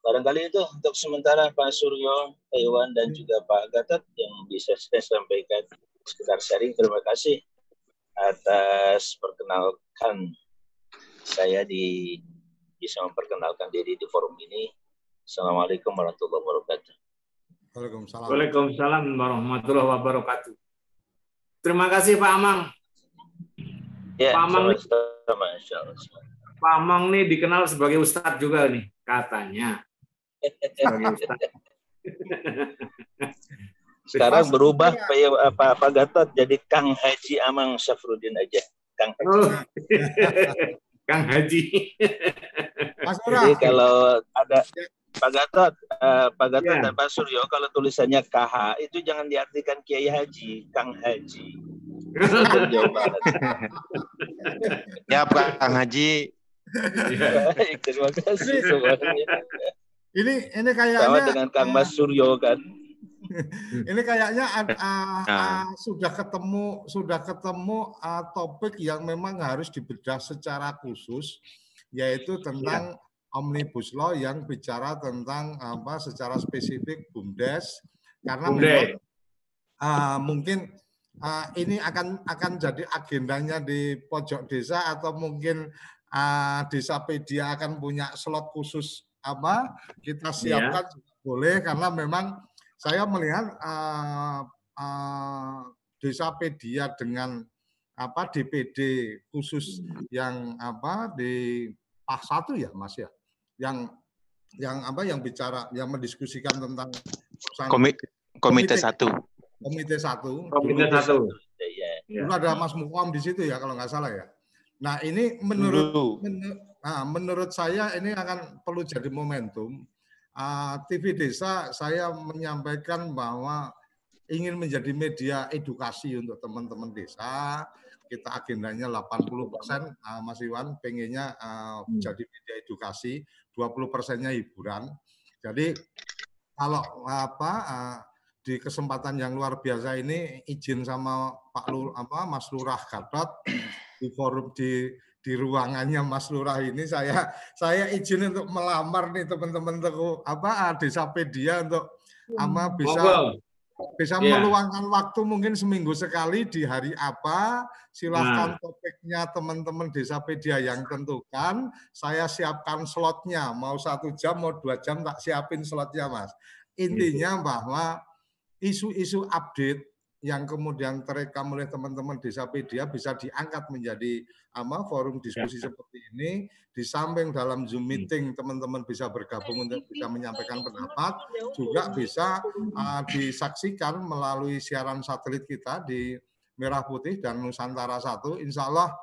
Barangkali itu untuk sementara Pak Suryo, Pak Iwan, dan juga Pak Gatot yang bisa saya sampaikan sekitar sharing. Terima kasih atas perkenalkan saya di bisa memperkenalkan diri di forum ini. Assalamualaikum warahmatullahi wabarakatuh. Waalaikumsalam. Waalaikumsalam warahmatullahi wabarakatuh. Terima kasih Pak Amang. Ya, Pak Amang, sama, sama, Pak Amang nih dikenal sebagai ustadz juga nih katanya. Sebagai ustadz. Sekarang berubah Pak, Pak, Pak Gatot jadi Kang Haji Amang Syafruddin aja. Kang Haji. Oh. Kang Haji. Mas Jadi kalau ada Pak Gatot, uh, Pak Gatot ya. dan Pak Suryo kalau tulisannya KH itu jangan diartikan Kiai Haji, Kang Haji. ya Pak Kang Haji. Ya. Terima kasih semuanya. Ini ini sama kayaknya dengan Kang eh, Mas Suryo kan. ini kayaknya Nah. ah, sudah ketemu sudah ketemu ah, topik yang memang harus dibedah secara khusus yaitu tentang omnibus law yang bicara tentang apa secara spesifik bumdes. Karena memang ah, mungkin ah, ini akan akan jadi agendanya di pojok desa atau mungkin ah, desa pedia akan punya slot khusus apa kita siapkan juga boleh karena memang saya melihat ah, ah, desa pedia dengan apa DPD khusus yang apa di PAH satu ya Mas ya yang yang apa yang bicara yang mendiskusikan tentang perusahaan Komi- komite Komite. satu. komite satu Komite dulu- satu. Iya. dulu ada Mas Mukom di situ ya kalau nggak salah ya nah ini menurut Dulu. Menu- nah, menurut saya ini akan perlu jadi momentum. Ah, TV Desa saya menyampaikan bahwa ingin menjadi media edukasi untuk teman-teman desa. Kita agendanya 80 persen, Mas Iwan pengennya ah, jadi media edukasi, 20 persennya hiburan. Jadi kalau apa ah, di kesempatan yang luar biasa ini izin sama Pak Lur, apa Mas Lurah Gatot di forum di di ruangannya Mas Lurah ini saya saya izin untuk melamar nih teman-teman teku apa desa pedia untuk ama bisa bisa Iya. meluangkan waktu mungkin seminggu sekali di hari apa silahkan Nah. topiknya teman-teman desa pedia yang tentukan saya siapkan slotnya mau satu jam mau dua jam tak siapin slotnya mas intinya bahwa isu-isu update yang kemudian terekam oleh teman-teman desa pedia bisa diangkat menjadi ama forum diskusi seperti ini. Di samping dalam zoom meeting teman-teman bisa bergabung untuk bisa menyampaikan pendapat juga bisa uh, disaksikan melalui siaran satelit kita di Merah Putih dan Nusantara Satu. Insya Allah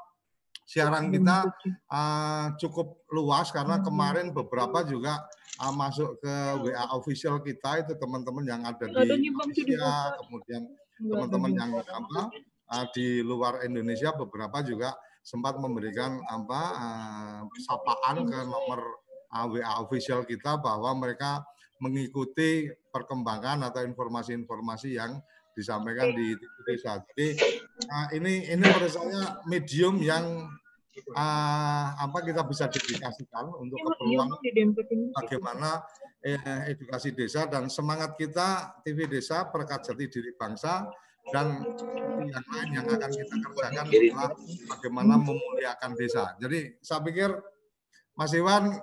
siaran kita uh, cukup luas karena kemarin beberapa juga uh, masuk ke WA official kita itu teman-teman yang ada di Malaysia, kemudian teman-teman yang apa uh, di luar Indonesia beberapa juga sempat memberikan apa uh, sapaan ke nomor uh, WA official kita bahwa mereka mengikuti perkembangan atau informasi-informasi yang disampaikan di TV desa. Jadi ini ini menurut saya medium yang uh, apa kita bisa dedikasikan untuk keperluan bagaimana eh, edukasi desa dan semangat kita TV Desa Perkat Jati Diri Bangsa dan yang lain yang akan kita kerjakan adalah bagaimana memuliakan desa. Jadi saya pikir Mas Iwan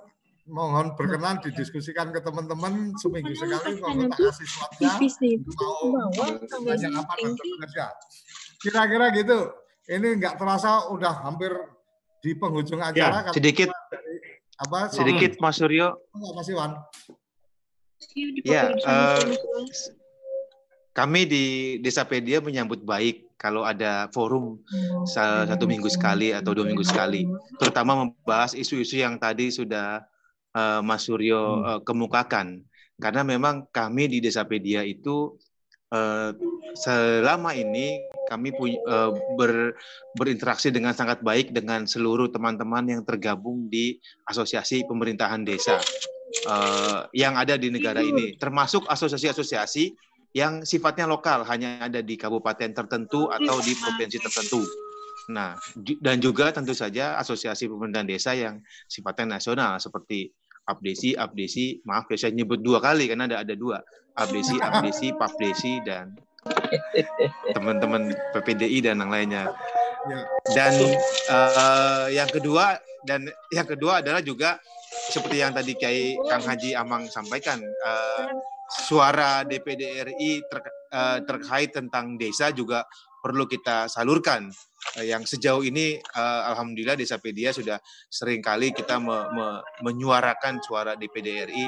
mohon berkenan didiskusikan ke teman-teman seminggu sekali kalau tak kasih slotnya mau tanya apa dan bekerja. Kira-kira gitu. Ini nggak terasa udah hampir di penghujung acara. karena sedikit apa sedikit Mas Suryo. Enggak, Mas Iwan. Ya, eh, kami di Desapedia menyambut baik kalau ada forum sa- satu minggu sekali atau dua minggu sekali, terutama membahas isu-isu yang tadi sudah eh, Mas Suryo eh, kemukakan. Karena memang kami di Desapedia itu eh, selama ini kami punya, eh, ber- berinteraksi dengan sangat baik dengan seluruh teman-teman yang tergabung di asosiasi pemerintahan desa eh, yang ada di negara ini, termasuk asosiasi-asosiasi yang sifatnya lokal, hanya ada di kabupaten tertentu atau di provinsi tertentu. Nah, dan juga tentu saja asosiasi pemerintahan desa yang sifatnya nasional seperti Abdesi, Abdesi, maaf ya saya nyebut dua kali karena ada ada dua, Abdesi, Abdesi, Papdesi dan teman-teman PPDI dan yang lainnya. Ya. Dan eh, yang kedua dan yang kedua adalah juga seperti yang tadi Kiai Kang Haji Amang sampaikan, eh, suara DPD RI ter- eh, terkait tentang desa juga perlu kita salurkan. Eh, yang sejauh ini eh, alhamdulillah Desapedia sudah sering kali kita me- me- menyuarakan suara DPD RI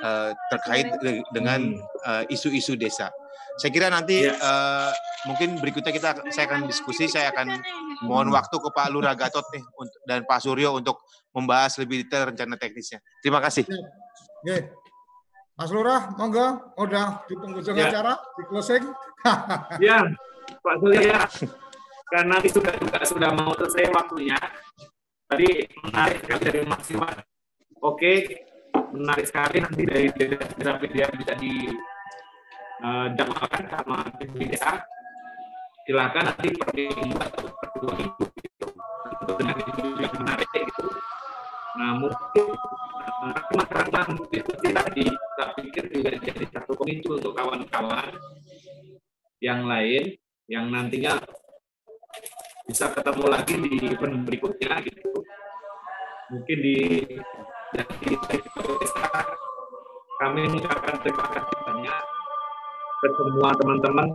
eh, terkait de- dengan isu-isu desa. Saya kira nanti eh, mungkin berikutnya kita saya akan diskusi, saya akan mohon waktu ke Pak Lurah Gatot nih untuk, dan Pak Suryo untuk membahas lebih detail rencana teknisnya. Terima kasih. Oke. Mas Lurah, monggo, udah di penghujung Ya. acara, di closing. Ya, Pak Surya, karena sudah juga sudah mau selesai waktunya. Tadi menarik sekali dari Mas Iwan. Oke, menarik sekali nanti dari terapi dia bisa di uh, sama desa silakan nanti per minggu atau per dua minggu itu yang menarik gitu. Nah mungkin masyarakat diskusi tadi, saya pikir juga jadi satu pemicu untuk kawan-kawan yang lain yang nantinya bisa ketemu lagi di event berikutnya gitu. Mungkin di jadi kami mengucapkan terima kasih banyak ke semua teman-teman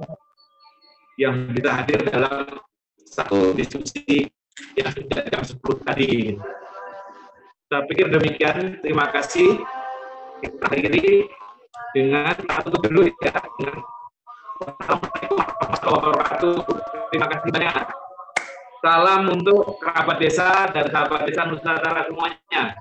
yang bisa hadir dalam satu diskusi yang sudah jam 10 tadi. Saya pikir demikian. Terima kasih. Kita akhiri dengan satu dulu ya. Dengan Warahmatullahi wabarakatuh. Terima kasih banyak. Salam untuk kerabat desa dan sahabat desa Nusantara semuanya.